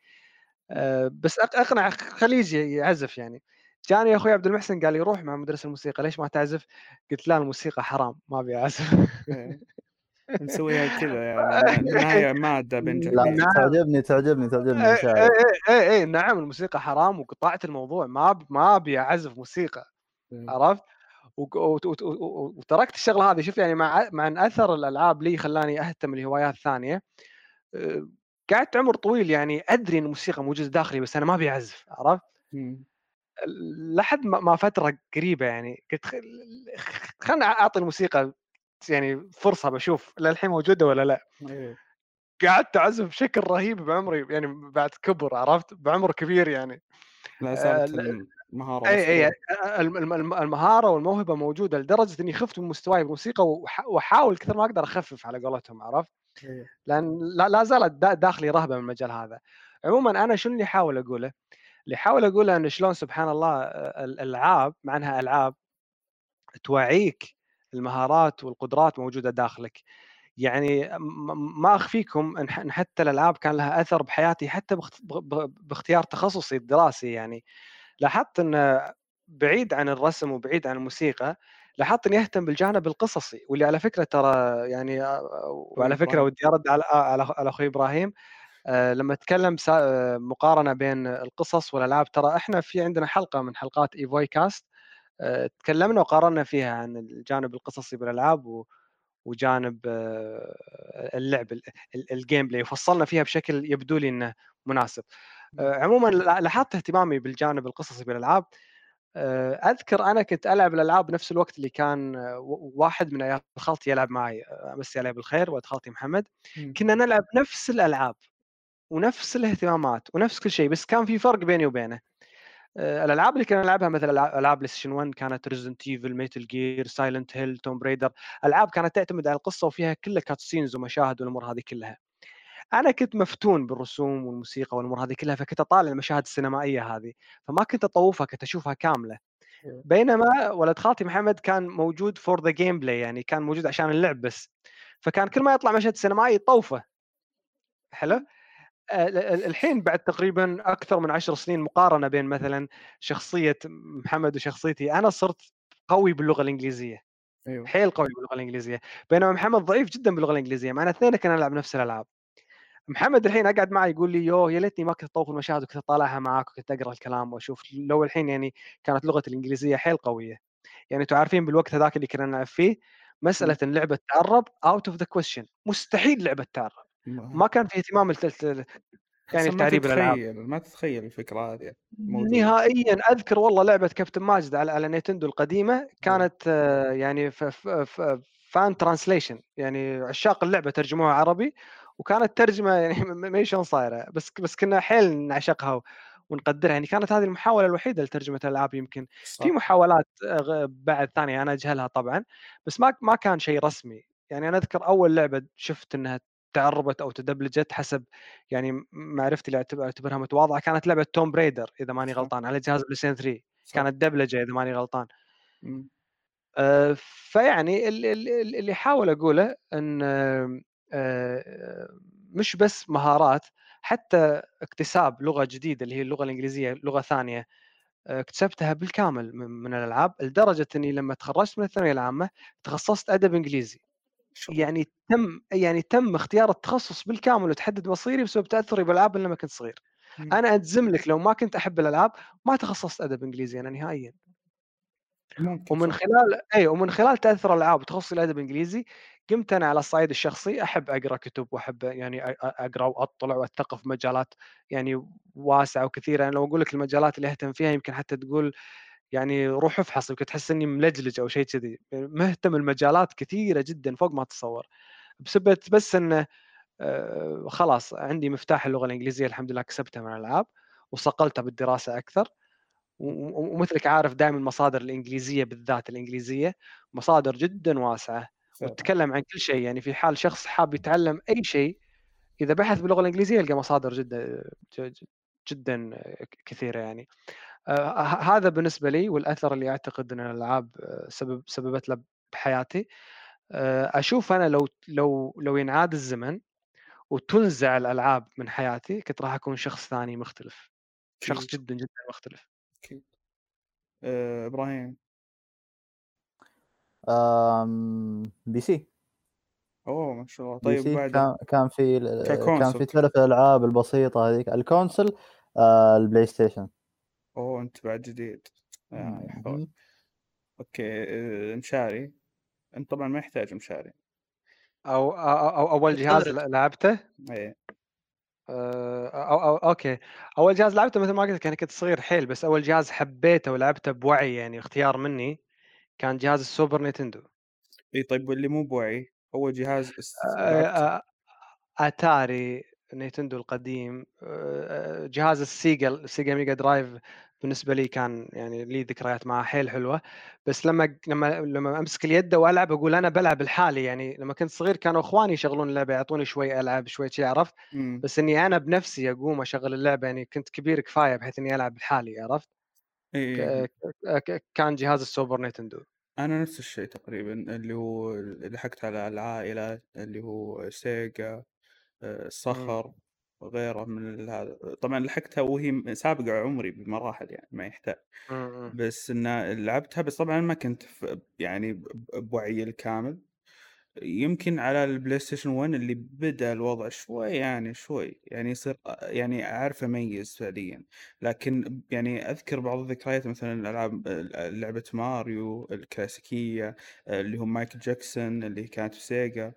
آه، بس اقنع خليه يجي يعزف يعني. جاني أخوي عبد المحسن قال لي روح مع مدرس الموسيقى ليش ما تعزف؟ قلت لا الموسيقى حرام ما أبي أعزف. إيه. نسويها كذا يعني النهايه ماده بنجح لا نعم. تعجبني تعجبني تعجبني اي اي اي اي نعم الموسيقى حرام وقطعت الموضوع ما ب- ما ابي اعزف موسيقى إيه. عرفت؟ وتركت الشغله هذه شوف يعني مع مع ان اثر الالعاب لي خلاني اهتم لهوايات ثانية أه، قعدت عمر طويل يعني ادري ان الموسيقى موجوده داخلي بس أنا ما ابي اعزف عرفت؟ لحد ما ما فتره قريبه يعني قلت خ- خلنا اعطي الموسيقى يعني فرصة بشوف للحين موجودة ولا لا إيه. قعدت أعزف بشكل رهيب بعمري يعني بعد كبر عرفت بعمر كبير يعني لا آه، زالت لا- المهارة أي أي الم- المهارة والموهبة موجودة لدرجة إني خفت من مستواي بالموسيقى وأحاول كثر ما أقدر أخفف على قولتهم عرفت؟ إيه. لأن لا, زالت دا- داخلي رهبة من المجال هذا. عموما أنا شنو اللي أحاول أقوله؟ اللي أحاول أقوله انه شلون سبحان الله آه، الألعاب مع إنها ألعاب توعيك المهارات والقدرات موجودة داخلك. يعني ما أخفيكم إن حتى الألعاب كان لها أثر بحياتي حتى باختيار تخصصي الدراسي يعني لاحظت إن بعيد عن الرسم وبعيد عن الموسيقى لاحظت إني أهتم بالجانب القصصي واللي على فكرة ترى يعني وعلى فكرة. ودي أرد على على على أخوي إبراهيم آه، لما تكلم سا- آه، مقارنة بين القصص والألعاب ترى إحنا في عندنا حلقة من حلقات إيفوي كاست آه، تكلمنا وقارنا فيها عن الجانب القصصي بالألعاب وجانب آه، اللعب ال- ال- ال gameplay وفصلنا فيها بشكل يبدو لي إنه مناسب. آه، عموما لا- لاحظت اهتمامي بالجانب القصصي بالألعاب. آه، أذكر أنا كنت ألعب الألعاب بنفس الوقت اللي كان آه، واحد من عيال خالتي يلعب معي آه، امسي عليه بالخير ولد خالتي محمد. كنا نلعب نفس الألعاب ونفس الاهتمامات ونفس كل شيء بس كان في فرق بيني وبينه. آه، الألعاب اللي كنا نلعبها مثل ألعاب بلاي ستيشن 1 كانت Resident Evil Metal Gear Silent Hill Tomb Raider ألعاب كانت تعتمد على القصة وفيها كلها cutscenes ومشاهد والأمور هذه كلها. أنا كنت مفتون بالرسوم والموسيقى والأمور هذه كلها فكنت أطالع المشاهد السينمائية هذه. فما كنت أطوفها كنت أشوفها كاملة. إيه. بينما ولد خالتي محمد كان موجود for the gameplay يعني كان موجود عشان اللعب بس. فكان كل ما يطلع مشهد سينمائي يطوفه حلو؟ آه، الحين بعد تقريبا أكثر من عشر سنين مقارنة بين مثلا شخصية محمد وشخصيتي أنا صرت قوي باللغة الإنجليزية أيوه. حيل قوي باللغة الإنجليزية بينما محمد ضعيف جدا باللغة الإنجليزية معنا اثنين كنا نلعب نفس الألعاب. محمد الحين أقعد معي يقول لي يوه يا ليتني ما كنت أطوف المشاهد وكنت أطالعها معاك وكنت أقرأ الكلام وأشوف لو الحين يعني كانت لغتي الإنجليزية حيل قوية. يعني أنتم عارفين بالوقت هذاك اللي كنا نلعب فيه مسألة إن لعبة تعرب out of the question مستحيل لعبة تعرب ما كان في اهتمام يعني تعريب الألعاب. تتخيل ما تتخيل الفكرة هذه موجودة نهائيا أذكر والله لعبة كابتن ماجد على على نينتندو القديمة كانت آه، يعني fan translation يعني عشاق اللعبة ترجموها عربي وكانت ترجمة يعني ما هي شلون صايرة بس بس كنا حيل نعشقها ونقدرها. يعني كانت هذه المحاولة الوحيدة لترجمة الألعاب يمكن. صح. في محاولات آه، بعد ثانية أنا أجهلها طبعا بس ما ما كان شيء رسمي. يعني أنا أذكر أول لعبة شفت إنها تعربت أو تدبلجت حسب يعني معرفتي اللي أعتبرها متواضعة كانت لعبة Tomb Raider إذا ماني. غلطان على جهاز بلاي ستيشن 3 صح. كانت دبلجة إذا ماني غلطان مم. آه، فيعني ال- ال- ال- اللي احاول أقوله إن آه، آه، مش بس مهارات حتى اكتساب لغة جديدة اللي هي اللغة الإنجليزية لغة ثانية اكتسبتها بالكامل من الألعاب لدرجة إني لما تخرجت من الثانوية العامة تخصصت أدب إنجليزي يعني تم يعني تم اختيار التخصص بالكامل وتحدد مصيري بسبب تأثري بالألعاب لما كنت صغير مم. أنا أجزم لك لو ما كنت أحب الألعاب ما تخصصت أدب إنجليزي أنا نهائيا ممكن ومن. خلال اي ومن خلال تاثر الألعاب وتخصصي الأدب الانجليزي قمت أنا على الصعيد الشخصي أحب أقرأ كتب وأحب يعني أقرأ وأطلع واثقف في مجالات يعني واسعة وكثيرة أنا لو أقول لك المجالات اللي أهتم فيها يمكن حتى تقول يعني روح افحص يمكن تحس إني ملجلج أو شيء كذي. مهتم المجالات كثيرة جدا فوق ما تتصور. بسبب بس انه آه، خلاص عندي مفتاح اللغة الإنجليزية الحمد لله كسبتها من الألعاب وصقلتها بالدراسة أكثر. ومثلك عارف دائما المصادر الإنجليزية بالذات الإنجليزية مصادر جدا واسعة. وتتكلم عن كل شيء. يعني في حال شخص حاب يتعلم أي شيء إذا بحث باللغة الإنجليزية يلقى مصادر جدا جدا كثيرة يعني. آه، هذا بالنسبة لي والأثر اللي أعتقد إن الألعاب آه، سبب سببت له بحياتي. آه، أشوف أنا لو لو لو ينعاد الزمن وتنزع الألعاب من حياتي كنت راح أكون شخص ثاني مختلف. شخص. جدا جدا مختلف. آه، إبراهيم. آم، PC. أوه ما شاء الله. P طيب C بعد كان كان في كان. في تعرف الألعاب البسيطة هذيك. ال console آه، البلاي ستيشن. أوه أنت بعد جديد آه. مهم. okay آه، مشاري أنت طبعا ما يحتاج مشاري أو أو, أو أول جهاز. لعبته إيه آه، أو أو okay، أول جهاز لعبته مثل ما قُلت لك أنا كنت صغير حيل، بس أول جهاز حبيته ولعبته بوعي يعني اختيار مني، كان جهاز ال Super Nintendo. إي طيب واللي مو بوعي، أول جهاز است؟ آآ Atari، Nintendo القديم، آآ جهاز ال Sega ال Sega Mega Drive بالنسبة لي كان يعني لي ذكريات معاه حيل حلوة، بس لمّا لمّا لمّا أمسك اليد وألعب أقول أنا بالعب لحالي يعني لمّا كنت صغير كانوا إخواني يشغلون اللعبة يعطوني شوي ألعب شوي شي عرفت؟ بس إني أنا بنفسي أقوم أشغّل اللعبة يعني كنت كبير كفاية بحيث إني ألعب لحالي عرفت؟ إي، ك إي. ك ك كان جهاز ال Super Nintendo. أنا نفس الشيء تقريبًا، اللي هو لحقت على العائلة اللي هو Sega، آآ إمم. صخر، وغيره من هذا، طبعًا لحقتها وهي م سابقة عمري بمراحل يعني ما يحتاج، إمم، إمم. بس إنه لعبتها بس طبعًا ما كنت يعني ب ب بوعيي الكامل، يمكن على الPlayStation 1 اللي بدأ الوضع شوي يعني شوي، يعني يصير يعني أعرف أميّز فعليًا، لكن يعني أذكر بعض الذكريات مثلًا الألعاب ال لعبة ماريو الكلاسيكية، اللي هو مايكل جاكسون اللي كانت بسيجا، أي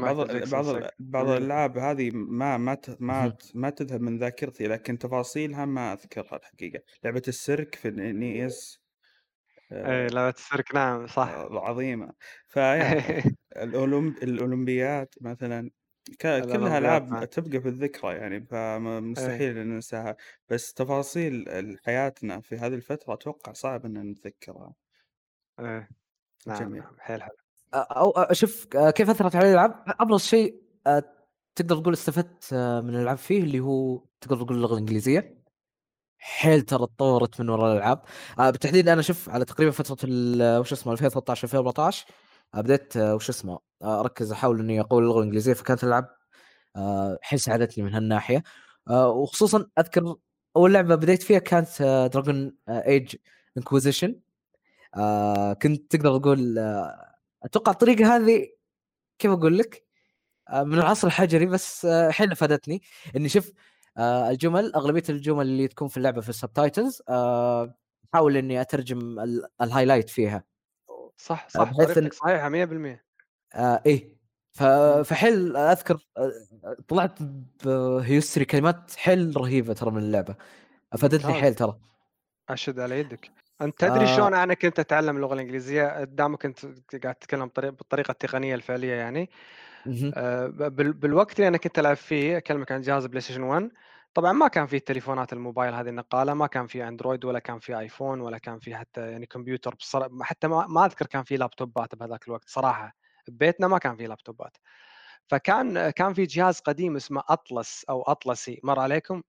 بعض بعض بعض جميلة. الألعاب هذه ما ما ت ما. ت ما تذهب من ذاكرتي، لكن تفاصيلها ما أذكرها الحقيقة، لعبة السيرك في الNES إيه آآ لعبة السيرك نعم صح. آآ عظيمة، فيا الأولمب الأولمبياد مثلًا ك كلها ألعاب نعم. تبقى في الذكرى يعني، فم إيه. إن ننساها، بس تفاصيل حياتنا في هذه الفترة أتوقع صعب إن نتذكرها. إيه. نعم، جميل. نعم، حيل حلو. أ أو أ شوف ك كيف أثّرت علي الألعاب؟ أبرز شيء أ تقدر تقول استفدت من الألعاب فيه اللي هو تقدر تقول اللغة الإنجليزية. حيل ترى تطورت من وراء الألعاب، آآ بالتحديد أنا شوف على تقريبًا فترة ال وش اسمه 2013 2014 آآ بديت وش اسمه آآ أركّز أحاول إني أقوي اللغة الإنجليزية، فكانت الألعاب آآ حيل ساعدتني من هالناحية، آآ وخصوصًا أذكر أول لعبة بديت فيها كانت Age Inquisition آآ كنت تقدر تقول أتوقع الطريقة هذه كيف أقول لك؟ آآ من العصر الحجري بس حيل أفادتني، إني شوف آآ الجمل أغلبية الجمل اللي تكون في اللعبة في الsubtitles آآ أحاول إني أترجم ال الhighlight فيها. صح، صح، بحيث إن صحيحة 100%. آآ إيه، ف إمم. فحيل أذكر آآ طلعت بhistory كلمات حيل رهيبة ترى من اللعبة، أفادتني ممتاز. حيل ترى. أشهد على يدك. أنت تدري آآ شلون أنا كنت أتعلم اللغة الإنجليزية؟ دامك أنت قاعد تتكلم بطريق بالطريقة التقنية الفعلية يعني، بال بالوقت اللي أنا كنت ألعب فيه أكلمك عن جهاز PlayStation 1 طبعًا ما كان في التليفونات الموبايل هذه النقالة، ما كان في أندرويد ولا كان في آيفون ولا كان في حتى يعني كمبيوتر بصرا حتى ما ما أذكر كان في لابتوبات بهذاك الوقت صراحة، ببيتنا ما كان في لابتوبات. فكان كان في جهاز قديم اسمه أطلس أو أطلسي مَر عليكم؟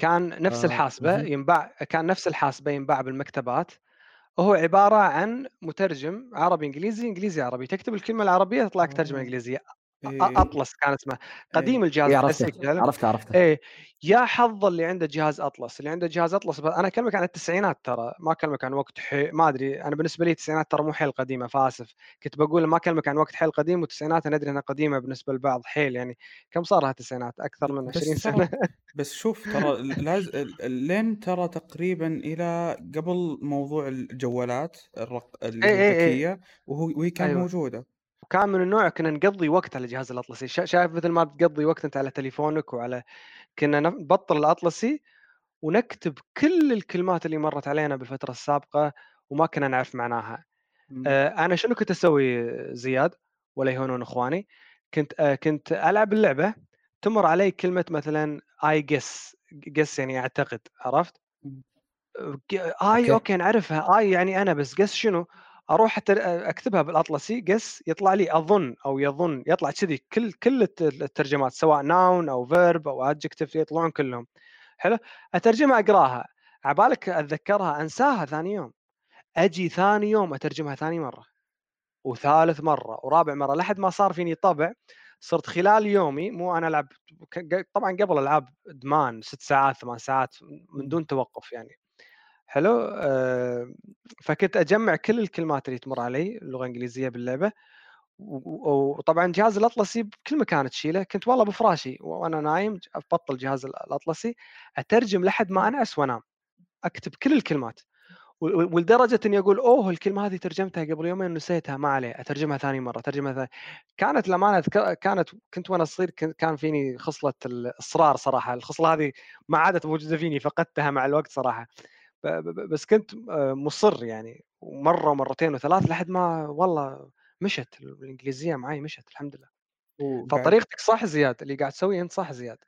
كان نفس آآ الحاسبة اهم. ينباع كان نفس الحاسبة ينباع بالمكتبات، وهو عبارة عن مترجم عربي، إنجليزي، إنجليزي، عربي، تكتب الكلمة العربية تطلع لك ترجمة آه. إنجليزية. أ إي، أطلس كان اسمه، إي. قديم الجهاز إي عرفته، كلاسيكي فعلًا. عرفته، عرفته. إيه، يا حظ اللي عنده جهاز أطلس، اللي عنده جهاز أطلس ب أنا أكلمك عن التسعينات ترى، ما أكلمك عن وقت حي ما أدري أنا بالنسبة لي التسعينات ترى مو حيل قديمة فآسف، كنت باقول ما أكلمك عن وقت حيل قديم والتسعينات أنا أدري إنها قديمة بالنسبة للبعض حيل يعني، كم صار لها التسعينات؟ أكثر من 20 بس ترى سنة. بس شوف ترى لاز لين ترى تقريبًا إلى قبل موضوع الجوالات الرق اللي إيه، إيه، إيه. وهي كانت أيوه. موجودة. وكان من النوع كنا نقضّي وقت على جهاز الأطلسي، شا شايف مثل ما تقضّي وقت أنت على تليفونك وعلى كنا نبطّل الأطلسي ونكتب كل الكلمات اللي مرّت علينا بالفترة السابقة وما كنا نعرف معناها. إمم. آآ أنا شنو كنت أسوي زياد ولا يهونون إخواني، كنت آآ كنت ألعب اللعبة تمر علي كلمة مثلًا I guess guess يعني أعتقد عرفت؟ ج آي أوكي. نعرفها، آي يعني أنا بس guess شنو؟ أروح أتر أكتبها بالأطلسي guess يطلع لي أظن أو يظن يطلع كذي كل كل الت الترجمات سواء noun أو verb أو adjective يطلعون كلهم، حلو؟ أترجمها أقراها، عبالك أتذكرها أنساها ثاني يوم، أجي ثاني يوم أترجمها ثاني مرة، وثالث مرة. ورابع مرة. لحد ما صار فيني طبع صرت خلال يومي مو ك ق طبعًا قبل ألعاب إدمان 6 ساعات 8 ساعات من. دون توقف يعني، حلو؟ آآ فكنت أجمّع كل الكلمات اللي تمر علي باللعبة، و و وطبعًا جهاز الأطلسي بكل مكان تشيله، كنت والله بفراشي وأنا نايم ج أبطّل جهاز ال الأطلسي أترجم لحد ما أنعس وأنام، أكتب كل الكلمات، ولدرجة إني أقول أوه الكلمة هذه ترجمتها قبل يومين ونسيتها ما عليه أترجمها ثاني مرة أترجمها ثاني. كانت الامانه ذك- كانت كنت وأنا صغير كان فيني خصلة الإصرار صراحة الخصلة هذه ما عادت موجودة فيني فقدتها مع الوقت صراحة. بس كنت آه، مصر يعني ومرة ومرتين وثلاث لحد ما والله مشت الإنجليزية معي مشت الحمد لله. فطريقتك صح زياد اللي قاعد تسويه انت صح زياد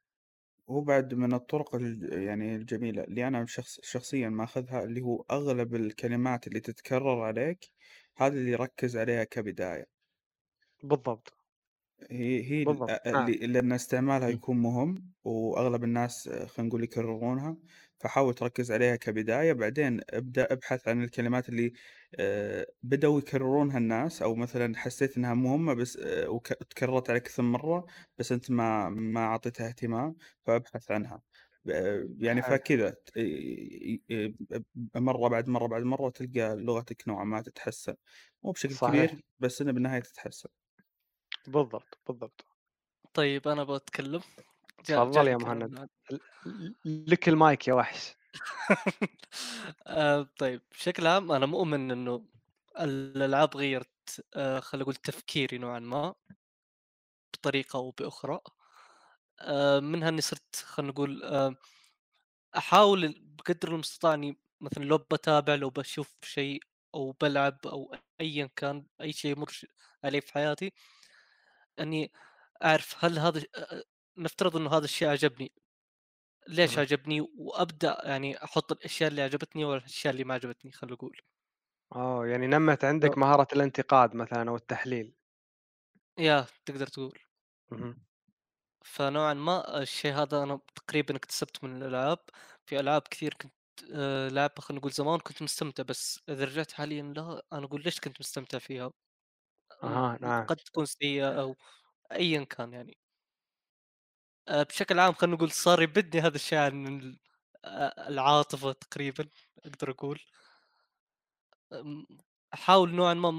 هو بعد من الطرق يعني الجميلة اللي أنا شخص شخصيا ماخذها اللي هو أغلب الكلمات اللي تتكرر عليك هذا اللي ركز عليها كبداية. بالضبط. هي هي بالضبط اللي لأن استعمالها م. يكون مهم وأغلب الناس آه، خلينا نقول يكررونها فحاول تركز عليها كبداية. بعدين ابدأ ابحث عن الكلمات اللي آه، بدأوا يكررونها الناس أو مثلا حسيت إنها مهمة بس آه، وتكررت عليك كثر مرة بس أنت ما ما أعطيتها اهتمام فابحث عنها. يعني فكذا مرة بعد مرة بعد مرة تلقى لغتك نوعا ما تتحسن مو بشكل صحيح. كبير بس إنه بالنهاية تتحسن. بالضبط بالضبط. طيب أنا بتكلم تفضل يا مهند. لك المايك يا وحش. آه، طيب بشكل عام أنا مؤمن إنه الألعاب غيرت آه، خلينا نقول تفكيري نوعا ما بطريقة أو بأخرى. آه، منها اني صرت خلينا نقول أحاول بقدر المستطاع إني مثلا لو بتابع لو بشوف شيء أو بلعب أو ايا كان أي شيء يمر علي في حياتي إني أعرف هل هذا نفترض إنه هذا الشيء عجبني ليش. عجبني وأبدأ يعني أحط الأشياء اللي عجبتني والأشياء اللي ما عجبتني خلينا نقول. آه يعني نمت عندك مهارة الانتقاد مثلا أو التحليل. يا تقدر تقول. مهم. فنوعا ما الشيء هذا أنا تقريبا اكتسبته من الألعاب. في ألعاب كثير كنت آه، لعبها خلينا نقول زمان كنت مستمتع بس إذا رجعت حاليا لا أنا أقول ليش كنت مستمتع فيها؟ أها نعم. قد تكون سيئة أو ايا كان يعني. آه، بشكل عام خلينا نقول صار يبدني هذا الشيء عن آه، العاطفة تقريبا أقدر أقول. أحاول نوعا ما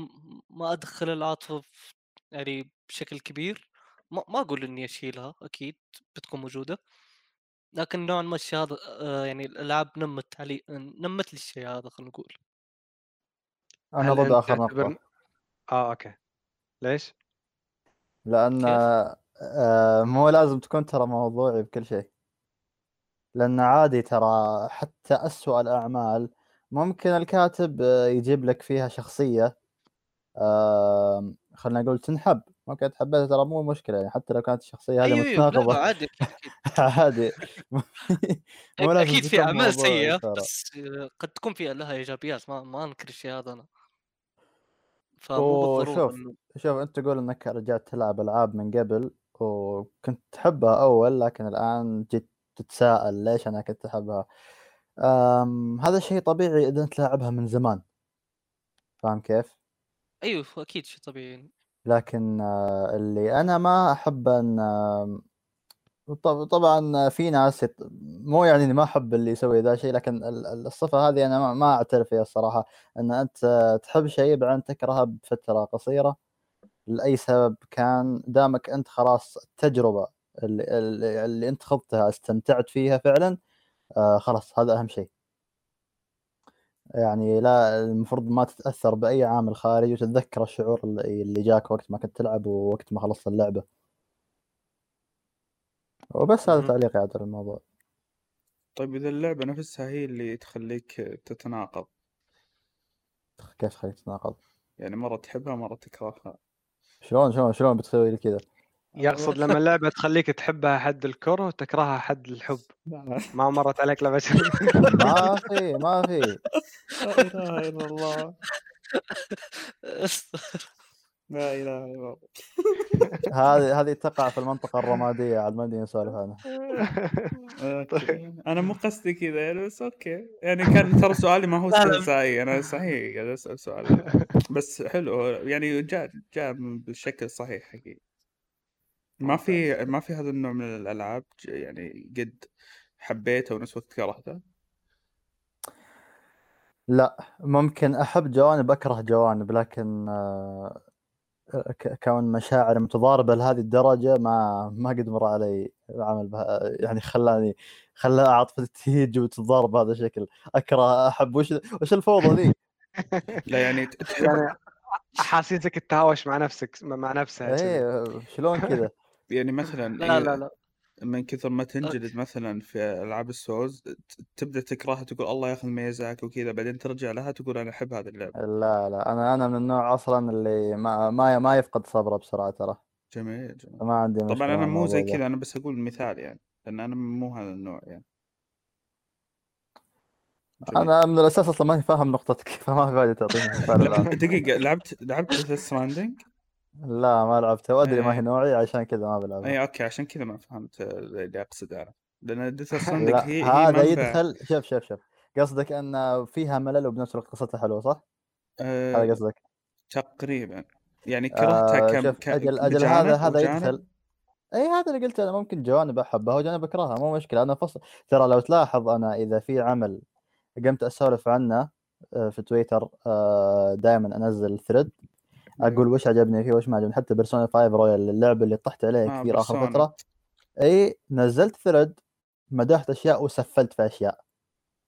ما أدخل العاطفة في- يعني بشكل كبير. ما ما أقول إني أشيلها أكيد بتكون موجودة. لكن نوعا ما الشيء هذا آه، يعني الألعاب نمت علي نمت لي الشيء هذا خلينا نقول. أنا هل ضد أنت آخر تعتبر نقطة آه أوكي. ليش؟ لأن؟ آه، مو لازم تكون ترى موضوعي بكل شيء. لأن عادي ترى حتى أسوأ الأعمال ممكن الكاتب آه، يجيب لك فيها شخصية آه، خلينا نقول تنحب. ممكن تحبها ترى مو مشكلة يعني حتى لو كانت الشخصية هذه لا لا متناقضة عادي. عادي أكيد في أعمال ترى. بس آه، قد تكون فيها لها إيجابيات ما ما أنكر الشيء هذا أنا. فمو إنه شوف أنت تقول إنك رجعت تلعب ألعاب من قبل وكنت تحبها أول لكن الآن جيت تتساءل ليش أنا كنت أحبها. أم هذا شيء طبيعي إذا أنت لاعبها من زمان. فاهم كيف؟ أيوه أكيد شيء طبيعي. لكن آه، اللي أنا ما أحب إن طب- طبعا في ناس يت... مو يعني إني ما أحب اللي يسوي ذا الشيء لكن ال- ال- الصفة هذه أنا ما- ما أعترف فيها الصراحة. إن أنت تحب شيء بعدين تكرهه بفترة قصيرة. لأي سبب كان دامك أنت خلاص التجربة اللي, اللي, اللي أنت خضتها استمتعت فيها فعلا آه خلاص هذا أهم شيء. يعني لا المفروض ما تتأثر بأي عامل خارجي وتتذكر الشعور اللي جاك وقت ما كنت تلعب ووقت ما خلصت اللعبة. وبس هذا. تعليقي على الموضوع. طيب إذا اللعبة نفسها هي اللي تخليك تتناقض. كيف خليك تتناقض؟ يعني مرة تحبها مرة تكرهها. شلون شلون شلون بتسوي لي كذا؟ يقصد لما اللعبة تخليك تحبها حد الكره وتكرهها حد الحب. ما مرت عليك لعبة ما في ما في. لا إله إلا الله. لا إله إلا الله. هذه هذه تقع في المنطقة الرمادية عاد ما نسولف عنها. أنا مو قصدي كذا يعني بس أوكي. يعني كان ترى سؤالي ما هو. استهزائي أنا صحيح قاعد أسأل سؤال. بس حلو يعني جاء جاء بالشكل الصحيح حقيقي. ما في ما في هذا النوع من الألعاب ج- يعني قد حبيته ونفس الوقت كرهته لا ممكن أحب جوانب أكره جوانب لكن آه، كون مشاعر متضاربة لهذه الدرجة ما ما قد مر علي عمل بها يعني خلاني خلى عاطفتي تهيج وتتضارب بهذا الشكل. أكره أحب وش وش الفوضى ذي؟ لا يعني يعني احاسيسك تتهاوش مع نفسك مع نفسها. إيه شلون كذا؟ يعني مثلا لا لا لا. من كثر ما تنجلد مثلا في ألعاب السولز ت- تبدأ تكرهها تقول الله ياخذ ميزاك وكذا بعدين ترجع لها تقول أنا أحب هذه اللعبة. لا لا أنا أنا من النوع أصلا اللي ما ما ما يفقد صبره بسرعة ترى. جميل جميل. ما عندي طبعا أنا مو زي. كذا أنا بس أقول مثال يعني لأن أنا مو هذا النوع يعني. جميل. أنا من الأساس أصلا ماني فاهم نقطتك فما في فائده تعطيني دقيقة لعبت لعبت Death Stranding لا ما لعبتها وأدري ما هي إيه. نوعي عشان كذا ما بلعبها. اي okay عشان كذا ما فهمت اللي اقصده أنا. لأن Death لا هي هذا يدخل شوف شوف شوف. قصدك أن فيها ملل وبنفس الوقت قصتها حلوة صح؟ هذا آه قصدك. تقريبا. يعني كرهتها آه كم ك... أجل أجل هذا هذا يدخل اي هذا اللي قلته أنا. ممكن جوانب أحبها وجانب أكرهها مو مشكلة. أنا فصل ترى لو تلاحظ أنا إذا في عمل قمت أسولف عنه آه، في تويتر دائما أنزل thread أقول وش عجبني فيه وش ما عجبني. حتى Persona 5 Royal اللعبة اللي طحت عليها آه كثير آخر فترة. إي نزلت thread مدحت أشياء وسفلت في أشياء.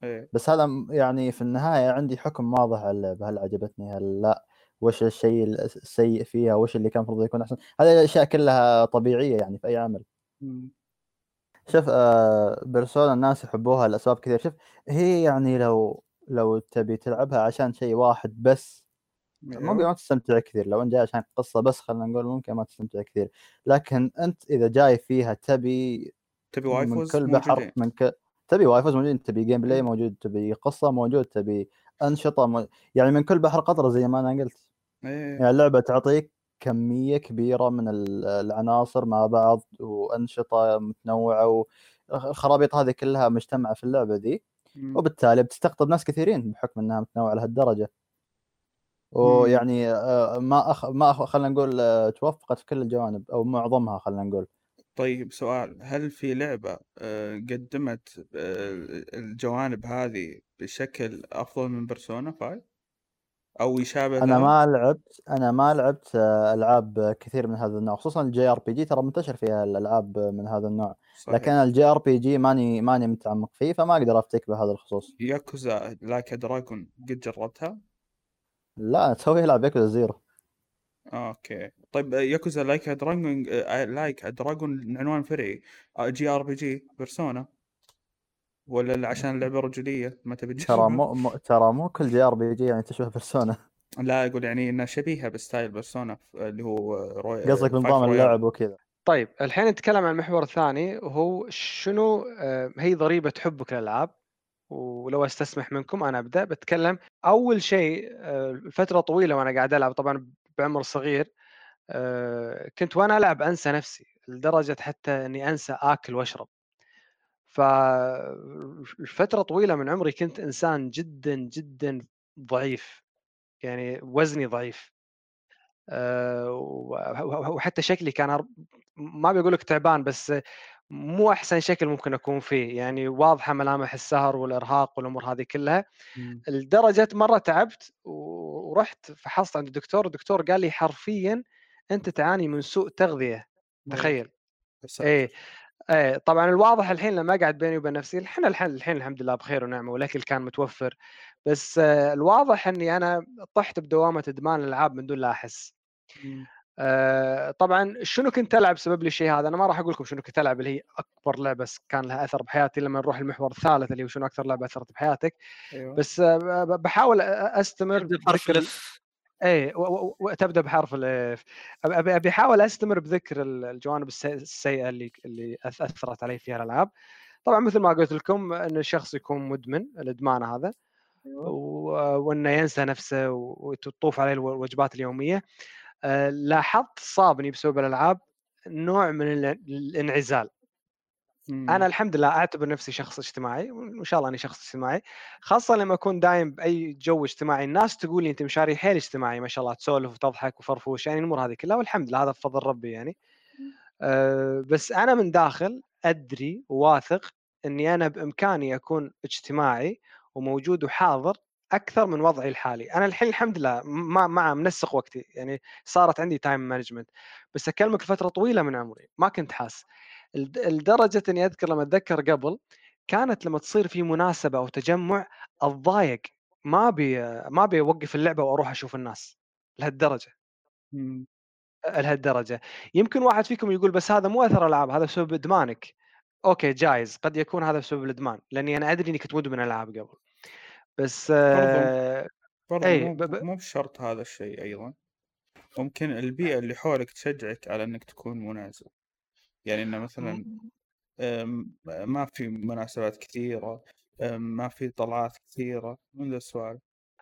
إيه بس هذا يعني في النهاية عندي حكم واضح على اللعبة. هل عجبتني؟ هل لا؟ وش الشيء السيء فيها؟ وش اللي كان المفروض يكون أحسن؟ هذه الاشياء كلها طبيعية يعني في أي عمل. شوف آه Persona الناس يحبوها لأسباب كثير شوف هي يعني لو لو تبي تلعبها عشان شيء واحد بس ممكن ما تستمتع كثير لو انت جاي عشان قصة بس خلينا نقول ممكن ما تستمتع كثير لكن أنت إذا جاي فيها تبي تبي من waifus كل بحر موجودين من ك... تبي waifus موجود تبي gameplay. موجود تبي قصة موجود تبي أنشطة مو... يعني من كل بحر قطره زي ما أنا قلت يعني إيه اللعبة تعطيك كمية كبيرة من ال- العناصر مع بعض وأنشطة متنوعة والخرابيط هذه كلها مجتمعة في اللعبة ذي. وبالتالي بتستقطب ناس كثيرين بحكم إنها متنوعة لهالدرجة. ويعني آه، ما أخ... ما أخ... خلينا نقول آه، توفقت في كل الجوانب أو معظمها خلينا نقول. طيب سؤال هل في لعبة آه، قدمت الجوانب هذه بشكل أفضل من Persona 5 أو يشابه أنا؟ ما لعبت أنا ما لعبت ألعاب كثير من هذا النوع خصوصا ال JRPG ترى منتشر فيها الألعاب من هذا النوع لكن صحيح ال JRPG ماني ماني متعمق فيه فما أقدر أفتك بهذا الخصوص. Yakuza Like Dragon قد جربتها؟ لا تسوي العب Yakuza Zero. آه، okay. طيب آه، Yakuza Like Dragon Like Dragon عنوان فرعي. JRPG Persona. ولا عشان اللعبة رجولية ما تبي ترى؟ مو مو- ترى مو كل JRPG يعني تشبه Persona. لا أقول يعني انها شبيهة ب style Persona اللي هو روي... قصدك بنظام اللعب وكذا. طيب الحين نتكلم عن المحور الثاني وهو شنو آه، هي ضريبة حبك للألعاب. ولو أستسمح منكم أنا أبدأ. بتكلم أول شيء آه، فترة طويلة وأنا قاعد ألعب طبعا بعمر صغير آه، كنت وأنا ألعب أنسى نفسي لدرجة حتى إني أنسى آكل وأشرب. ففترة طويلة من عمري كنت إنسان جدا جدا ضعيف يعني وزني ضعيف. آه، وحتى شكلي كان ما بقول لك تعبان بس مو أحسن شكل ممكن أكون فيه يعني واضحة ملامح السهر والإرهاق والأمور هذه كلها مم. لدرجة مرة تعبت ورحت فحصت عند الدكتور الدكتور قال لي حرفيا أنت تعاني من سوء تغذية تخيل بس إيه طبعا الواضح الحين لما أقعد بيني وبين نفسي الحين الحين الحين الحمد لله بخير ونعمة والأكل كان متوفر بس آه، الواضح إني أنا طحت بدوامة إدمان الألعاب من دون لا أحس مم. آه، طبعا شنو كنت العب سبب لي الشيء هذا؟ أنا ما راح أقول لكم شنو كنت العب اللي هي أكبر لعبة كان لها أثر بحياتي لما نروح المحور الثالث اللي هو شنو أكثر لعبة أثرت بحياتك. أيوه. بس آه، ب- بحاول أستمر بحرف ال F اي وتبدا بحرف ال F ابي أبي أحاول أستمر بذكر ال- الجوانب السي- السيئة اللي اللي أثرت علي فيها الالعاب طبعا مثل ما قلت لكم إن الشخص يكون مدمن الإدمان هذا و- وإنه ينسى نفسه وتطوف عليه الو- الوجبات اليومية. لاحظت صابني بسبب الالعاب نوع من الان- الانعزال. أنا مم. الحمد لله أعتبر نفسي شخص اجتماعي وإن شاء الله أني شخص اجتماعي خاصة لما أكون دايم بأي جو اجتماعي. الناس تقول لي أنت مشاري حيل اجتماعي ما شاء الله تسولف وتضحك وفرفوش يعني الأمور هذه كلها والحمد لله هذا بفضل ربي يعني. أه بس أنا من داخل أدري وواثق إني أنا بإمكاني أكون اجتماعي وموجود وحاضر أكثر من وضعي الحالي. أنا الحين الحمد لله مع مع منسق وقتي. يعني صارت عندي time management بس أكلمك فتره طويلة من عمري. ما كنت حاس. لدرجة إني أذكر لما أتذكر قبل كانت لما تصير في مناسبة أو تجمع أتضايق. ما ابي ما ابي اوقف اللعبة وأروح أشوف الناس. لهالدرجة. لهالدرجة. يمكن واحد فيكم يقول بس هذا مو أثر العاب هذا بسبب إدمانك. okay جايز. قد يكون هذا بسبب الإدمان. لأني أنا أدري اني كنت مدمن ألعاب قبل. بس آه، برضو اي مو ب- مو بشرط هذا الشيء أيضا. ممكن البيئة اللي حولك تشجعك على إنك تكون منعزل يعني إنه مثلا ما في مناسبات كثيرة أم، ما في طلعات كثيرة من ذا السوالف.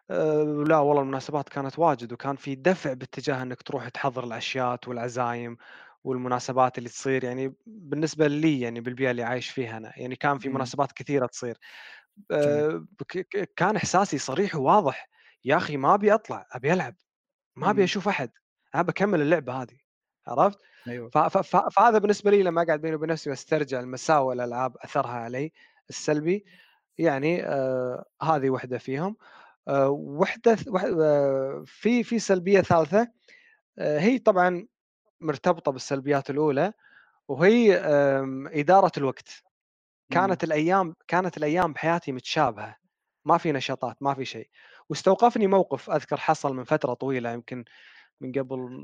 آه، لا والله المناسبات كانت واجد وكان في دفع باتجاه إنك تروح تحضر العشيات والعزايم والمناسبات اللي تصير يعني بالنسبة لي يعني بالبيئة اللي عايش فيها أنا. يعني كان في. مناسبات كثيرة تصير. كان إحساسي صريح وواضح يا أخي ما أبي أطلع أبي ألعب ما أبي مم. أشوف أحد ابى أكمل اللعبة هذه عرفت؟ ف- فهذا بالنسبة لي لما أقعد بيني وبين نفسي واسترجع المساوئ الالعاب أثرها علي السلبي يعني آه هذه وحدة فيهم آه وحدة وح- آه في في سلبية ثالثة آه هي طبعا مرتبطة بالسلبيات الأولى وهي آم، إدارة الوقت. كانت الأيام كانت الأيام بحياتي متشابهة ما في نشاطات ما في شيء. واستوقفني موقف أذكر حصل من فترة طويلة يمكن من قبل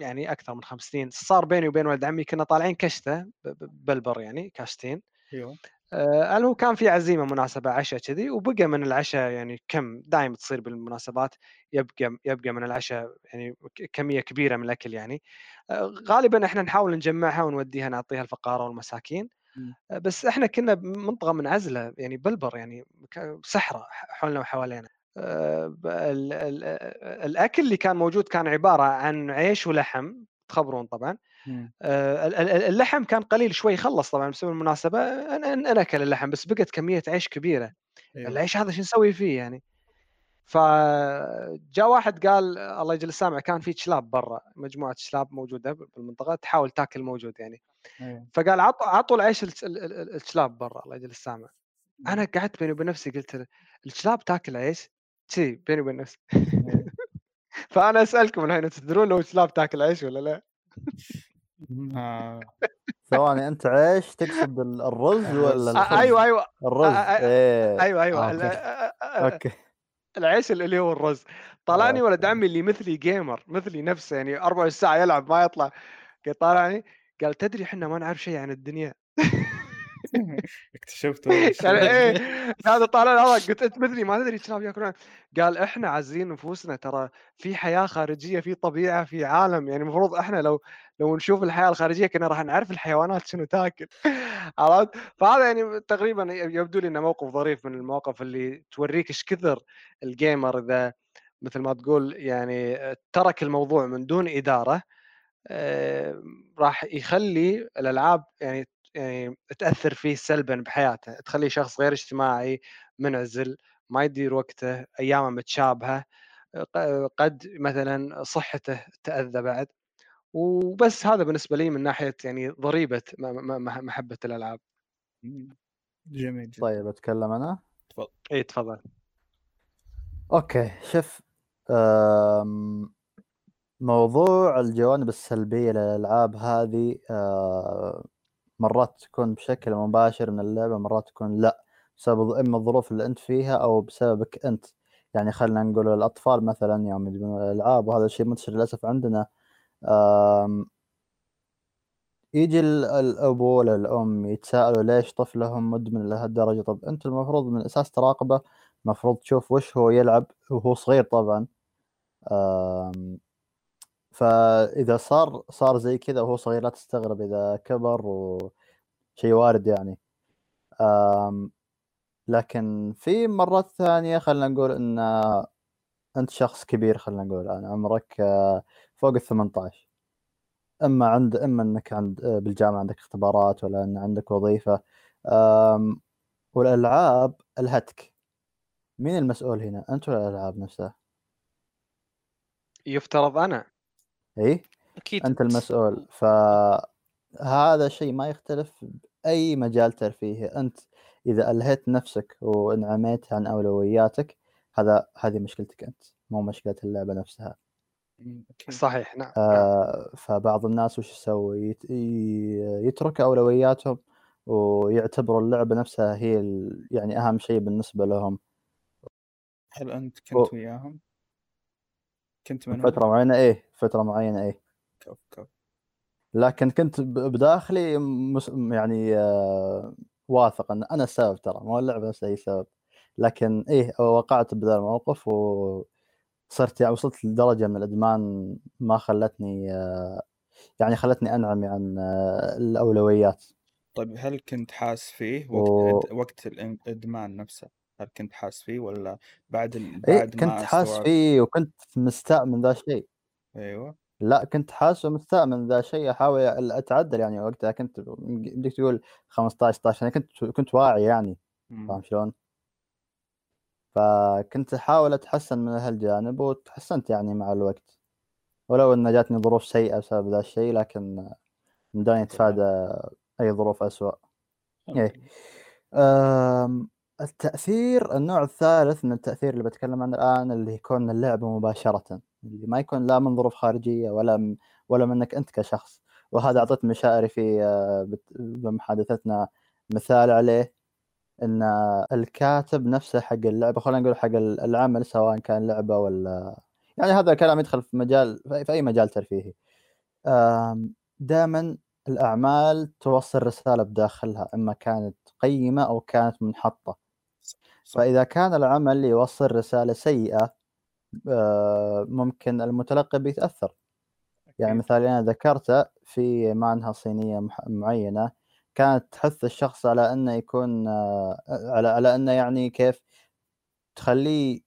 يعني أكثر من خمس سنين صار بيني وبين ولد عمي كنا طالعين كشتة بالبر يعني كاشتين أيوه. آه، هل هو كان في عزيمة مناسبة عشاء كذي وبقى من العشاء يعني كم دائما تصير بالمناسبات يبقى يبقى من العشاء يعني كمية كبيرة من الأكل يعني. آه، غالبا إحنا نحاول نجمعها ونوديها نعطيها الفقراء والمساكين. آه، بس إحنا كنا بمنطقة منعزلة يعني بالبر يعني صحراء حولنا وحوالينا. آه، ال- ال- الأكل اللي كان موجود كان عبارة عن عيش ولحم تخبرون طبعا. آه، اللحم كان قليل شوي خلص طبعا بسبب المناسبة. أكل اللحم بس بقت كمية عيش كبيرة. أيوه. العيش هذا شو نسوي فيه يعني؟ فجاء واحد قال الله يجل السامع كان في كلاب برا مجموعة كلاب موجودة بالمنطقة تحاول تاكل موجود يعني. أيوه فقال عطوا عطوا العيش الك- ال- ال- ال- الكلاب برا الله يجل السامع. مم. أنا قعدت بيني وبين نفسي قلت له، الكلاب تاكل عيش؟ شي بيني وبين نفسي. أيوه فأنا أسألكم الحين تدرون لو الكلاب تاكل عيش ولا لا؟ ما ثواني أنت عيش تقصد ال- الرز. ولا آه،؟ أيوه أيوه. الرز آه، آه، أيوه أيوه. آه، okay. آه، آه، آه، okay. العيش اللي هو الرز. طلعني ولد عمي اللي مثلي gamer مثلي نفسه يعني 24 ساعة يلعب ما يطلع قال طالعني قال تدري إحنا ما نعرف شيء عن الدنيا؟ اكتشفت يعني. إيه هذا طالع قلت أنت مثلي ما تدري الكلاب ياكلون. قال إحنا عازين نفوسنا ترى في حياة خارجية في طبيعة في عالم. يعني المفروض إحنا لو لو نشوف الحياة الخارجية كنا راح نعرف الحيوانات شنو تاكل. عرفت؟ فهذا يعني تقريبا يبدو لي إنه موقف ظريف من المواقف اللي توريك إيش كثر الجيمر إذا مثل ما تقول يعني ترك الموضوع من دون إدارة. راح يخلي الألعاب يعني يعني تأثر فيه سلبا بحياته تخليه شخص غير اجتماعي منعزل ما يدير وقته أيامه متشابهة قد مثلا صحته تأذى بعد. وبس هذا بالنسبة لي من ناحية يعني ضريبة محبة الألعاب. جميل جدا. طيب أتكلم أنا؟ تفضل. اي تفضل. أوكي شوف أم، موضوع الجوانب السلبية للألعاب هذه أه، مرات تكون بشكل مباشر من اللعبة مرات تكون لأ بسبب إما الظروف اللي أنت فيها أو بسببك أنت. يعني خلينا نقول الأطفال مثلا يوم يدمنون الألعاب وهذا الشيء منتشر للأسف عندنا يجي ال- الأبو ولا الأم يتساءلوا ليش طفلهم مدمن لهالدرجة؟ طب أنت المفروض من الأساس تراقبه المفروض تشوف وش هو يلعب وهو صغير طبعا أم، فإذا صار صار زي كذا وهو صغير لا تستغرب إذا كبر وشيء وارد يعني. لكن في مرات ثانية خلينا نقول إن أنت شخص كبير خلينا نقول الآن عمرك آه، فوق ال 18 إما عند إما إنك عند آه، بالجامعة عندك اختبارات ولا إن عندك وظيفة. والألعاب الهتك. مين المسؤول هنا؟ أنت ولا الألعاب نفسها؟ يفترض أنا. إي؟ أكيد. أنت المسؤول. فهذا الشيء ما يختلف بأي مجال ترفيهي. أنت إذا ألهيت نفسك وانعميت عن أولوياتك هذا هذه مشكلتك أنت مو مشكلة اللعبة نفسها. صحيح نعم. آه فبعض الناس وش يسوي؟ يترك أولوياتهم ويعتبروا اللعبة نفسها هي يعني أهم شيء بالنسبة لهم. هل أنت و- كنت وياهم؟ كنت من منهم؟ فترة معينة إيه فترة معينة إيه. كف كف لكن كنت بداخلي مس... يعني آه واثق إن أنا السبب ترى مو اللعبة نفسها هي السبب لكن إيه وقعت بذا الموقف وصرت يعني وصلت لدرجة من الإدمان ما خلتني آه يعني خلتني انعمي عن آه الأولويات. طيب هل كنت حاس فيه؟ و... وقت وقت الإن- الإدمان نفسه؟ هل كنت حاس فيه ولا بعد ال... إيه بعد كنت ما حاس؟ فيه وكنت مستأمن ذا الشيء أيوه. لا كنت حاس ومستأمن ذا الشيء أحاول أتعدل يعني وقتها كنت بدك تقول 15 16 أنا كنت كنت واعي يعني. فاهم شلون؟ فكنت أحاول أتحسن من هالجانب وتحسنت يعني مع الوقت. ولو ان جاتني ظروف سيئة بسبب ذا الشيء لكن مداني اتفادى أي ظروف اسوء إيه. التأثير النوع الثالث من التأثير اللي بتكلم عنه الآن اللي يكون اللعبة مباشرة اللي ما يكون لا من ظروف خارجية ولا من ولا منك أنت كشخص. وهذا أعطيت مشاعري في آه، بمحادثتنا مثال عليه إن الكاتب نفسه حق اللعبة خلينا نقول حق العمل سواء كان لعبة ولا يعني هذا الكلام يدخل في مجال في اي مجال ترفيهي. دائما الأعمال توصل رسالة بداخلها إما كانت قيمة أو كانت منحطة. صح فإذا كان العمل يوصل رسالة سيئة آه، ممكن المتلقي بيتاثر يعني. مثال أنا ذكرته في مانها صينية معينة كانت تحث الشخص على أنه يكون آه، على على أنه يعني كيف تخليه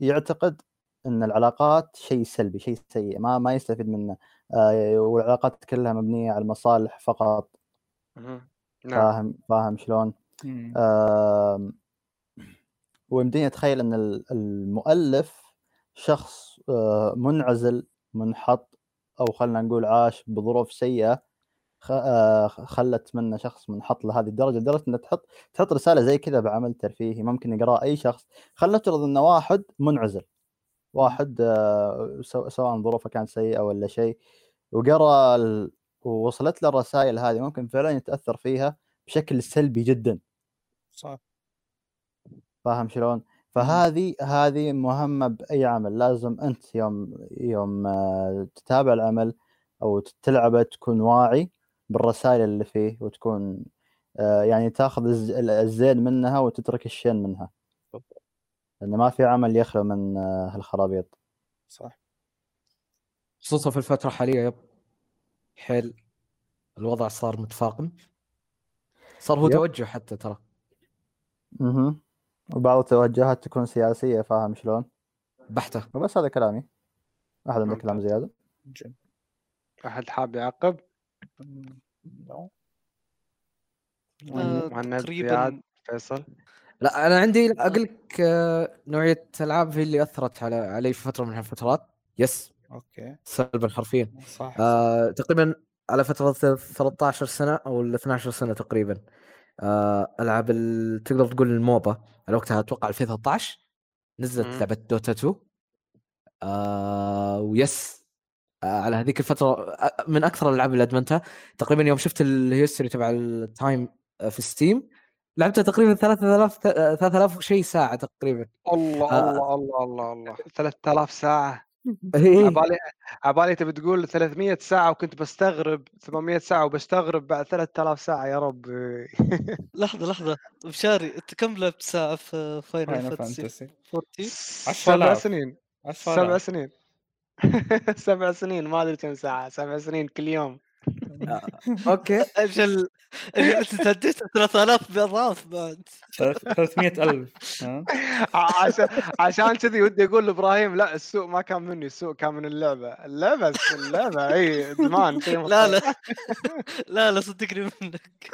يعتقد إن العلاقات شيء سلبي شيء سيء ما ما يستفيد منه آه، والعلاقات كلها مبنية على المصالح فقط. نعم فاهم فاهم شلون؟ ويمديني أتخيل أن ال- المؤلف شخص آه، منعزل منحط أو خلينا نقول عاش بظروف سيئة آه، خلت منه شخص منحط لهذه الدرجة لدرجة أنه تحط تحط رسالة زي كذا بعمل ترفيهي ممكن يقراه أي شخص. خلينا نفترض انه واحد منعزل واحد آه، سو- سواء ظروفه كانت سيئة ولا شيء وقرأ ووصلت له الرسائل هذه ممكن فعلا يتأثر فيها بشكل سلبي جدا. صح. فاهم شلون؟ فهذه هذه مهمة بأي عمل. لازم أنت يوم يوم آه، تتابع العمل أو تلعبه تكون واعي بالرسائل اللي فيه وتكون آه، يعني تاخذ الز- الزين منها وتترك الشين منها. بالضبط. لأن ما في عمل يخلو من آه، هالخرابيط. صح. خصوصا في الفترة الحالية يب. حيل الوضع صار متفاقم. صار هو يب. توجه حتى ترى. أها وبعض التوجهات تكون سياسية فاهم شلون؟ بحتة. وبس هذا كلامي. أحد عنده كلام. زيادة؟ جد أحد حاب يعقب. آه، مهند تقريبا زياد فيصل؟ لا أنا عندي أقول لك آه، نوعية العاب هي اللي أثرت على علي في فترة من الفترات. yes okay. سلبا حرفيا. صح. صح آه تقريبا على فترة 13 سنة أو ال 12 سنة تقريبا. آه ألعاب ال- تقدر تقول ال MOBA على وقتها أتوقع 2013 نزلت. لعبه Dota 2 آه و yes آه على هذيك الفترة آه، من أكثر الألعاب اللي أدمنتها تقريبا يوم شفت ال history تبع ال time آه، في Steam لعبتها تقريبا 3000 آه، 3000 وشي ساعة تقريبا الله آه. الله الله الله الله 3000 ساعة إيه. عبالي عبالي تبي تقول 300 ساعة وكنت بستغرب 800 ساعة وبستغرب بعد 3000 ساعة يا رب لحظة لحظة. بشاري انت كم لعبت ساعة في Final Fantasy Fantasy 14 سبع 10,000. سنين. سبع. سنين. سبع سنين ما أدري كم ساعة. سبع سنين كل يوم. okay. أجل أجل انت تعديت 3000 بأضعاف بعد. ثلاث- 300 ألف. ها؟ عشان عشان كذي ودي أقول لإبراهيم لا السوء ما كان مني السوء كان من اللعبة. اللعبة اللعبة إي إدمان لا. لا. لا لا صدقني منك.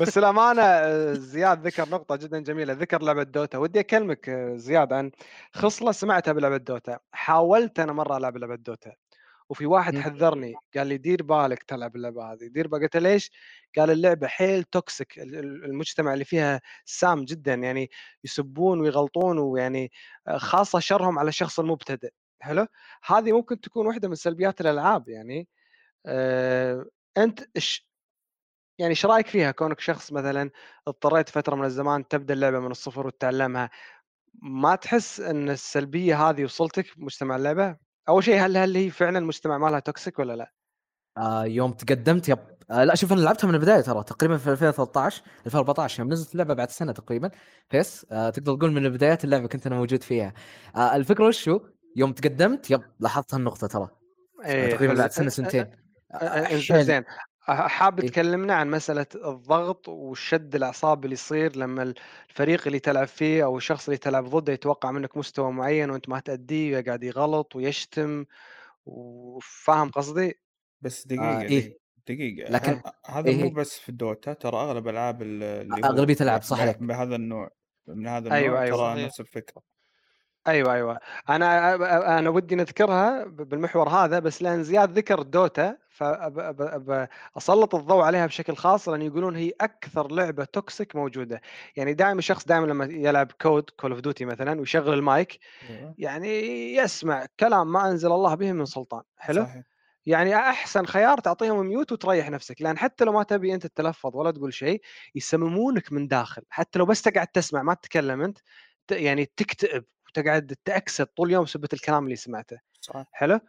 بس الامانه آه، زياد ذكر نقطة جدا جميلة ذكر لعبة Dota. ودي أكلمك آه، زياد عن خصلة سمعتها بلعبة Dota. حاولت أنا مرة ألعب لعبة Dota. وفي واحد. حذرني قال لي دير بالك تلعب اللعبة هذه دير بالك قلت ليش؟ قال اللعبة حيل toxic ال- ال- المجتمع اللي فيها سام جدا يعني يسبون ويغلطون ويعني آه، خاصة شرهم على الشخص المبتدئ حلو هذه ممكن تكون واحدة من سلبيات الألعاب يعني آه، أنت إش يعني إيش رأيك فيها كونك شخص مثلا اضطريت فترة من الزمان تبدأ اللعبة من الصفر وتتعلمها ما تحس إن السلبية هذه وصلتك بمجتمع اللعبة؟ أول شيء هل هل هي فعلا المجتمع مالها توكسيك ولا لا؟ آه يوم تقدمت يب آه لا شوف أنا لعبتها من البداية ترى تقريبا في 2013 2014 يوم نزلت اللعبة بعد سنة تقريبا بس آه تقدر تقول من بدايات اللعبة كنت أنا موجود فيها. آه الفكرة وشو يوم تقدمت يب لاحظت هالنقطة ترى. إيه تقريبا. بعد سنة سنتين. زين. حاب إيه. تكلمنا عن مسألة الضغط والشد الأعصاب اللي يصير لما الفريق اللي تلعب فيه أو الشخص اللي تلعب ضده يتوقع منك مستوى معين وأنت ما تأديه ويقعد يغلط ويشتم وفاهم قصدي؟ بس آه دقيقة إيه دقيقة لكن هذا إيه مو إيه. بس في ال Dota ترى أغلب ألعاب ال- اللي هو أغلبية الالعاب ب- صح عليك بهذا النوع من هذا النوع أيوه أيوه ترى صحيح. نفس الفكرة أيوه أيوه أنا أنا ودي نذكرها بالمحور هذا بس لأن زياد ذكر Dota فاسلط الضوء عليها بشكل خاص لأن يقولون هي أكثر لعبة toxic موجودة. يعني دائما الشخص دائما لما يلعب COD Call of Duty مثلا ويشغل المايك أيوه. يعني يسمع كلام ما أنزل الله به من سلطان. حلو؟ صحيح. يعني أحسن خيار تعطيهم mute وتريح نفسك لأن حتى لو ما تبي أنت تتلفظ ولا تقول شيء يسممونك من داخل. حتى لو بس تقعد تسمع ما تتكلم أنت يعني تكتئب وتقعد تأكسد طول اليوم سبه الكلام اللي سمعته. صح. حلو؟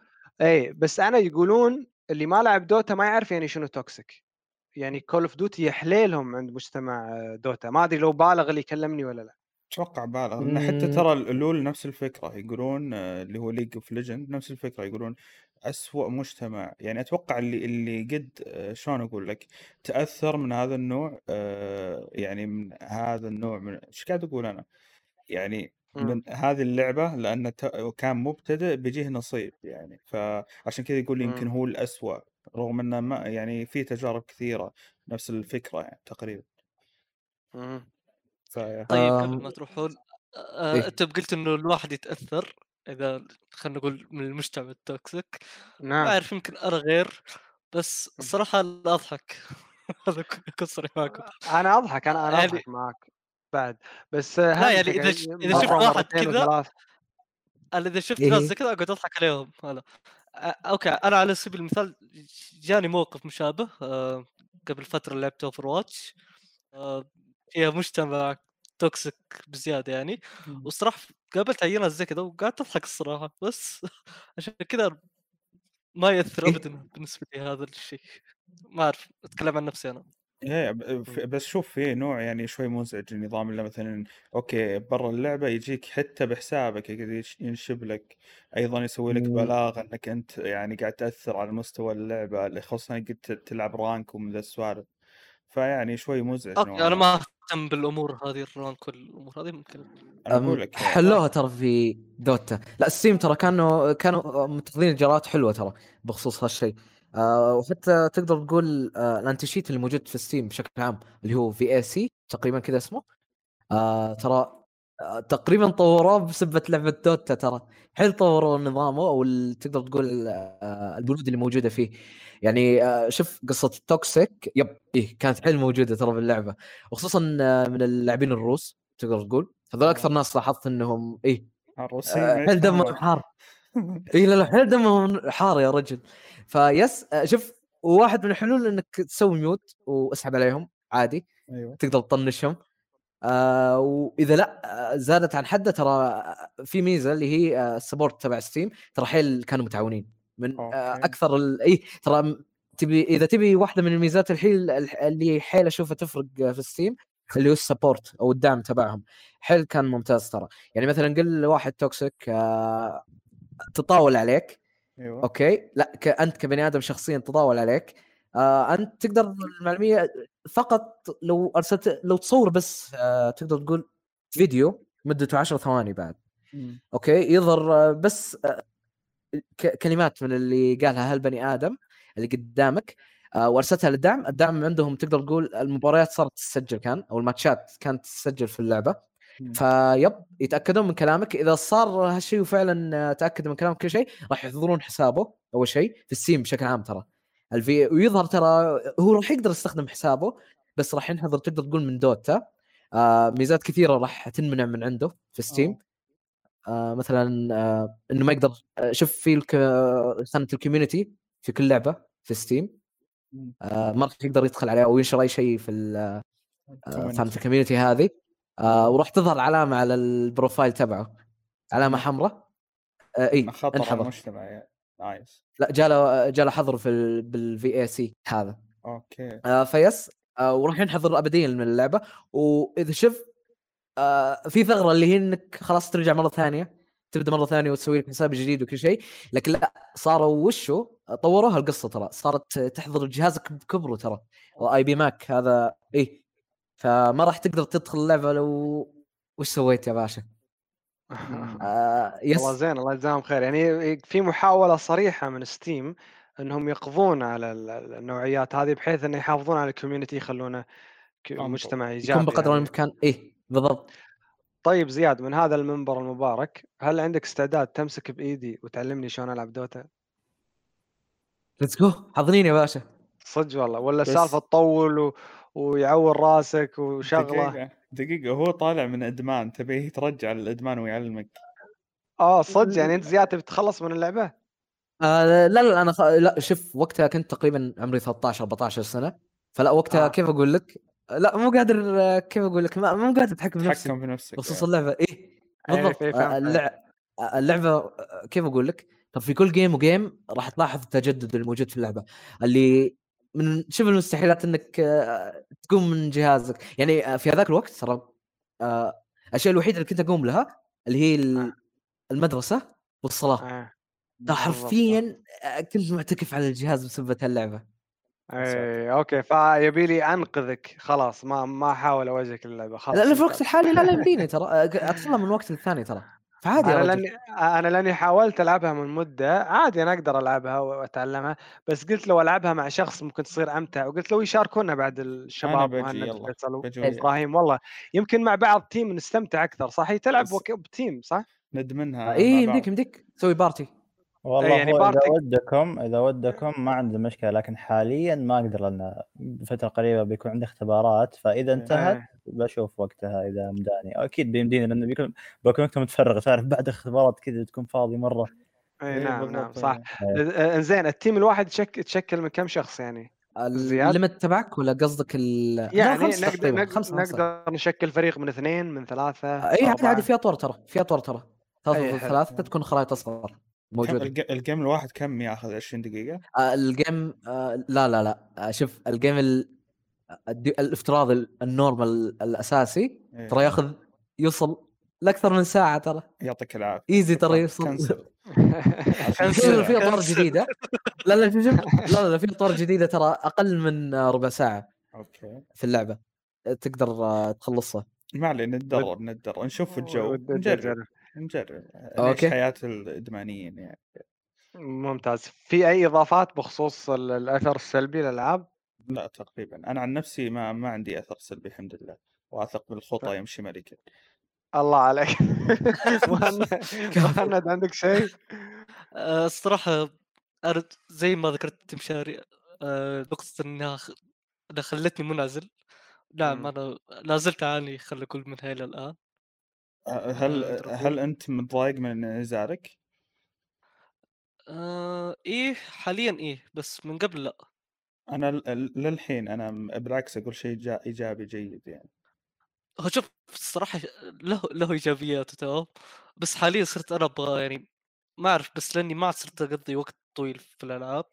اي بس أنا يقولون اللي ما لعب Dota ما يعرف يعني شنو toxic يعني Call of Duty يحليلهم عند مجتمع آه، Dota. ما أدري لو بالغ اللي يكلمني ولا لا. أتوقع بالغ. لأن حتى. ترى ال LoL نفس الفكرة. يقولون آه، اللي هو League of Legends نفس الفكرة. يقولون أسوأ مجتمع. يعني أتوقع اللي اللي قد آه، شلون أقول لك؟ تأثر من هذا النوع يعني من هذا النوع من إيش قاعد أقول أنا؟ يعني. من هذه اللعبة لأنه ت- كان مبتدئ بيجيه نصيب يعني. فعشان كذا يقول يمكن. هو الأسوأ رغم إنه ما يعني في تجارب كثيرة نفس الفكرة يعني تقريبا. طيب قبل ما تروحون آه، إيه. أنت قلت إنه الواحد يتأثر إذا خلينا نقول من المجتمع ال toxic. ما نعم. أعرف يمكن أنا غير بس. الصراحه لا أضحك. هذا اكون صريح معكم. أنا أضحك أنا أنا يعني أضحك معك. بعد بس آه، لا يعني إذا ش... إذا شفت واحد كذا إذا شفت إيه ناس هي؟ زي كذا أقعد أضحك عليهم أنا. آه، okay أنا على سبيل المثال جاني موقف مشابه آه، قبل فترة لعبت Overwatch فيها مجتمع toxic بزيادة يعني والصراحه قابلت ناس زي كذا وقعدت أضحك الصراحة بس عشان كذا ما يأثر إيه؟ ابدا بالنسبة لي هذا الشيء. ما أعرف أتكلم عن نفسي أنا. إيه ب- ف- بس شوف في نوع يعني شوي مزعج النظام اللي مثلا okay برا اللعبة يجيك حتى بحسابك يقدر يش- ينشب لك أيضا يسوي لك مم. بلاغ إنك أنت يعني قاعد تأثر على مستوى اللعبة اللي خصوصا قد ت- تلعب rank ومن ذا السوالف. فيعني شوي مزعج okay نوعا أنا ما. ما أهتم بالأمور هذه ال rank والأمور هذه ممكن أنا أقول أم، لك حلوها ترى في Dota. لا Steam ترى كانوا كانوا متخذين إجراءات حلوة ترى بخصوص هالشيء. آه وحتى تقدر تقول آه ال anti-cheat اللي موجود في Steam بشكل عام اللي هو VAC تقريبا كذا اسمه. آه ترى آه تقريبا طوروه بسبة لعبة Dota ترى. حيل طوروا نظامه أو تقدر تقول آه البنود اللي موجودة فيه. يعني آه شوف قصة ال toxic yep إيه كانت حيل موجودة ترى باللعبه وخصوصا من اللاعبين الروس تقدر تقول. هذول أكثر ناس لاحظت إنهم إيه الروسيين حيل دمهم حار. اي لا لا حيل دمهم حار يا رجل. ف yes آه، شوف واحد من الحلول إنك تسوي mute واسحب عليهم عادي أيوه. تقدر تطنشهم. آه وإذا لأ آه، زادت عن حده ترى آه، في ميزة اللي هي ال support تبع Steam ترى حيل كانوا متعاونين. من آه أكثر ال... اي ترى تبي إذا تبي واحدة من الميزات الحيل الح- اللي حيل أشوفها تفرق في Steam اللي هو ال support أو الدعم تبعهم. حيل كان ممتاز ترى. يعني مثلا قل واحد toxic آه تطاول عليك أيوه. okay. لا ك... أنت كبني آدم شخصيا تطاول عليك. آه أنت تقدر المعلومية فقط لو أرسلت لو تصور بس آه تقدر تقول فيديو مدته 10 ثواني بعد. مم. okay. يظهر آه، بس آه، ك- كلمات من اللي قالها هالبني آدم اللي قدامك آه، وأرسلتها للدعم. الدعم عندهم تقدر تقول المباريات صارت تسجل كان أو الماتشات كانت تسجل في اللعبة. فيب يتأكدون من كلامك. إذا صار هالشيء وفعلا تاكد من كلامك كل شيء راح يحضرون حسابه. أول شيء في السيم بشكل عام ترى. الفي ويظهر ترى هو راح يقدر يستخدم حسابه بس راح ينحضر تقدر تقول من Dota. آه ميزات كثيرة راح تنمنع من عنده في Steam آه. مثلا آه إنه ما يقدر آه شوف في الك... خانة ال community في كل لعبة في Steam. آه ما راح يقدر يدخل عليها أو ينشر أي شيء في آه، Community. ال community هذه. آه وراح تظهر علامة على ال profile تبعه. علامة. حمراء. آه اي على انحضر المجتمع يعني nice. لا جاله جاله حظر في ال... بال VAC هذا. okay. آه فيس آه وراح ينحضر ابديا من اللعبة. وإذا شف آه في ثغرة اللي هي إنك خلاص ترجع مرة ثانية. تبدأ مرة ثانية وتسوي لك حساب جديد وكل شيء. لكن لا صاروا وشو؟ طوروها القصة ترى. صارت تحضر جهازك بكبره ترى. IP MAC هذا إيه فما راح تقدر تدخل اللعبة لو وش سويت يا باشا؟ آه yes والله زين الله يجزاهم خير يعني في محاولة صريحة من Steam إنهم يقضون على ال- ال- النوعيات هذه بحيث إنه يحافظون على ال community يخلونه. مجتمع يكون ايجابي بقدر يعني. الإمكان إيه بالضبط طيب زياد من هذا المنبر المبارك هل عندك استعداد تمسك بإيدي وتعلمني شلون ألعب Dota؟ let's go حاضرين يا باشا صدق والله ولا السالفة تطول و... ويعور راسك وشغله. دقيقة دقيقة هو طالع من إدمان تبيه ترجع للإدمان ويعلمك آه صدق يعني أنت زياد تبي تتخلص من اللعبة؟ آه لا لا أنا خ... لا شوف وقتها كنت تقريبا عمري 13 14 سنة. فلا وقتها آه. كيف أقول لك؟ لا مو قادر كيف أقول لك؟ ما مو قادر أتحكم في نفسي تحكم في نفسك بخصوص يعني. اللعبة إيه. إيه، بالضبط. في- فهمت اللع... اللعبة آه، كيف أقول لك؟ طب في كل جيم وجيم راح تلاحظ التجدد الموجود في اللعبة. اللي من شوف المستحيلات إنك آه، تقوم من جهازك. يعني آه، في هذاك الوقت ترى آه، الأشياء الوحيدة اللي كنت أقوم لها اللي هي ال- المدرسة والصلاة. ترى حرفيا كنت معتكف على الجهاز بسبب هاللعبة. اي okay. فيبي لي أنقذك. خلاص ما ما أحاول أوجهك للعبة. خلاص لا في الوقت الحالي لا لا يمديني ترى. ادخلها من وقت للثاني ترى. فعادي يا أنا رجل لاني أنا لاني حاولت ألعبها من مدة عادي أنا أقدر ألعبها وأتعلمها بس قلت لو ألعبها مع شخص ممكن تصير أمتع وقلت لو يشاركونا بعد الشباب بجي، مهند يلا. وفيصل بجي وابراهيم والله يمكن مع بعض team نستمتع أكثر صح هي تلعب بس- وك- ب team صح؟ ندمنها اي مع بعض. يمديك تسوي party والله يعني إذا ودكم إذا ودكم ما عندي مشكلة لكن حاليا ما أقدر لأن بفتره قريبة بيكون عندي اختبارات فإذا انتهت إيه. بشوف وقتها إذا مداني أكيد بيمديني لأنه بيكون بكون وقتها متفرغ تعرف بعد اختبارات كذا تكون فاضي مرة إي إيه، نعم نعم صح. آه، زين ال team الواحد تشك... تشكل من كم شخص يعني؟ زياد؟ ال limit تبعك ولا قصدك ال يعني خمسة نقدر خمسة. نقدر نشكل فريق من اثنين من ثلاثة إي عادي. عادي في اطوار ترى في اطوار ترى ثلاثة. ثلاثة تكون خرائط أصغر الج- ال game الواحد كم ياخذ؟ 20 دقيقة؟ آه، ال game آه، لا لا لا. آه، شوف ال game ال... الافتراضي ال- ال normal الأساسي إيه. ترى ياخذ يوصل لأكثر من ساعة ترى. يعطيك العافية. easy ترى. يوصل. cancel. في في اطوار. جديدة. لا لا شوف شوف. لا لا في اطوار جديدة ترى أقل من ربع ساعة okay. في اللعبة. تقدر تخلصها. ما علينا نتدرب نتدرب. نشوف الجو. نجرب. نجرب. okay. حياة الادمانيين يعني ممتاز في أي إضافات بخصوص ال- الأثر السلبي للألعاب؟ لا تقريبا أنا عن نفسي ما ما عندي أثر سلبي الحمد لله وأثق بالخطى يمشي ملكا الله عليك مهند مهند عندك شيء؟ آه، الصراحة أنا زي ما ذكرت مشاري آه، خ- إنها خلتني منعزل نعم. أنا لا زلت أعاني خلينا نقول منها إلى الآن أه، هل آه، هل أنت متضايق من انعزالك؟ آه إيه حاليا إيه بس من قبل لأ. أنا ل- للحين أنا بالعكس أقول شيء جا- إيجابي جيد يعني. هو شوف الصراحة له له إيجابيات تمام بس حاليا صرت أنا أبغى يعني ما أعرف بس لأني ما عاد صرت أقضي وقت طويل في الألعاب.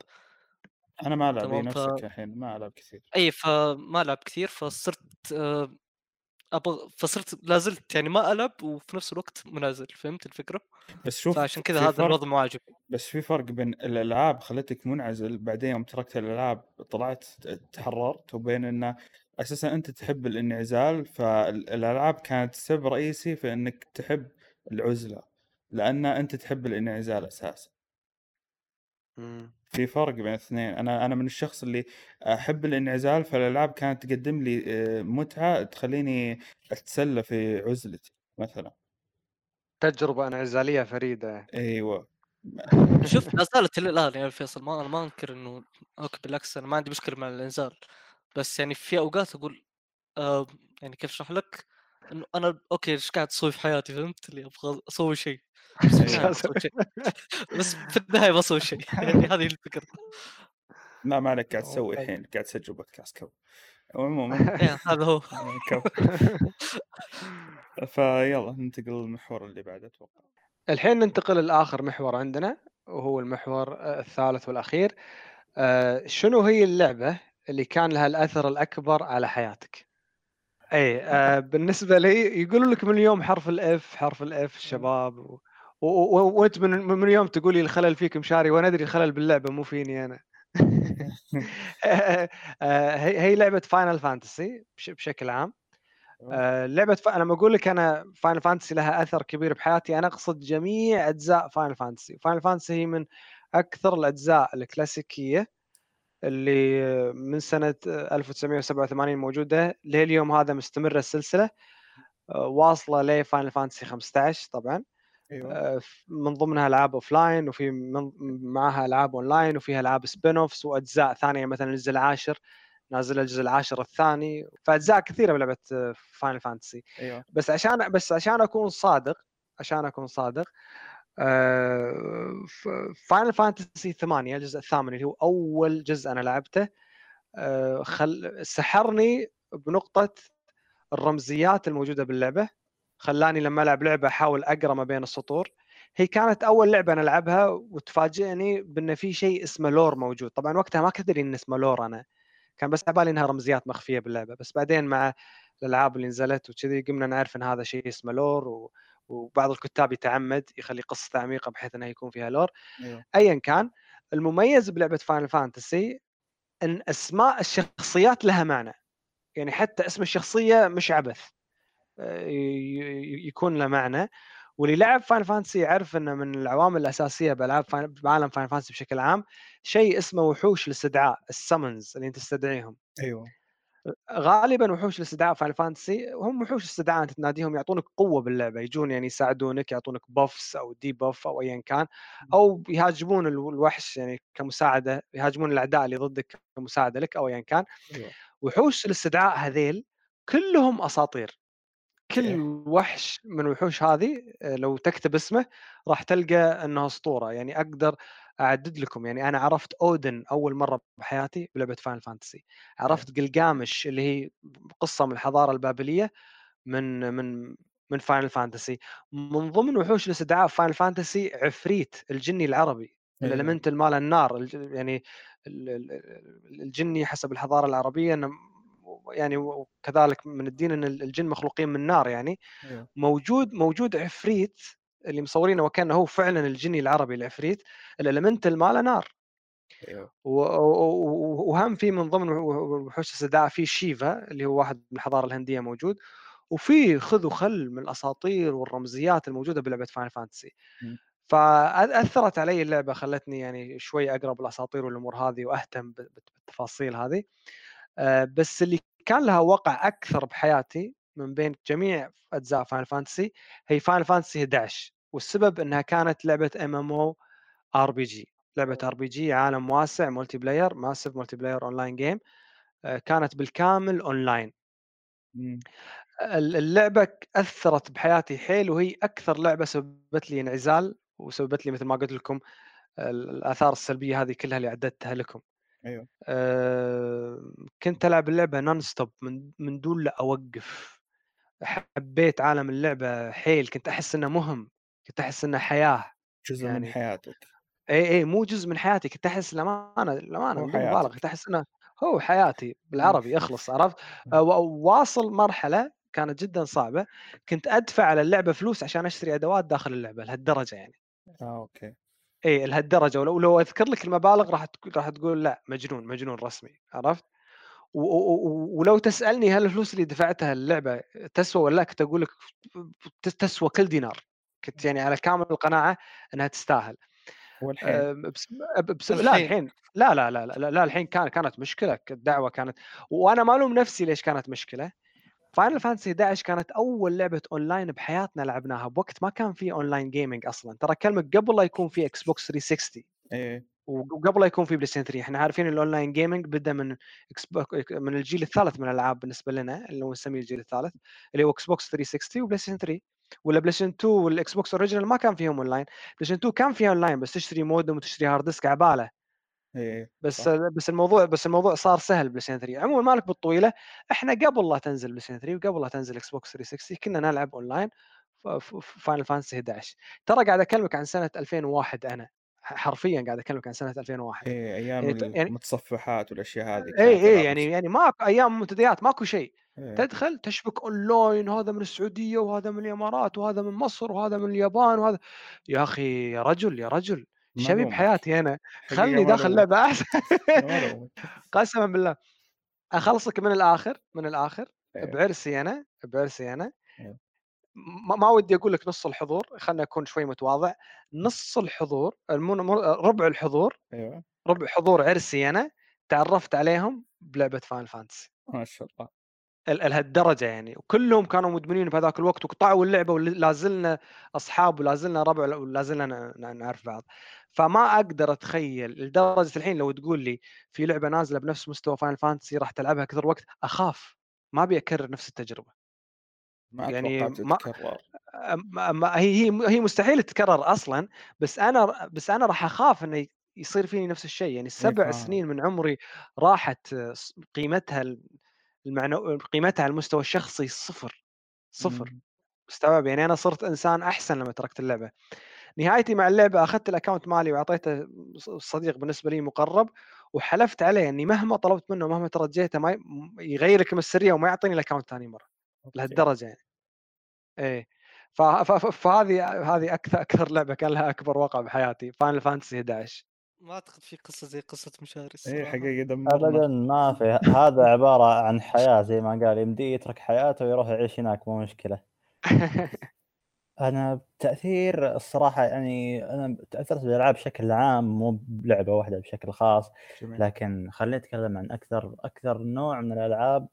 أنا ما ألعب تمام، هي ف- نفسك الحين ما ألعب كثير. أي فما ألعب كثير فصرت آه أبغى فصرت لا زلت يعني ما ألعب وفي نفس الوقت منعزل فهمت الفكرة؟ بس شوف فعشان كذا هذا الوضع مو عاجبني بس في فرق بين الألعاب خلتك منعزل بعدين يوم تركت الألعاب طلعت تحررت وبين إنه أساسا أنت تحب الانعزال فالألعاب كانت سبب رئيسي في إنك تحب العزلة لأن أنت تحب الانعزال أساسا مم. في فرق بين الاثنين أنا أنا من الشخص اللي أحب الانعزال فالألعاب كانت تقدم لي آه، متعة تخليني أتسلى في عزلتي مثلا. تجربة انعزالية فريدة. أيوه. شوف لا زالت إلى الآن يعني فيصل ما أنا ما أنكر إنه okay بالعكس أنا ما عندي مشكلة مع الانزال بس يعني في أوقات أقول آه يعني كيف أشرح لك؟ إنه أنا okay إيش قاعد أسوي في حياتي؟ فهمت؟ اللي أبغى أسوي شيء بس في النهايه بسوي شيء بس في النهاية بسوي شيء يعني هذه الفكرة. لا ما عليك قاعد تسوي طيب. الحين قاعد تسجل بودكاست كو. عموما. إيه، هذا هو. كو. فيلا ننتقل للمحور اللي بعده أتوقع. الحين ننتقل لاخر محور عندنا وهو المحور آه، الثالث والأخير. آه، شنو هي اللعبة اللي كان لها الأثر الأكبر على حياتك؟ اي آه بالنسبة لي يقولوا لك من اليوم حرف ال F حرف ال F الشباب و- و- و- وأنت من من اليوم تقول لي الخلل فيك مشاري وأنا أدري الخلل باللعبة مو فيني أنا. آه، هي هي لعبة Final Fantasy بشكل عام. آه، لعبة ف... أنا لما أقول لك أنا Final Fantasy لها أثر كبير بحياتي. أنا أقصد جميع أجزاء Final Fantasy Final Fantasy هي من أكثر الأجزاء الكلاسيكية اللي من سنة 1987 موجوده لليوم هذا مستمرة السلسلة آه، واصلة ل Final Fantasy 15 طبعا. أيوه. آه، من ضمنها ألعاب offline وفي من معها ألعاب اون لاين وفيها ألعاب spin-offs وأجزاء ثانية مثلا الجزء العاشر. نازل الجزء العاشر الثاني فأجزاء كثيرة بلعبة Final Fantasy أيوه. بس عشان بس عشان أكون صادق عشان أكون صادق Final Fantasy 8 الجزء الثامن اللي هو أول جزء أنا لعبته آه، خل سحرني بنقطة الرمزيات الموجودة باللعبة. خلاني لما ألعب لعبة أحاول أقرأ ما بين السطور. هي كانت أول لعبة أنا العبها وتفاجئني بأن في شيء اسمه lore موجود. طبعا وقتها ما كنت أدري ان اسمه lore أنا. كان بس على بالي إنها رمزيات مخفية باللعبة. بس بعدين مع الألعاب اللي نزلت وكذي قمنا نعرف إن هذا شيء اسمه lore و... وبعض الكتاب يتعمد يخلي قصته عميقة بحيث إنها يكون فيها lore أيوه. ايا كان المميز بلعبة Final Fantasy إن أسماء الشخصيات لها معنى. يعني حتى اسم الشخصية مش عبث. آه، يكون له معنى. واللي لعب Final Fantasy يعرف إنه من العوامل الأساسية بألعاب بعالم Final Fantasy بشكل عام شيء اسمه وحوش الاستدعاء ال summons اللي أنت تستدعيهم. أيوه. غالبا وحوش الاستدعاء Final Fantasy هم وحوش استدعاء أنت تناديهم يعطونك قوة باللعبة يجون يعني يساعدونك يعطونك buffs أو debuff أو ايا كان أو يهاجمون الو- الوحش يعني كمساعدة يهاجمون الأعداء اللي ضدك كمساعدة لك أو ايا كان. أيوه. وحوش الاستدعاء هذيل كلهم أساطير. كل. وحش من الوحوش هذه آه، لو تكتب اسمه راح تلقى انه أسطورة. يعني أقدر أعدد لكم يعني أنا عرفت اودن أول مرة بحياتي بلعبة Final Fantasy عرفت قلقامش اللي هي قصة من الحضارة البابلية من من من Final Fantasy من ضمن وحوش الاستدعاء في Final Fantasy عفريت الجني العربي. ال element مال النار يعني ال- ال- الجني حسب الحضارة العربية إنه يعني وكذلك من الدين إن الجن مخلوقين من نار يعني. موجود موجود عفريت اللي مصورينه وكأنه هو فعلا الجني العربي العفريت ال elemental ماله نار. و- وهم في من ضمن وحوش الاستدعاء في شيفا اللي هو واحد من الحضاره الهندية موجود وفي خذ وخل من الأساطير والرمزيات الموجودة بلعبة Final Fantasy. فأثرت علي اللعبة خلتني يعني شوي اقرا بالاساطير والأمور هذه وأهتم بالتفاصيل هذه. آه، بس اللي كان لها وقع أكثر بحياتي من بين جميع أجزاء Final Fantasy هي Final Fantasy 11 والسبب إنها كانت لعبة ام ام أو RPG لعبة ار بي جي عالم واسع multiplayer massive multiplayer online game كانت بالكامل اونلاين اللعبة أثرت بحياتي حيل وهي أكثر لعبة سببت لي انعزال وسببت لي مثل ما قلت لكم ال- الآثار السلبية هذه كلها اللي عددتها لكم. أيوه. أه كنت ألعب اللعبة non-stop من من دون لا أوقف. حبيت عالم اللعبة حيل كنت أحس إنه مهم كنت أحس إنه حياة جزء من يعني حياتك. إي إي مو جزء من حياتي كنت أحس للأمانة للأمانة حياتك. كنت أحس إنه هو حياتي بالعربي أخلص عرفت؟ واصل مرحلة كانت جدا صعبة كنت أدفع على اللعبه فلوس عشان أشتري أدوات داخل اللعبة لهالدرجة يعني. آه okay. إي لهالدرجة ولو لو أذكر لك المبالغ راح راح تقول لأ مجنون مجنون رسمي عرفت؟ ولو تسألني هل الفلوس اللي دفعتها اللعبة تسوى ولا لا كنت أقول لك تس- تسوى كل دينار. كنت يعني على كامل القناعة إنها تستاهل. والحين؟ بس بس لا الحين. الحين لا لا لا لا, لا الحين كان كانت مشكلة الدعوة كانت وأنا ما الوم نفسي ليش كانت مشكلة. Final Fantasy 11 كانت أول لعبة اونلاين بحياتنا لعبناها بوقت ما كان في online gaming أصلا. ترى كلمة قبل لا يكون في Xbox 360 إيه. وقبل لا يكون في PlayStation 3 إحنا عارفين ال online gaming بدأ من من الجيل الثالث من الألعاب بالنسبة لنا اللي هو نسميه الجيل الثالث اللي هو Xbox 360 و PlayStation 3 ولا PlayStation 2 وال Xbox original ما كان فيهم online PlayStation 2 كان فيها اونلاين بس تشتري مودم وتشتري hard disk عباله إيه بس صح. بس الموضوع بس الموضوع صار سهل PlayStation 3 عموما مالك بالطويلة إحنا قبل لا تنزل PlayStation 3 وقبل لا تنزل Xbox 360 كنا نلعب اونلاين Final Fantasy 11 ترى قاعد أكلمك عن سنة 2001 أنا. حرفيا قاعد اكلمك عن سنة 2001 إيه أيام يعني ت- يعني- المتصفحات والأشياء هذه اي اي يعني يعني ماكو أيام منتديات ماكو شيء إيه. تدخل تشبك أونلاين هذا من السعودية وهذا من الإمارات وهذا من مصر وهذا من اليابان وهذا يا أخي يا رجل يا رجل شبي. بحياتي أنا خلني داخل. لعبة أحسن. قسما بالله أخلصك من الآخر من الآخر إيه. بعرسي أنا بعرسي أنا إيه. ما ودي أقول لك نص الحضور خلنا أكون شوي متواضع. نص الحضور المن- ربع الحضور أيوه. ربع حضور عرسي أنا تعرفت عليهم بلعبة Final Fantasy ما شاء الله. ال- لهالدرجة يعني. وكلهم كانوا مدمنين بهذاك الوقت وقطعوا اللعبة ولا زلنا أصحاب ولا زلنا ربع ولا زلنا نعرف بعض. فما أقدر أتخيل لدرجة الحين لو تقول لي في لعبة نازلة بنفس مستوى Final Fantasy راح تلعبها كثر وقت أخاف. ما ابي اكرر نفس التجربة. ما يعني ما- أم- هي هي هي مستحيل تتكرر أصلا بس أنا بس أنا راح أخاف إنه يصير فيني نفس الشيء يعني السبع. سنين من عمري راحت قيمتها ال- المعنو... قيمتها على المستوى الشخصي صفر صفر مم. مستوعب يعني أنا صرت إنسان أحسن لما تركت اللعبة نهايتي مع اللعبة أخذت ال account مالي وأعطيته صديق بالنسبة لي مقرب وحلفت عليه اني مهما طلبت منه مهما ترجيته ما يغير الكلمة السريه وما يعطيني ال account ثاني مرة. لهالدرجة يعني. إيه. فهذه هذه أكثر أكثر لعبة كان لها أكبر وقع بحياتي Final Fantasy 11 ما أعتقد في قصة زي قصة إيه الصراحة. حقيقه دمرنا ابدا ما في. هذا عبارة عن حياة زي ما قال يمديه يترك حياته ويروح يعيش هناك مو مشكلة. أنا بتأثير الصراحة يعني أنا تأثرت بالألعاب بشكل عام مو بلعبة واحدة بشكل خاص جميل. لكن خلينا نتكلم عن أكثر أكثر نوع من الألعاب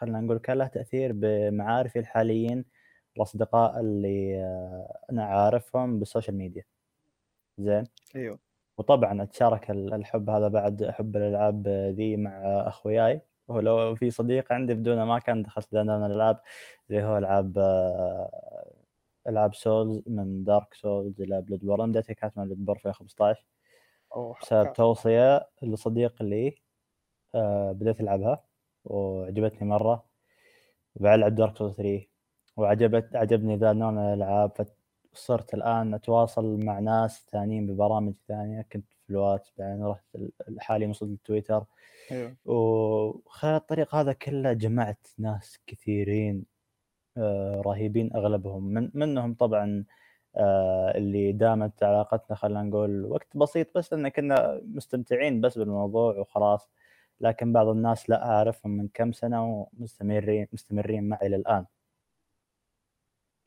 خلينا نقول كان له تأثير بمعارفي الحاليين الاصدقاء اللي آه، أنا عارفهم بالسوشيال ميديا. زين؟ أيوه. وطبعا أتشارك ال- الحب هذا بعد حب الألعاب ذي مع أخوياي. ولو في صديق عندي بدونه ما كان دخلت دائما الألعاب اللي هو ألعاب آه، ألعاب Souls من Dark Souls إلى Bloodborne بدايتي كانت من Bloodborne 2015 أوه، بسبب توصية لصديق لي آه، بديت ألعبها. وعجبتني مرة. وبعد لعبت Dark Souls 3 وعجبت عجبني ذا النوع من الألعاب. فصرت الآن أتواصل مع ناس ثانيين ببرامج ثانية. كنت في الواتس بعدين رحت حاليا وصلت التويتر أيوه. وخلال الطريق هذا كله جمعت ناس كثيرين آه، رهيبين أغلبهم. من منهم طبعا آه، اللي دامت علاقتنا خلينا نقول وقت بسيط بس لأن كنا مستمتعين بس بالموضوع وخلاص. لكن بعض الناس لا أعرفهم من كم سنة ومستمرين مستمرين معي للآن.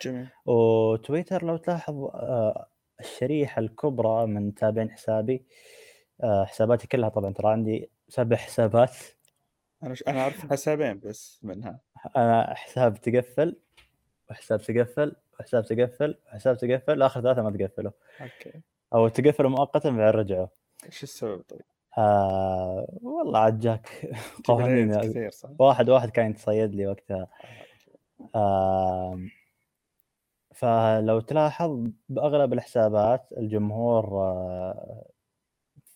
جميل. وتويتر لو تلاحظ آه، الشريحة الكبرى من متابعين حسابي آه، حساباتي كلها طبعا ترى عندي سبع حسابات. أنا. أنا أعرف حسابين بس منها. أنا حساب تقفل وحساب تقفل وحساب تقفل وحساب تقفل آخر ثلاثة ما تقفلوا. أوكي. أو تقفلوا مؤقتا بعدين رجعوا. إيش السبب طيب؟ آه والله عاد جاك قوانين كثير صح؟ واحد واحد كان يتصيد لي وقتها آه فلو تلاحظ بأغلب الحسابات الجمهور آه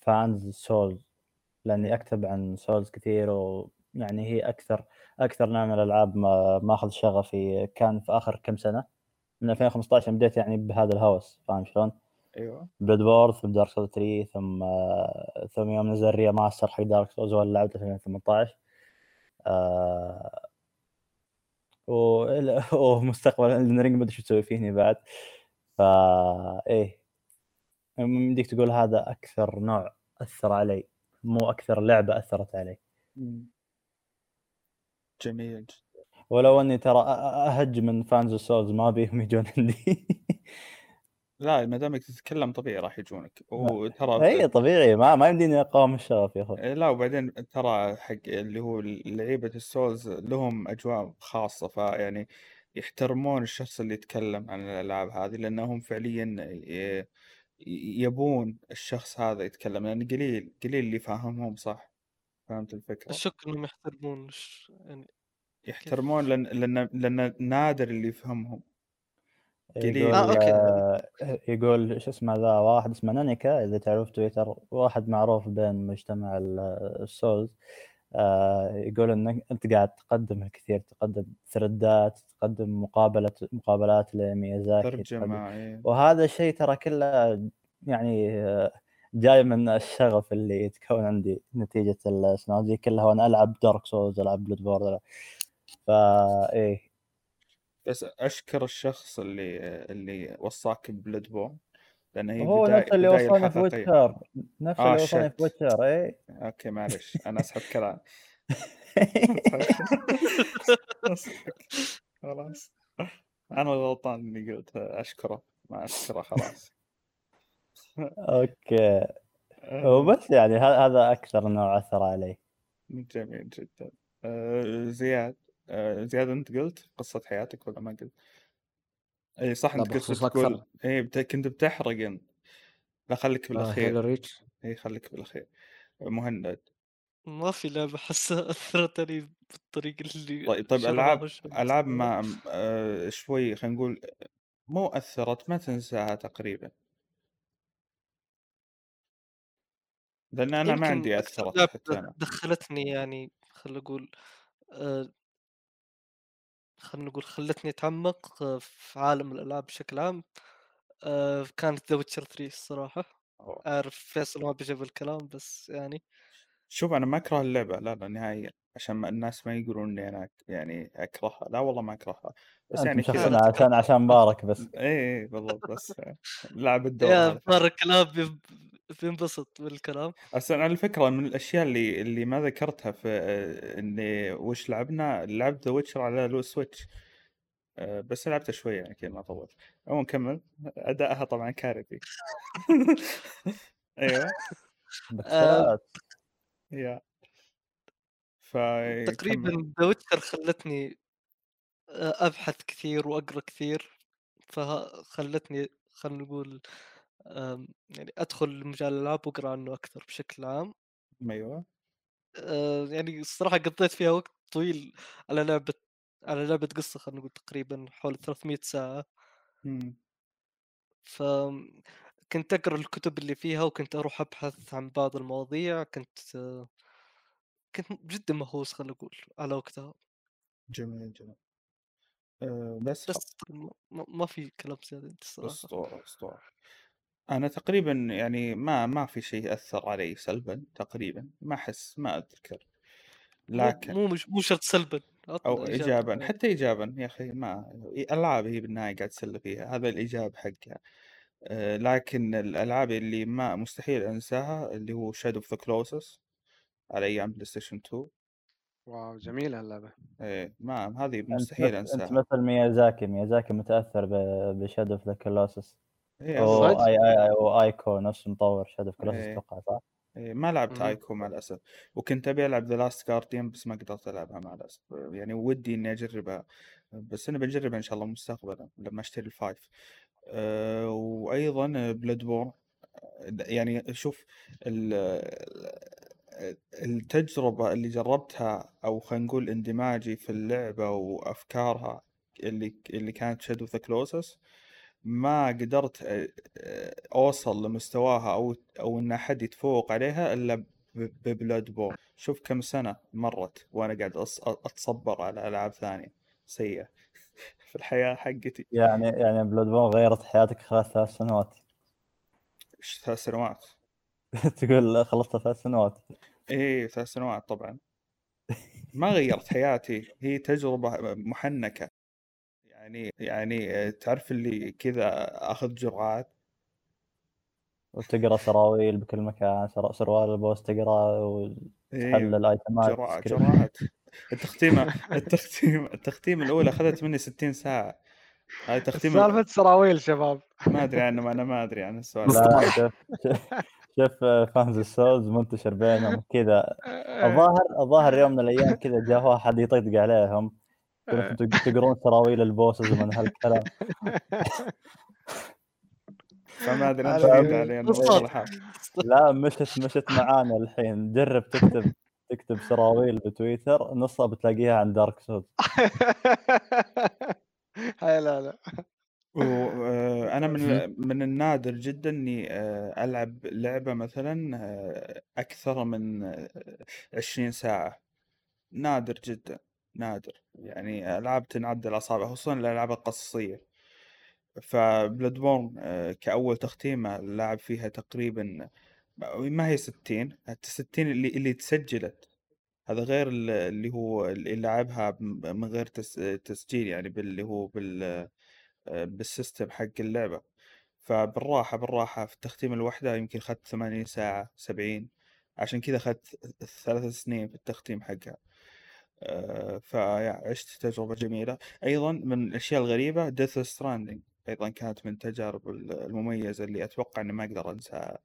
fans Souls لأني أكتب عن Souls كثير ويعني هي أكثر أكثر نوع من الألعاب ما ماخذ شغفي كان في آخر كم سنة من 2015 بديت يعني بهذا الهوس فاهم شلون؟ أيوه. Bloodborne ثم Dark Souls 3 ثم ثم يوم نزل remaster حق Dark Souls ولا لعبته في 2018 آه و ومستقبل Elden Ring ما أدري شو تسوي فيني بعد. فا إيه. يمديك تقول هذا أكثر نوع أثر علي مو أكثر لعبة أثرت علي. جميل ولو أني ترى أهج من fans ال Souls ما بيهم يجون عندي. لا ما دامك تتكلم طبيعي راح يجونك. وترى اي طبيعي ما ما يمديني أقاوم الشغف يا أخوي. إيه، لا وبعدين ترى حق اللي هو لعيبة ال Souls لهم أجواء خاصة فيعني يحترمون الشخص اللي يتكلم عن الألعاب هذه لأنهم فعليا ي- يبون الشخص هذا يتكلم لأن قليل قليل اللي فاهمهم صح؟ فهمت الفكرة؟ الشك إنهم يحترمون ش- يعني يحترمون لأن لأن لأن نادر اللي يفهمهم. يقول آه، okay. آه، يقول شو اسمه ذا واحد اسمه نانيكا إذا تعرف تويتر واحد معروف بين مجتمع ال- ال Souls آه، يقول إنك أنت قاعد تقدم الكثير تقدم ثريدات تقدم مقابلة مقابلات لميازاكي ترجمة إيه. وهذا الشيء ترى كله يعني آه، جاي من الشغف اللي يتكون عندي نتيجة السنوات دي كلها وأنا ألعب Dark Souls ألعب Bloodborne فا إيه بس أشكر الشخص اللي اللي وصاك ب Bloodborne لأن هي هو بداية نفس اللي بداية وصلني في الحقيقية ويتشر نفس آه، اللي وصلني في. ويتشر إيه. أوكي معلش. أنا أسحب كلام. خلاص. أنا غلطان إني قلت أشكره. ما أشكره خلاص. أوكي. وبس يعني هذا أكثر نوع أثر علي. جميل جدا. آه، زياد؟ آه، زياد انت قلت قصة حياتك ولا ما قلت؟ اي صح انت كنت تقول. اي بت- كنت بتحرق انت. لا خليك هيلو بالأخير. ريتش اي خليك بالأخير. مهند. ما في لعبة حاسة أثرت علي بالطريقة اللي طيب طيب وش- ألعاب ما آه شوي خلينا نقول مو أثرت ما تنساها تقريبا. لأن أنا ما عندي لعبة حتى أنا. دخلتني يعني خل أقول آه، خلنا نقول خلتني أتعمق آه، في عالم الألعاب بشكل عام. آه، كانت The Witcher 3 الصراحة. أوه. أعرف فيصل ما بيجيب الكلام بس يعني شوف أنا ما أكره اللعبة لا لا نهائيا. عشان ما الناس ما يقولون إني أنا يعني أكرهها. لا والله ما أكرهها. بس يعني كذا عشان عشان مبارك بس. اي اي بالضبط. بس لعب الدور يا الكلام بيب- بينبسط بالكلام. أصلا أنا الفكرة من الأشياء اللي اللي ما ذكرتها في آه، إني وش لعبنا لعبت The Witcher على ال Switch آه، بس لعبته شوية يعني كذا ما طولت. عموما نكمل ادائها طبعا كارثي. أيوه. بكسلات. يا. تقريبا The Witcher خلتني أبحث كثير وأقرأ كثير فخلتني خلينا نقول يعني أدخل مجال الألعاب وأقرأ عنه أكثر بشكل عام. أيوه. آه، يعني الصراحة قضيت فيها وقت طويل على لعبة على لعبة قصة خلينا نقول تقريبا حول 300 ساعة. مم. ف كنت أقرأ الكتب اللي فيها وكنت أروح أبحث عن بعض المواضيع كنت كنت جدا مهووس خلينا نقول على وقتها. جميل جميل. أه بس بس ما, في كلام زيادة الصراحة. أسطورة أسطورة. أنا تقريبا يعني ما ما في شيء أثر علي سلبا تقريبا ما أحس ما أذكر. لكن مو مش مو شرط سلبا أو ايجابا حتى ايجابا يا أخي ما ألعاب هي بالنهاية قاعد تسلى فيها هذا الإيجاب حقها. أه لكن الألعاب اللي ما مستحيل أنساها اللي هو Shadow of the Colossus على أيام PlayStation 2 wow جميلة اللعبة. إيه ما هذه أنت مستحيل مثل أنت أنساها. مثل ميازاكي ميازاكي متأثر ب Shadow of the إيه أصلاً. أي أي أي و Ico نفس مطور Shadow of إيه. أتوقع صح؟ إيه، ما لعبت. Ico مع الأسف. وكنت أبي ألعب The Last Guardian بس ما قدرت ألعبها مع الأسف. يعني ودي إني أجربها. بس أنا بجربها إن شاء الله مستقبلا لما أشتري ال five أه وأيضا Bloodborne يعني شوف ال- التجربة اللي جربتها أو خلينا نقول اندماجي في اللعبة وأفكارها اللي اللي كانت Shadow the Colossus ما قدرت أ- أ- أوصل لمستواها أو أو إن أحد يتفوق عليها إلا ب- ب Bloodborne شوف كم سنة مرت وأنا قاعد أص- أتصبر على ألعاب ثانية سيئة في الحياة حقتي. يعني يعني Bloodborne غيرت حياتك خلال ثلاث سنوات؟ ثلاث سنوات؟ تقول خلصت ثلاث سنوات. إيه ثلاث سنوات طبعا. ما غيرت حياتي هي تجربة محنكة. يعني يعني آه، تعرف اللي كذا آخذ جرعات؟ وتقرأ سراويل بكل مكان سر- سروال ال boss تقرأ وتحلل إيه الآيتمات جرعات. جرعات. التختيمة التختيم التختيم الأولى أخذت مني 60 ساعة. هاي تختيم سالفة سراويل شباب. ما أدري عنه أنا ما أدري عن السؤال شوف fans ال Souls منتشر بينهم كذا؟ الظاهر الظاهر يوم من الأيام كذا جاء واحد يطقطق عليهم. تقرون سراويل ال bosses ومن هالكلام. فما أدري انت على- جيت علي انه بالضبط. مصطلحات لا مشت مشت معانا الحين. جرب تكتب تكتب سراويل بتويتر نصها بتلاقيها عن دارك سولز هاي لا لا. وأنا من من النادر جدا إني آه، ألعب لعبة مثلا آه، أكثر من آه، 20 ساعة. نادر جدا نادر. يعني ألعاب تنعد الاصابع خصوصا الألعاب القصصية. ف Bloodborne كأول تختيمه اللاعب فيها تقريبا ما هي 60 حتى 60 اللي اللي تسجلت. هذا غير ال- اللي هو اللي لعبها من غير تس- تسجيل يعني باللي هو بال بال system حق اللعبة. فبالراحة بالراحة في التختيم الوحدة يمكن أخذت ثمانين ساعة سبعين. عشان كذا أخذت ثلاث سنين في التختيم حقها. آه، فعشت تجربة جميلة. أيضا من الأشياء الغريبة Death Stranding أيضا كانت من التجارب المميزة اللي أتوقع إني ما أقدر أنساها.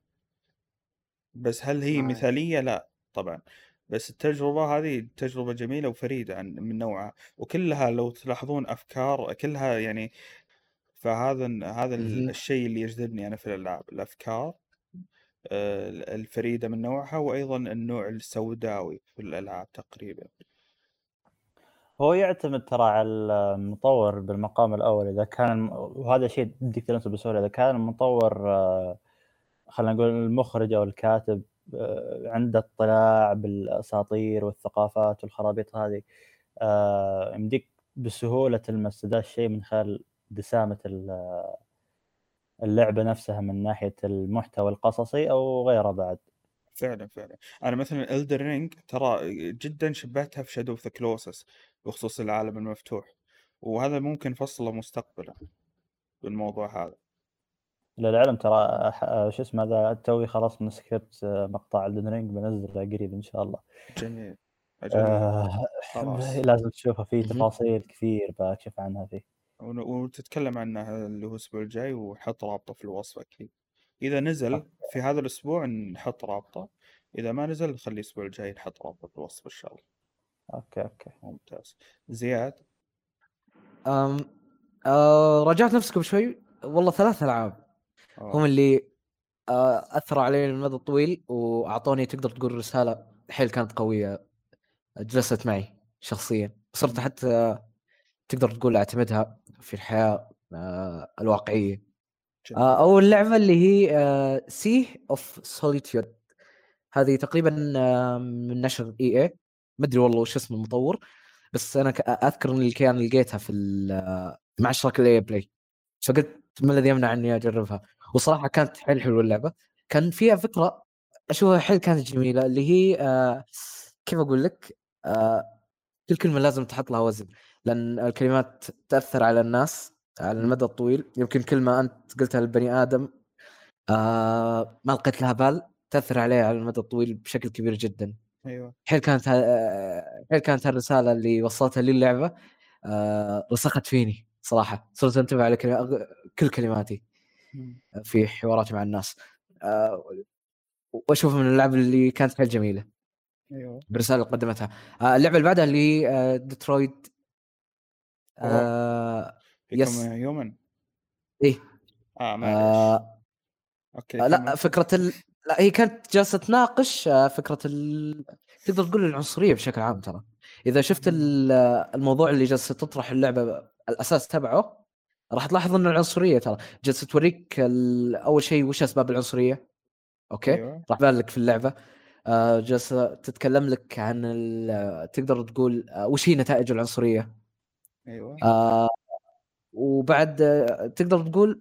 بس هل هي nice. مثالية؟ لا طبعا. بس التجربة هذه تجربة جميلة وفريدة عن من نوعها. وكلها لو تلاحظون أفكار كلها يعني فهذا هذا. الشيء اللي يجذبني أنا في الألعاب الأفكار آه، الفريدة من نوعها وأيضا النوع السوداوي في الألعاب تقريبا هو يعتمد ترى على المطور بالمقام الأول إذا كان وهذا شيء بدك تلمسه بسهولة إذا كان المطور آه، خلينا نقول المخرج أو الكاتب آه، عنده اطلاع بالأساطير والثقافات والخرابيط هذه يمديك بسهولة تلمس ذا الشيء من خلال دسامة ال- اللعبة نفسها من ناحية المحتوى القصصي أو غيره بعد. فعلا فعلا. أنا مثلا Elden Ring ترى جدا شبهتها في Shadow of the Colossus بخصوص العالم المفتوح وهذا ممكن فصله مستقبلا بالموضوع هذا. للعلم ترى شو اسمه هذا توي خلاص من سكريبت آه، مقطع Elden Ring بنزله قريب إن شاء الله. جميل. آه خلاص. لازم تشوفه فيه مهم. تفاصيل كثير بكشف عنها فيه. وتتكلم عنه اللي هو الأسبوع الجاي ونحط رابطة في الوصف أكيد. إذا نزل في هذا الأسبوع نحط رابطة إذا ما نزل نخلي الأسبوع الجاي نحط رابطة في الوصف إن شاء الله. okay okay. ممتاز. زياد؟ أم آه رجعت نفسكم بشوي والله ثلاث ألعاب. هم أوه. اللي آه اثروا علي المدى الطويل وأعطوني تقدر تقول رسالة حيل كانت قوية جلست معي شخصيا. صرت حتى تقدر تقول أعتمدها. في الحياة آه الواقعية. آه اول لعبه اللي هي Sea of Solitude هذه تقريبا من نشر EA ما أدري والله وش اسم المطور بس أنا أذكر ان اللي كان لقيتها في آه، مع اشتراك ال EA Play فقلت ما الذي يمنع إني أجربها. وصراحة كانت حيل حلوة اللعبة. كان فيها فكرة اشوفها حيل كانت جميلة اللي هي كيف أقول لك؟ كل كلمة لازم تحط لها وزن. لأن الكلمات تأثر على الناس على المدى الطويل. يمكن كلمه أنت قلتها للبني آدم آه ما لقيت لها بال تأثر عليه على المدى الطويل بشكل كبير جدا. أيوه. حيل كانت حيل كانت الرساله اللي وصلتها لي اللعبة آه رسخت فيني صراحة. صرت أنتبه على كلمة كل كلماتي. في حواراتي مع الناس. آه وأشوفها من اللعب اللي كانت حيل جميلة أيوه. بالرسالة اللي قدمتها. آه اللعبة اللي بعدها اللي هي آه. آه yes. Become Human إيه. آه معليش آه. okay آه، لأ. فكرة ال... لأ هي كانت جالسة تناقش آه، فكرة ال... تقدر تقول العنصرية بشكل عام ترى. إذا شفت آه، الموضوع اللي جالسة تطرح اللعبة الأساس تبعه راح تلاحظ ان العنصرية ترى. جالسة توريك ال... أول شيء وش أسباب العنصرية أوكي؟ أيوه. راح بان لك في اللعبة. آه، جالسة تتكلم لك عن ال... تقدر تقول آه، وش هي نتائج العنصرية. أيوه. آه وبعد آه، تقدر تقول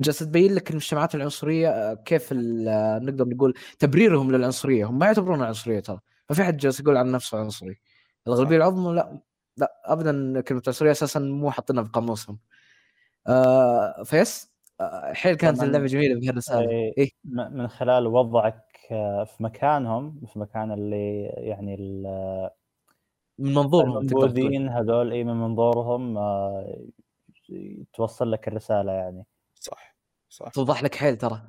جالسه تبين لك المجتمعات العنصرية آه، كيف آه، نقدر نقول تبريرهم للعنصرية. هم ما يعتبرونها عنصرية ترى. ما في حد جالس يقول عن نفسه عنصري. الغالبيه العظمى لا لا ابدا كلمه عنصرية أساسا مو حاطينها في قاموسهم. آه فيس آه حيل كانت. اللعبة جميلة بهالرساله إيه، إيه. م- من خلال وضعك آه، في مكانهم في مكان اللي يعني ال- من منظورهم المنبوذين هذول اي من منظورهم آه، توصل لك الرسالة يعني. صح صح. توضح لك حيل ترى.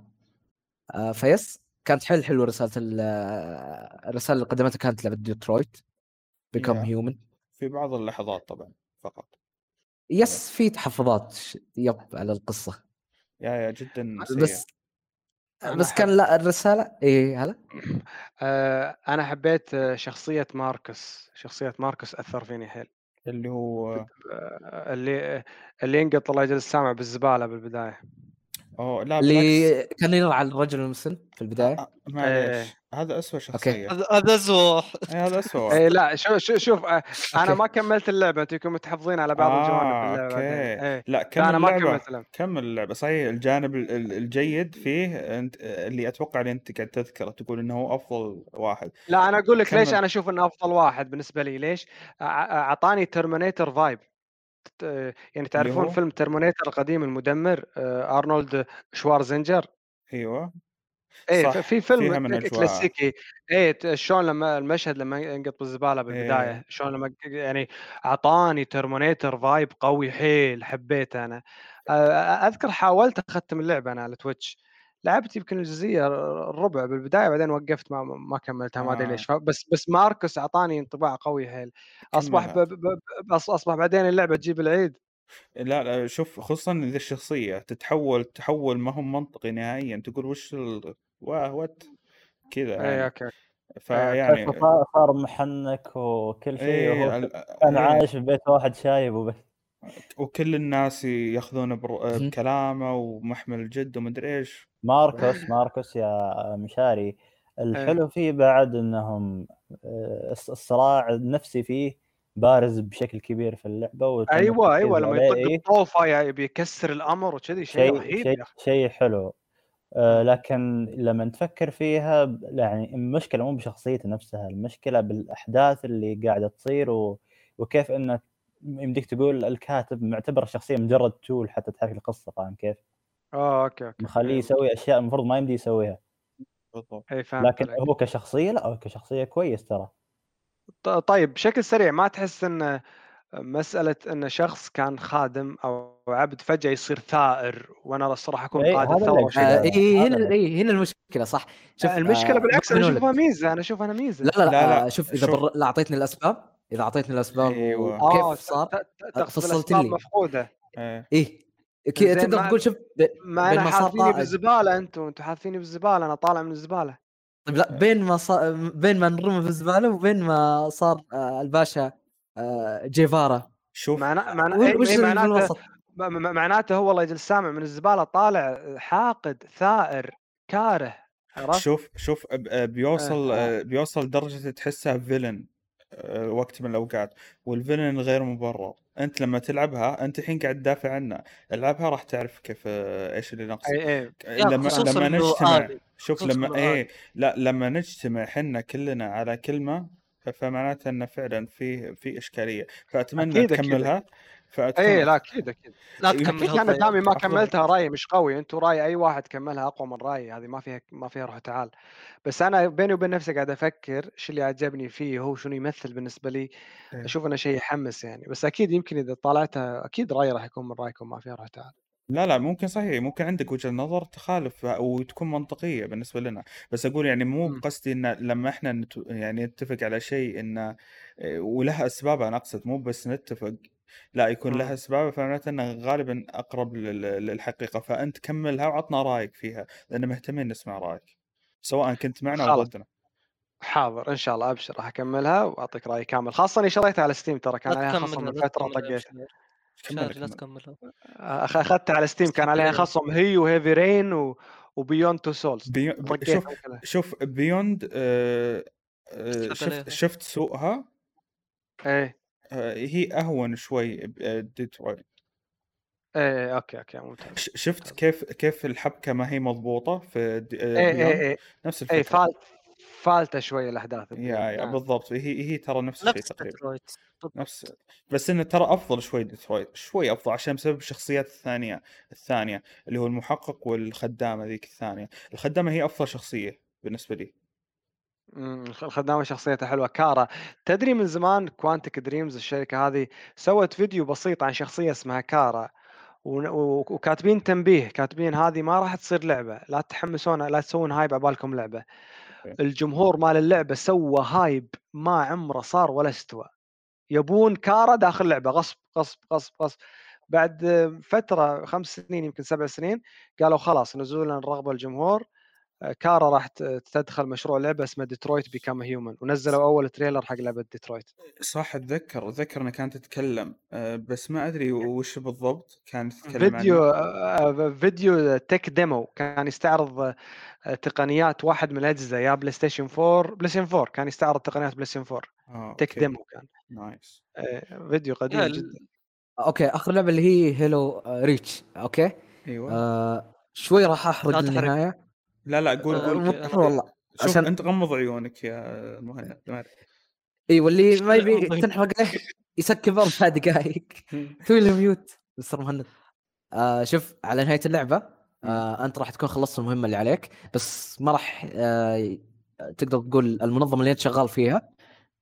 آه فيس كانت حيل حلوة رسالة ال- آه، الرساله اللي قدمتها كانت لعبة Detroit Become. Human. في بعض اللحظات طبعا فقط. يس في تحفظات يب على القصة. يا يا جدا بس بس كان لا الرسالة إيه هلا؟ آه، أنا حبيت آه، شخصية ماركوس شخصية ماركوس أثر فيني حيل. اللي هو آه، اللي اللي ينقط الله يجل السامع بالزبالة بالبداية. أوه لا بالعكس. اللي كان يرعى الرجل المسن في البداية؟ آه، معليش. هذا اسوء شخصية. هذا إيه، هذا اسوء اي لا شوف شوف, شوف آه، أنا okay. ما كملت اللعبة أنتم متحفظين على بعض الجوانب آه، بعدين. okay. إيه. لا كمل أنا ما اللعبة؟ كملت اللعبة. كمل اللعبة؟ صحيح الجانب ال- ال- الجيد فيه أنت اللي أتوقع اللي أنت قاعد تذكره تقول إنه هو أفضل واحد. لا أنا أقول لك ليش. أنا أشوف إنه أفضل واحد بالنسبة لي؟ ليش؟ أعطاني Terminator vibe يعني تعرفون هو؟ فيلم Terminator القديم المدمر آه، أرنولد شوارزنجر أيوه إيه في فيلم. كلاسيكي إيه شلون لما المشهد لما ينقط بالزبالة بالبداية إيه. شلون لما يعني أعطاني Terminator vibe قوي حيل حبيته أنا آه، أذكر حاولت أختم اللعبة أنا على Twitch لعبت يمكن الجزئية الربع بالبداية بعدين وقفت ما ما كملتها ما أدري آه. ليش ف- بس بس ماركوس أعطاني انطباع قوي حيل أصبح ب. ب أصبح بعدين اللعبة تجيب العيد لا لا شوف خصوصا إذا الشخصية تتحول تحول ما هو منطقي نهائيا تقول وش ال... واه what كذا إيه يعني okay فيعني صار صار محنك وكل شيء إيه وهو ال- كان إيه. عايش في بيت واحد شايب وبس وكل الناس ياخذونه بر... مهم. بكلامه ومحمل الجد ومدري إيش ماركوس ماركوس يا مشاري. الحلو فيه بعد إنهم آه، الص- الصراع النفسي فيه بارز بشكل كبير في اللعبة أيوه أيوه لما يطق إيه. الطوفة يبي يكسر الأمر وكذي شيء رهيب شيء شيء حلو. آه، لكن لما تفكر فيها يعني المشكلة مو بشخصيته نفسها المشكلة بالأحداث اللي قاعدة تصير و... وكيف انك يمديك تقول الكاتب معتبر الشخصيه مجرد tool حتى تحرك القصة فاهم كيف؟ آه okay okay مخليه إيه، يسوي أشياء المفروض ما يمدي يسويها. بالضبط. اي فهمت لكن عليك. هو كشخصية لا هو كشخصية كويس ترى. ط- طيب بشكل سريع ما تحس إن مسألة إن شخص كان خادم أو عبد فجأة يصير ثائر وأنا الصراحه أكون إيه، قائد. وشذا آه إيه هذا هنا إيه هنا المشكلة صح. شوف المشكلة آه، بالعكس أنا. أشوفها ميزة أنا أشوفها أنا ميزة. لا لا لا, لا، لا، آه، شوف إذا. بر... لا أعطيتني الأسباب. إذا أعطيتني الأسباب أيوة. وكيف صار ت- تقصد فصلت لي. مفقودة. إيه. زين، تقدر تقول شوف. ما أنا حاطيني بالزباله أنتم أنتم حاطيني بالزباله أنا طالع من الزباله طيب لا بين ما صار بين ما نرمى في الزبالة وبين ما صار آه الباشا آه جيفارا شوف معنا معنا وش إيه إيه معناته معناته هو الله يجل السامع من الزبالة طالع حاقد ثائر كاره؟ شوف شوف بيوصل آه. بيوصل لدرجة تحسها فيلن وقت من الأوقات والفيلن غير مبرر. أنت لما تلعبها أنت الحين قاعد تدافع عنه. العبها راح تعرف كيف آه، إيش اللي ناقصك. اي اي لما لما نجتمع. شوف لما إيه لا لما نجتمع حنا كلنا على كلمة فمعناته إنه فعلا في في إشكالية. فأتمنى أكيد، تكملها. اي لا أكيد أكيد. لا أكيد أنا طيب. دامي ما. كملتها رأيي مش قوي. أنتم رأي أي واحد كملها أقوى من رأيي. هذه ما فيها ما فيها روح تعال. بس أنا بيني وبين نفسي قاعد أفكر إيش اللي عجبني فيه هو شنو يمثل بالنسبة لي. إيه. أشوف إنه شيء يحمس يعني. بس أكيد يمكن إذا طالعتها أكيد رأيي راح يكون من رأيكم ما فيها روح تعال. لا لا ممكن صحيح. ممكن عندك وجهة نظر تخالف وتكون منطقية بالنسبة لنا. بس أقول يعني مو مم. بقصدي إن لما إحنا نت... يعني نتفق على شيء إنه إيه، ولها أسباب أنا أقصد مو بس نتفق. لا يكون مم. لها أسباب فمعناته إنه غالبا أقرب لل... للحقيقة. فأنت كملها وعطنا رأيك فيها لأن مهتمين نسمع رأيك سواء كنت معنا أو خلاص. ضدنا حاضر إن شاء الله أبشر راح أكملها وأعطيك رايي كامل خاصة إني شريتها على Steam ترى كان عليها خصم من فتره طقيتها لا كملها. تكملها. أخ- أخذتها على Steam كان عليها. خصم هي و Heavy Rain و... و Beyond Two Souls بي... ب... طقيتها شوف شوف Beyond آه... آه... شفت شفت سوقها؟ إيه. آه... هي أهون شوي ب- ديترويت. إيه okay okay ممتاز ش- شفت كيف كيف الحبكة ما هي مضبوطة في د- آه، إيه إيه إيه. نفس إيه الفكرة. فالت فالتة شوية الأحداث يا. يا نعم. بالضبط هي هي ترى نفس الشيء نفس تقريبا. ديترويت بالضبط. نفس بس إنه ترى أفضل شوي ديترويت شوي أفضل عشان بسبب الشخصيات الثانية الثانية اللي هو المحقق والخدامة ذيك الثانية. الخدامة هي أفضل شخصية بالنسبة لي. الخ- الخدامه شخصيتها حلوة. كارا تدري من زمان Quantic Dream الشركة هذه سوت فيديو بسيط عن شخصية اسمها كارا؟ ون- و- وكاتبين تنبيه كاتبين هذه ما راح تصير لعبة. لا تحمسون لا تسوون hype عبالكم لعبة. okay. الجمهور مال اللعبة سوى hype ما عمره صار ولا استوى. يبون كارا داخل لعبه غصب غصب غصب غصب. بعد فترة خمس سنين يمكن سبع سنين قالوا خلاص نزولا رغبة الجمهور كارا راح تدخل مشروع لعبة اسمه Detroit Become Human ونزلوا أول trailer حق لعبة ديترويت صح أتذكر أتذكر انها كانت تتكلم آه، بس ما أدري وش بالضبط كانت تتكلم عنه. فيديو آه، فيديو tech demo كان يستعرض آه، تقنيات واحد من الأجهزة يا PlayStation 4 PlayStation 4 كان يستعرض تقنيات PlayStation 4 آه، tech okay. demo كان. nice آه، فيديو قديم يا جدا. okay آخر لعبة اللي هي Halo آه، Reach okay؟ أيوه. آه شوي راح أحرق. النهايه لا لا قول آه، قول والله عشان- أنت غمض عيونك يا مهند. إي واللي ما يبي. تنحرق له يسكب أربع دقائق توي له mute مستر مهند. آه شوف على نهاية اللعبة آه أنت راح تكون خلصت المهمة اللي عليك بس ما راح آه تقدر تقول المنظمة اللي أنت شغال فيها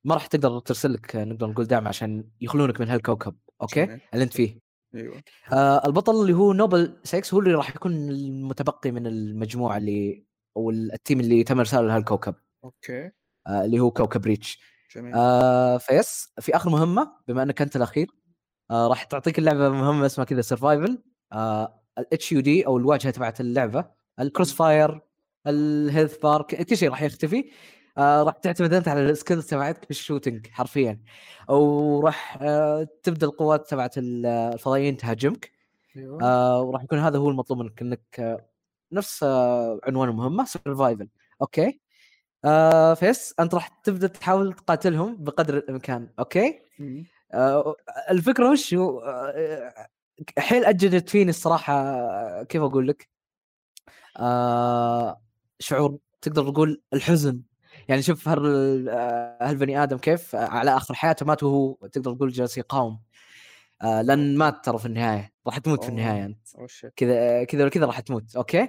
ما راح تقدر ترسل لك آه، نقدر نقول دعم عشان يخلونك من هالكوكب okay. اللي أنت فيه. أيوه. آه البطل اللي هو Noble 6 هو اللي راح يكون المتبقي من المجموعة اللي أو ال team اللي تم ارساله لهالكوكب okay. آه اللي هو كوكب Reach. جميل. آه بيس في آخر مهمة بما إنك أنت الأخير آه راح تعطيك اللعبة مهمة اسمها كذا survival ال HUD أو الواجهة تبعت اللعبة ال crosshair ال health bar كل شيء راح يختفي. آه راح تعتمد أنت على ال skills تبعتك في ال shooting حرفيا. وراح آه تبدأ القوات تبعت ال- الفضائيين تهاجمك. آه وراح يكون هذا هو المطلوب منك إنك آه نفس آه عنوان المهمه survival okay؟ آه فيس أنت راح تبدأ تحاول تقاتلهم بقدر الإمكان. okay. آه الفكرة وش هو؟ آه حيل أثرت فيني الصراحة آه، كيف أقول لك؟ آه شعور تقدر تقول الحزن. يعني شوف هال آه، هالبني آدم كيف آه، على آخر حياته مات وهو تقدر تقول جالس يقاوم. آه لأن مات ترى في النهاية. راح تموت في أوه. النهايه انت كذا كذا ولا كذا راح تموت. okay.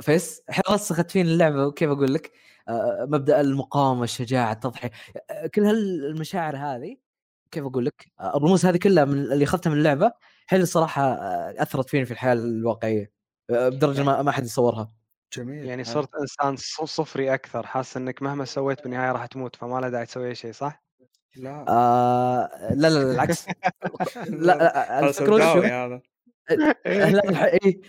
فيس رسخت فيني اللعبة. وكيف أقول لك؟ آه، مبدأ المقاومة الشجاعة التضحية. كل هالمشاعر هذه كيف أقول لك؟ آه، الرموز هذه كلها من اللي أخذتها من اللعبة حيل الصراحه أثرت فيني في الحياة الواقعية. بدرجة ما ما حد يصورها. جميل يعني حلو. صرت إنسان ص- صفري أكثر حاسس إنك مهما سويت بالنهاية راح تموت فما له داعي تسوي أي شيء صح؟ لا آه لا لا لا العكس لا لا الفكرة؟ سوداوي هذا لا الح- إيه.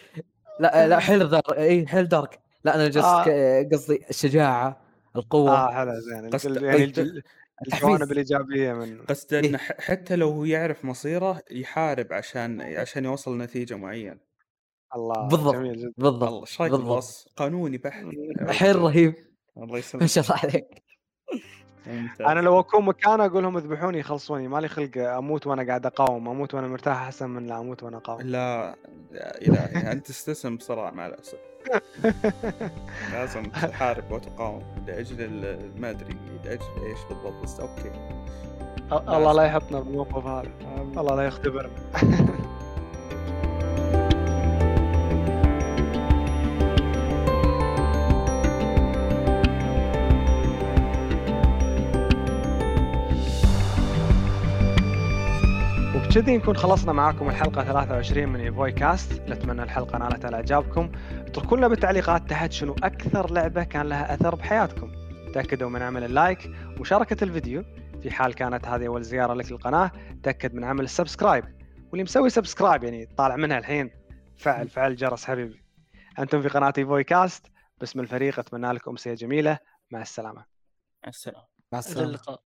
لا لا حيل دار اي حيل دارك لا أنا جالس آه. قصدي الشجاعة القوة آه حلو زين قصد- يعني التحفيز. الجوانب الإيجابية من قصد إيه. انه ح- حتى لو هو يعرف مصيره يحارب عشان عشان يوصل لنتيجة معينة الله بالضبط. جميل جدا. بالضبط الله إيش رايك بالضبط. قانوني بحت. حيل رهيب. الله ما يسلمك شاء الله عليك. ممتاز. أنا لو أكون مكانه أقول لهم اذبحوني يخلصوني. مالي خلق أموت وأنا قاعد أقاوم. أموت وأنا مرتاح أحسن من لا أموت وأنا أقاوم. لا يا الهي أنت تستسلم بسرعة مع الأسف. لازم تحارب وتقاوم. لأجل ما أدري لأجل إيش بالضبط بس okay. الله لا يحطنا بالموقف هذا. الله لا يختبرنا. وبكذي نكون خلصنا معاكم الحلقة 23 من ايفوي cast نتمنى الحلقة نالت على إعجابكم. اتركوا لنا بالتعليقات تحت شنو أكثر لعبة كان لها أثر بحياتكم. تأكدوا من عمل ال like ومشاركة الفيديو. في حال كانت هذه أول زيارة لك للقناة تأكد من عمل ال subscribe. واللي مسوي subscribe يعني طالع منها الحين. فعل فعل الجرس حبيبي. أنتم في قناة ايفوي كاست باسم الفريق أتمنى لكم أمسية جميلة. مع السلامة. مع السلامة. مع السلامة. اللقاء.